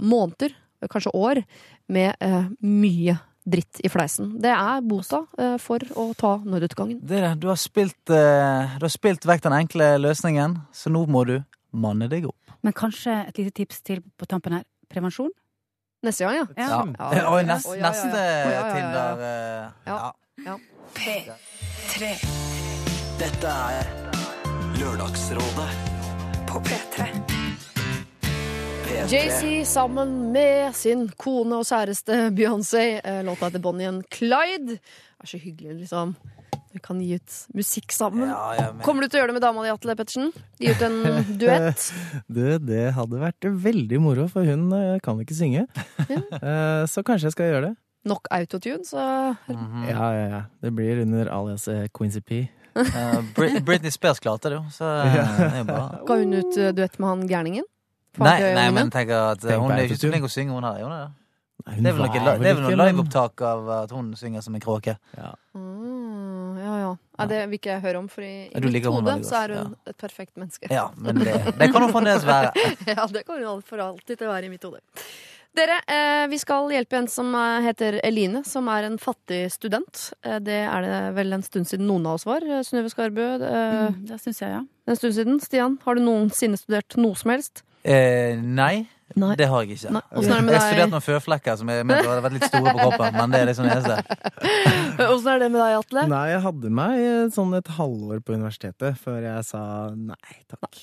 S2: måneder, kanskje år, med mye dritt i fleisen. Det er bota eh, for å ta nødutgangen.
S7: Det er det. Du har spilt, eh, du har spilt vekk den enkle løsningen, så nå må du manne deg opp.
S8: Men kanskje et lite tips til på tampen her. Prevensjon?
S2: Neste gang, ja.
S8: Ja.
S7: Ja.
S2: Ja.
S7: Og neste,
S2: til der. ja,
S7: neste. Tinder eh,
S2: Ja.
S7: ja.
S3: P3
S4: Dette er Lørdagsrådet
S3: på P3.
S4: P3
S2: JC sammen med sin kone og kjæreste Beyoncé. Eh, Låta heter Bonnie and Clyde. Det er så hyggelig, liksom. Vi kan gi ut musikk sammen.
S7: Ja, ja, men-
S2: Kommer du til å gjøre det med dama di, Atle Pettersen? Gi ut en (laughs) duett?
S9: Du, det hadde vært veldig moro, for hun eh, kan ikke synge. Ja. (laughs) så kanskje jeg skal gjøre det.
S2: Nok autotune, så
S7: Mhm.
S9: Ja, ja, ja. Det blir under alias Quincy P. (laughs)
S7: Eh, Britney Spears klarte det jo, så eh, det er bra.
S2: ga hun ut eh, duett med han gærningen?
S7: Nei, nei, men tenk at eh,
S9: Tenk
S7: hun er jo ikke så flink å synge, hun her. hun er det?
S9: Nei, hun
S7: Det er vel noe, det er vel noe liveopptak av at hun synger som en kråke.
S2: Mm, ja, ja. ja, det vil ikke jeg høre om, for i, i mitt hode så er
S7: hun
S2: hun et perfekt menneske.
S7: Ja, men det, det kan hun fremdeles være. (laughs)
S2: Ja, det kan jo for alltid til å være i mitt hode. Dere, eh, vi skal hjelpe en som eh, heter Eline, som er en fattig student. Eh, det er det vel en stund siden noen av oss var. Eh, Synnøve Skarbø, eh,
S8: Mm, det syns jeg, ja.
S2: en stund siden. Stian, har du noensinne studert noe som helst?
S7: Eh, nei,
S2: Nei.
S7: det har jeg ikke.
S2: Er det med
S7: jeg har studert noen føflekker som jeg mente hadde vært litt store på kroppen, men det er liksom det eneste. (laughs)
S2: Åssen er det med deg, Atle?
S9: Nei, jeg hadde meg eh, sånn et halvår på universitetet før jeg sa nei takk.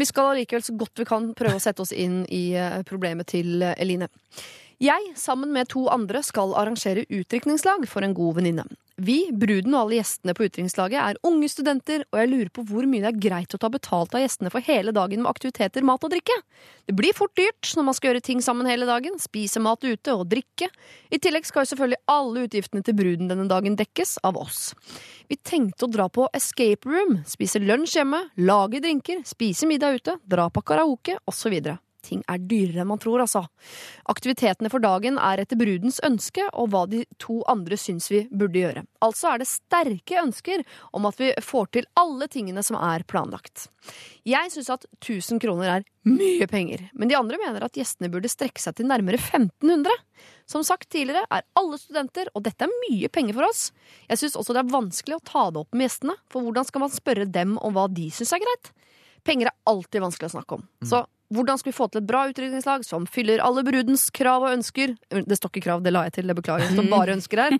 S2: Vi skal allikevel så godt vi kan prøve å sette oss inn i eh, problemet til eh, Eline. Jeg, sammen med to andre, skal arrangere utdrikningslag for en god venninne. Vi, bruden og alle gjestene på utdrikningslaget, er unge studenter, og jeg lurer på hvor mye det er greit å ta betalt av gjestene for hele dagen med aktiviteter, mat og drikke. Det blir fort dyrt når man skal gjøre ting sammen hele dagen, spise mat ute og drikke. I tillegg skal jo selvfølgelig alle utgiftene til bruden denne dagen dekkes av oss. Vi tenkte å dra på escape room, spise lunsj hjemme, lage drinker, spise middag ute, dra på karaoke osv. Ting er dyrere enn man tror, altså. Aktivitetene for dagen er etter brudens ønske og hva de to andre syns vi burde gjøre. Altså er det sterke ønsker om at vi får til alle tingene som er planlagt. Jeg syns at 1000 kroner er mye penger, men de andre mener at gjestene burde strekke seg til nærmere 1500. Som sagt tidligere er alle studenter, og dette er mye penger for oss. Jeg syns også det er vanskelig å ta det opp med gjestene, for hvordan skal man spørre dem om hva de syns er greit? Penger er alltid vanskelig å snakke om, så Hvordan skal vi få til et bra utdrikningslag som fyller alle brudens krav og ønsker? Det står ikke krav, det la jeg til, det beklager. Det står bare ønsker her.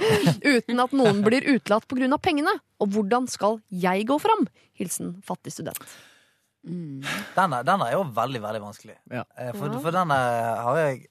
S2: (laughs) Uten at noen blir utelatt pga. pengene. Og hvordan skal jeg gå fram? Hilsen fattig student.
S7: Den er, den er jo veldig, veldig vanskelig.
S9: Ja.
S7: Eh, For, for den er, har, jeg,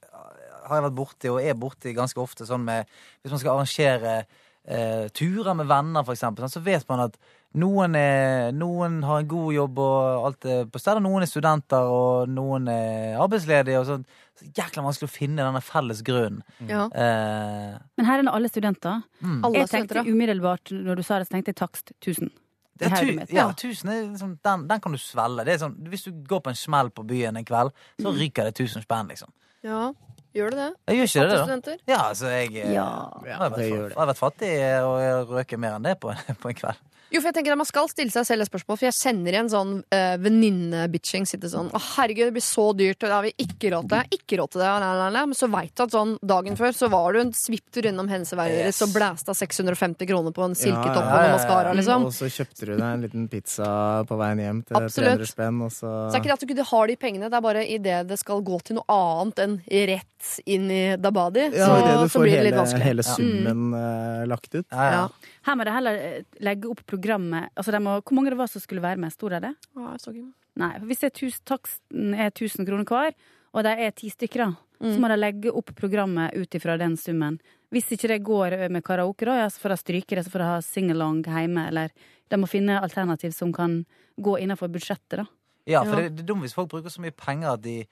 S7: har jeg vært borti, og er borti ganske ofte, sånn med Hvis man skal arrangere eh, turer med venner, for eksempel, så vet man at noen, er, noen har en god jobb og alt er på stedet. Noen er studenter, og noen er arbeidsledige. Og sånn. Så jækla vanskelig å finne denne felles grunnen.
S2: Ja.
S7: Eh,
S8: Men her er nå alle studenter.
S7: mm.
S2: Alle
S8: Jeg tenkte
S2: studenter,
S8: umiddelbart når du sa det, så tenkte jeg takst 1000.
S7: Det er
S8: hodet
S7: ja, tusen er liksom, den, den kan du svelle. Det er sånn, hvis du går på en smell på byen en kveld, så ryker det tusen spenn, liksom.
S2: Ja, gjør det det?
S7: Jeg gjør ikke det, da.
S2: studenter?
S7: Ja, altså, jeg, eh,
S8: Ja.
S7: jeg, har vært,
S9: det det.
S7: jeg har vært fattig og jeg røker mer enn det på, (laughs) på en kveld.
S2: Jo, for jeg tenker at Man skal stille seg selv et spørsmål, for jeg kjenner igjen sånn uh, venninne-bitching. Sitte sånn 'Å, herregud, det blir så dyrt, og det har vi ikke råd til'. Ikke råd til det, la, la, la. Men så veit du at sånn dagen før så var du en svipptur innom Henseverdet
S7: Yes.
S2: og blæsta 650 kroner på en silketopp
S9: Ja,
S7: ja, ja, og
S2: maskara, liksom.
S9: Og så kjøpte du deg en liten pizza på veien hjem til
S2: Absolutt.
S9: 300 spenn, og så
S2: Så er ikke det at du ikke har de pengene, det er bare idet det skal gå til noe annet enn rett inn i Dabadi,
S9: ja,
S2: så,
S9: idet
S2: så
S9: får
S2: blir det litt vanskelig Ja, du får
S9: hele summen uh, lagt ut.
S7: Ja, ja.
S2: Ja.
S8: Her må du heller eh, legge opp programmet altså de må, Hvor mange det var som skulle være med? Sto det det?
S2: Ja, jeg så ikke.
S8: Nei. for Hvis det er tus, taksten er 1000 kroner hver, og de er ti stykker, da,
S2: Mm.
S8: så må de legge opp programmet ut ifra den summen. Hvis ikke det går med karaoke, da, ja, så får de stryke det, så får de ha singalong hjemme, eller de må finne alternativ som kan gå innenfor budsjettet, da.
S7: ja, for
S2: Ja.
S7: det, det er dumt hvis folk bruker så mye penger at de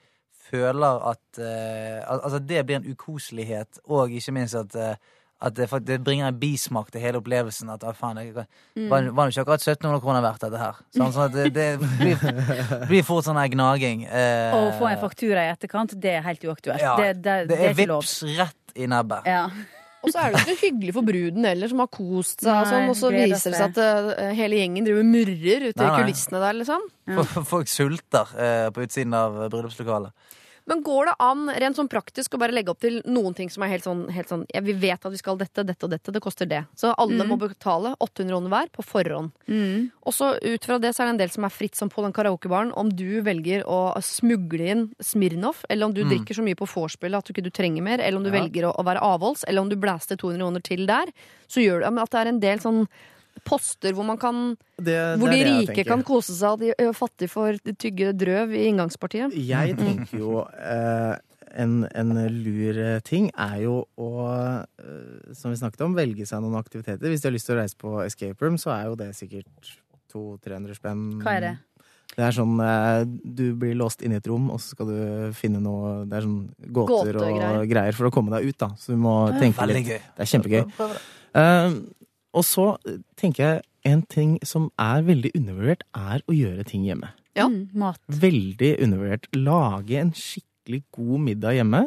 S7: føler at uh, Altså, det blir en ukoselighet, og ikke minst at eh, at det, det bringer en bismak til hele opplevelsen. At ah, faen, det var var det ikke akkurat 1700 kroner verdt, dette her. Sånn, sånn at det, det blir, (laughs) blir fort sånn her gnaging. Eh,
S8: Å få en faktura i etterkant, det er helt uaktuelt.
S7: Ja,
S8: det, det,
S7: det er
S8: ikke lov.
S7: vips rett i nebbet.
S8: Ja.
S2: Og så er det ikke hyggelig for bruden heller, som har kost seg, og, sånn, og så viser det seg at uh, hele gjengen driver murrer ute
S7: Nei,
S2: i kulissene der, liksom.
S8: Ja.
S7: Folk sulter uh, på utsiden av bryllupslokalet.
S2: Men går det an rent sånn praktisk å bare legge opp til noen ting som er helt sånn, helt sånn ja, Vi vet at vi skal dette, dette og dette, det koster det. Så alle
S8: Mm.
S2: må betale 800 kroner hver på forhånd.
S8: Mm.
S2: Og så ut fra det så er det en del som er fritt som på den karaokebaren. Om du velger å smugle inn Smirnov, eller om du
S7: Mm.
S2: drikker så mye på vorspielet at du ikke du trenger mer, eller om du
S9: Ja.
S2: velger å, å være avholds, eller om du blæster 200 kroner til der, så gjør det at det er en del sånn poster hvor man kan
S9: Det,
S2: Hvor
S9: det
S2: de rike kan kose seg, og de fattige får tygge drøv i inngangspartiet.
S9: Jeg tenker jo eh, en, en lur ting er jo å, eh, som vi snakket om, velge seg noen aktiviteter. Hvis de har lyst til å reise på escape room, så er jo det sikkert 200-300 spenn.
S8: Hva er det?
S9: Det er sånn eh, du blir låst inne i et rom, og så skal du finne noe Det er sånn gåter og
S2: Gåtegreier.
S9: greier for å komme deg ut, da. Så du må tenke litt. Det er kjempegøy. Eh, og så tenker jeg en ting som er veldig undervurdert, er å gjøre ting hjemme.
S2: Ja.
S8: Mm, mat.
S9: Veldig undervurdert. Lage en skikkelig god middag hjemme,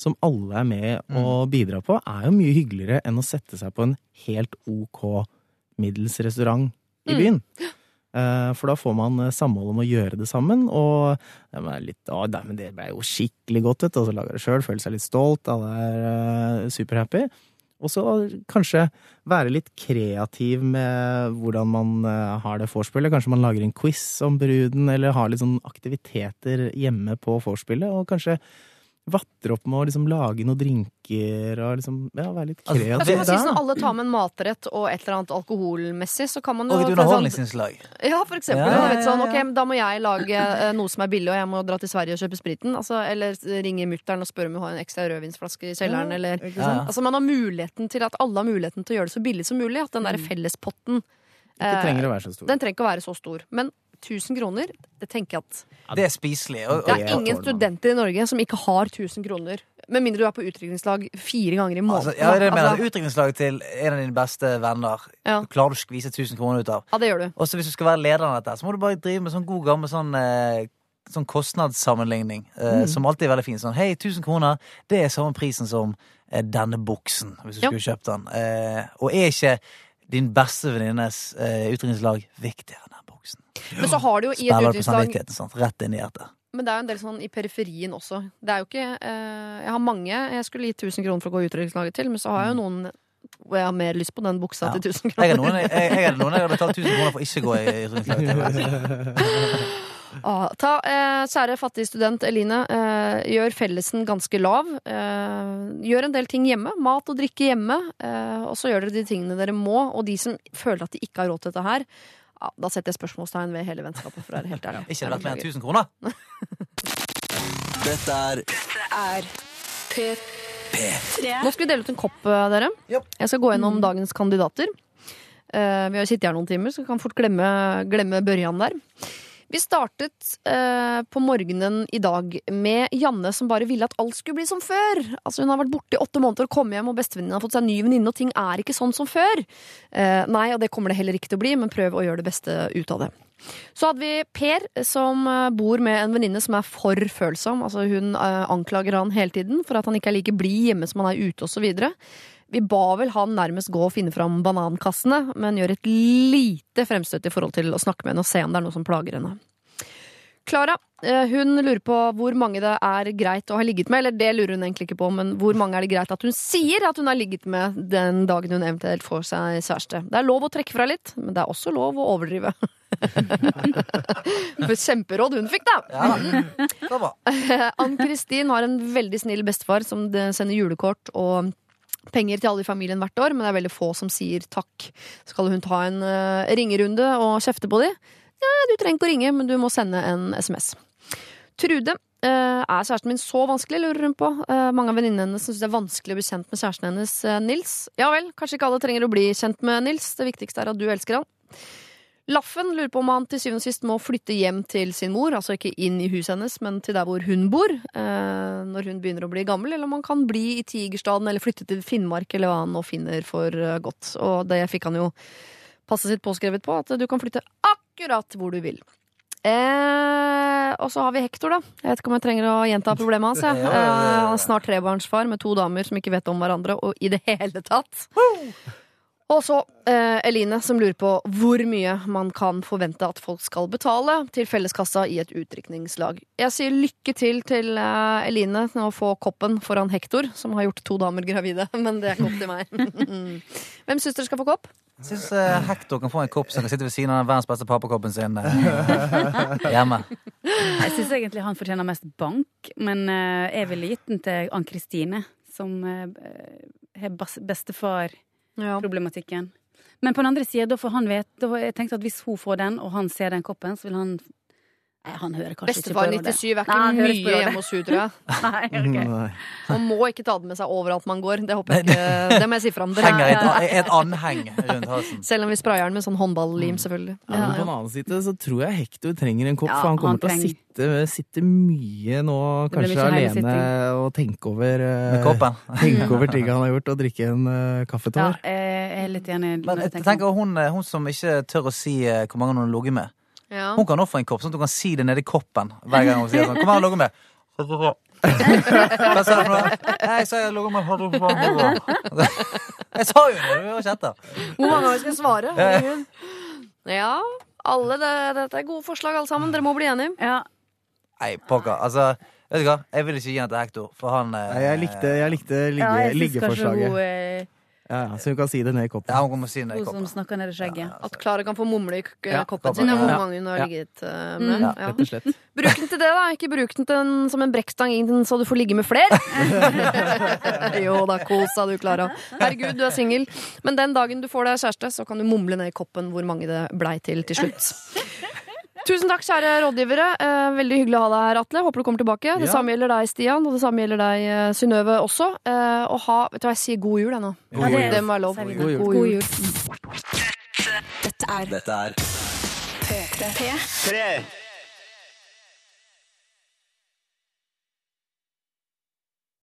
S9: som alle er med og bidrar på, er jo mye hyggeligere enn å sette seg på en helt ok middels restaurant i
S2: Mm.
S9: byen. Mm. For da får man eh, samhold om å gjøre det sammen, og det er litt, å, det ble jo skikkelig godt, vet du. Og så lager det sjøl, føler seg litt stolt, alle er uh, superhappy. Og så kanskje være litt kreativ med hvordan man eh, har det vorspielet. Kanskje man lager en quiz om bruden, eller har litt sånn aktiviteter hjemme på vorspielet. Og kanskje vatter opp med å liksom lage noen drinker og liksom ja, være litt
S7: Altså,
S2: Jeg
S9: synes
S2: Når si sånn. Alle tar med en matrett og et eller annet alkoholmessig, så kan man jo
S7: Og et underholdningsinnslag.
S2: Ja, for eksempel.
S7: Ja, ja,
S2: sånn,
S7: ja.
S2: ok, Da må jeg lage eh, noe som er billig, og jeg må dra til Sverige og kjøpe spriten. Altså, eller ringe mutter'n og spørre om hun har en ekstra rødvinsflaske i kjelleren. Eller, altså, man har muligheten til at alle har muligheten til å gjøre det så billig som mulig. At den der fellespotten
S9: Det
S2: eh,
S9: trenger å være så stor.
S2: Den trenger ikke å være så stor. Men 1000 kroner, det tenker jeg at
S7: Det er spiselig. Og,
S2: Det er ingen studenter i Norge som ikke har 1000 kroner. Med mindre du er på utdrikningslag fire ganger i måneden.
S7: altså, ja, det mener
S2: Altså.
S7: Utdrikningslag til en av dine beste venner
S2: Ja.
S7: klarer du å skvise 1000 kroner ut av.
S2: ja, det gjør du.
S7: Og hvis du skal være leder av dette, så må du bare drive med sånn god gammel sånn eh, Sånn kostnadssammenligning, eh, som alltid er veldig fin. Sånn, hei, 1000 kroner, det er samme prisen som eh, denne buksen, hvis du
S2: Ja.
S7: skulle kjøpt den. Eh, og er ikke din beste venninnes eh, utdrikningslag viktigere buksen?
S2: Men så har du jo i et utdrikningslag
S7: sant? Rett inn i hjertet.
S2: Men det er jo en del sånn i periferien også. Det er jo ikke eh, Jeg har mange jeg skulle gitt 1000 kroner for å gå utdrikningslaget til, men så har jeg jo noen hvor jeg har mer lyst på den buksa til 1000
S7: Jeg er
S2: kroner.
S7: noen jeg, jeg, er noen jeg hadde betalt 1000 kroner for ikke å gå i utdrikningslaget. til. (laughs)
S2: Ah, ta, eh, kjære fattige student Eline, eh, gjør fellesen ganske lav. Eh, gjør en del ting hjemme. Mat og drikke hjemme. Eh, og så gjør dere de tingene dere må. Og de som føler at de ikke har råd til dette her, ja, da setter jeg spørsmålstegn ved hele vennskapet. For å være helt ærlig. (laughs)
S7: Ikke det vært mer enn 1000 kroner?
S4: Dette er
S3: er P3.
S2: Nå skal vi dele ut en kopp, eh, dere. Jeg skal gå gjennom dagens kandidater. Eh, vi har sittet her noen timer, så vi kan fort glemme, glemme Børjan der. Vi startet eh, på morgenen i dag med Janne som bare ville at alt skulle bli som før. Altså Hun har vært borte i åtte måneder og kommet hjem, og bestevenninnen har fått seg ny venninne, og ting er ikke sånn som før. Eh, nei, og det kommer det heller ikke til å bli, men prøv å gjøre det beste ut av det. Så hadde vi Per, som eh, bor med en venninne som er for følsom. Altså Hun eh, anklager han hele tiden for at han ikke er like blid hjemme som han er ute, osv. Vi ba vel han nærmest gå og finne fram banankassene, men gjør et lite fremstøt i forhold til å snakke med henne og se om det er noe som plager henne. Klara eh, hun lurer på hvor mange det er greit å ha ligget med. Eller det lurer hun egentlig ikke på, men hvor mange er det greit at hun sier at hun har ligget med den dagen hun eventuelt får seg kjæreste. Det er lov å trekke fra litt, men det er også lov å overdrive. (laughs) For kjemperåd hun fikk, da!
S7: Ja, bra. (laughs)
S2: Ann-Kristin har en veldig snill bestefar som sender julekort og penger til alle i familien hvert år, men det er veldig få som sier takk. Skal hun ta en uh, ringerunde og kjefte på de? Ja, du trenger ikke å ringe, men du må sende en SMS. Trude. Uh, er kjæresten min så vanskelig, lurer hun på. Uh, mange av venninnene hennes syns det er vanskelig å bli kjent med kjæresten hennes, Nils. Ja vel, kanskje ikke alle trenger å bli kjent med Nils. Det viktigste er at du elsker han. Laffen lurer på om han til syvende og sist må flytte hjem til sin mor, altså ikke inn i huset hennes, men til der hvor hun bor, eh, når hun begynner å bli gammel, eller om han kan bli i Tigerstaden eller flytte til Finnmark, eller hva han nå finner for eh, godt. Og det fikk han jo passet sitt påskrevet på, at du kan flytte akkurat hvor du vil. Eh, og så har vi Hector, da. Jeg vet ikke om jeg trenger å gjenta problemet hans. (laughs)
S7: Ja, ja, ja, ja.
S2: Eh, han er snart trebarnsfar med to damer som ikke vet om hverandre, og i det hele tatt. Og så eh, Eline, som lurer på hvor mye man kan forvente at folk skal betale til felleskassa i et utdrikningslag. Jeg sier lykke til til eh, Eline med å få koppen foran Hector, som har gjort to damer gravide. (laughs) Men det er kopp til meg. (laughs) Hvem syns dere skal få kopp?
S7: Jeg syns eh, Hector kan få en kopp som kan sitte ved siden av den verdens beste pappakoppen sin eh, (laughs) hjemme.
S8: Jeg syns egentlig han fortjener mest bank, men eh, jeg ville gitt den til Ann Kristine, som eh, har bas- bestefar-problematikken. Men på den andre sida, da får han vite Jeg tenkte at hvis hun får den, og han ser den koppen, så vil han Nei, han hører kanskje
S2: Bestefar
S8: ikke på
S2: 97 er ikke
S8: Nei,
S2: mye hjemme hos hun, tror jeg.
S8: Nei,
S9: okay.
S2: Man må ikke ta det med seg overalt man går. Det håper jeg ikke. Det må jeg si fra om. Dere- (laughs)
S7: Henger et, et anheng rundt halsen.
S2: Selv om vi sprayer den med sånn håndballlim, selvfølgelig.
S9: Ja, men på den annen side så tror jeg Hector trenger en kopp,
S8: Ja,
S9: for han kommer
S8: han
S9: til å sitte, sitte mye nå, kanskje alene,
S8: hjemmesitting.
S9: og tenke over eh. Tenke over ting han har gjort, og drikke en uh, kaffetår.
S8: Ja, jeg er litt enig.
S7: Men tenk tenker hun, hun som ikke tør å si eh, hvor mange hun har ligget med,
S2: Ja.
S7: hun kan også få en kopp, sånn at hun kan si det nedi koppen hver gang hun sier sånn. Kom her, ligget med? (laughs) Hva sa du? Jeg sa jeg har med? Jeg sa jo det, vi var etter.
S2: Hvor mange ganger skal jeg svare? Ja, alle det, dette er gode forslag, alle sammen. Dere må bli enige.
S8: Ja,
S7: Nei, pokker. Altså, vet du hva? Jeg vil ikke gi den til Hector, for han eh,
S9: Nei, jeg likte, jeg likte ligge, liggeforslaget. Ja, ja, så hun kan si det ned i koppen.
S7: Ja, hun kommer si det i
S8: hun som snakker ned i skjegget.
S2: At Klara kan få mumle i
S9: Ja,
S2: koppen
S7: koppen,
S2: sin. Hvor mange hun har
S9: Ja.
S2: ligget eh,
S8: Mm.
S2: med.
S7: Ja,
S2: Ja.
S9: Rett og slett.
S2: Bruk den til det, da. Ikke bruk den til en, som en brekkstang inn så du får ligge med flere. (laughs) jo da, kos deg du, Klara. Herregud, du er singel. Men den dagen du får deg kjæreste, så kan du mumle ned i koppen hvor mange det blei til til slutt. Tusen takk, kjære rådgivere. Eh, veldig hyggelig å ha deg her, Atle. Håper du kommer tilbake. Det
S9: Ja.
S2: samme gjelder deg, Stian, og det samme gjelder deg, eh, Synnøve, også. Eh, og ha Vet du hva, jeg sier god jul, jeg nå.
S9: God jul.
S2: Det må være lov.
S8: God
S9: jul.
S2: God jul.
S8: God jul.
S3: Dette er
S4: Dette er
S3: P3.
S4: Tre.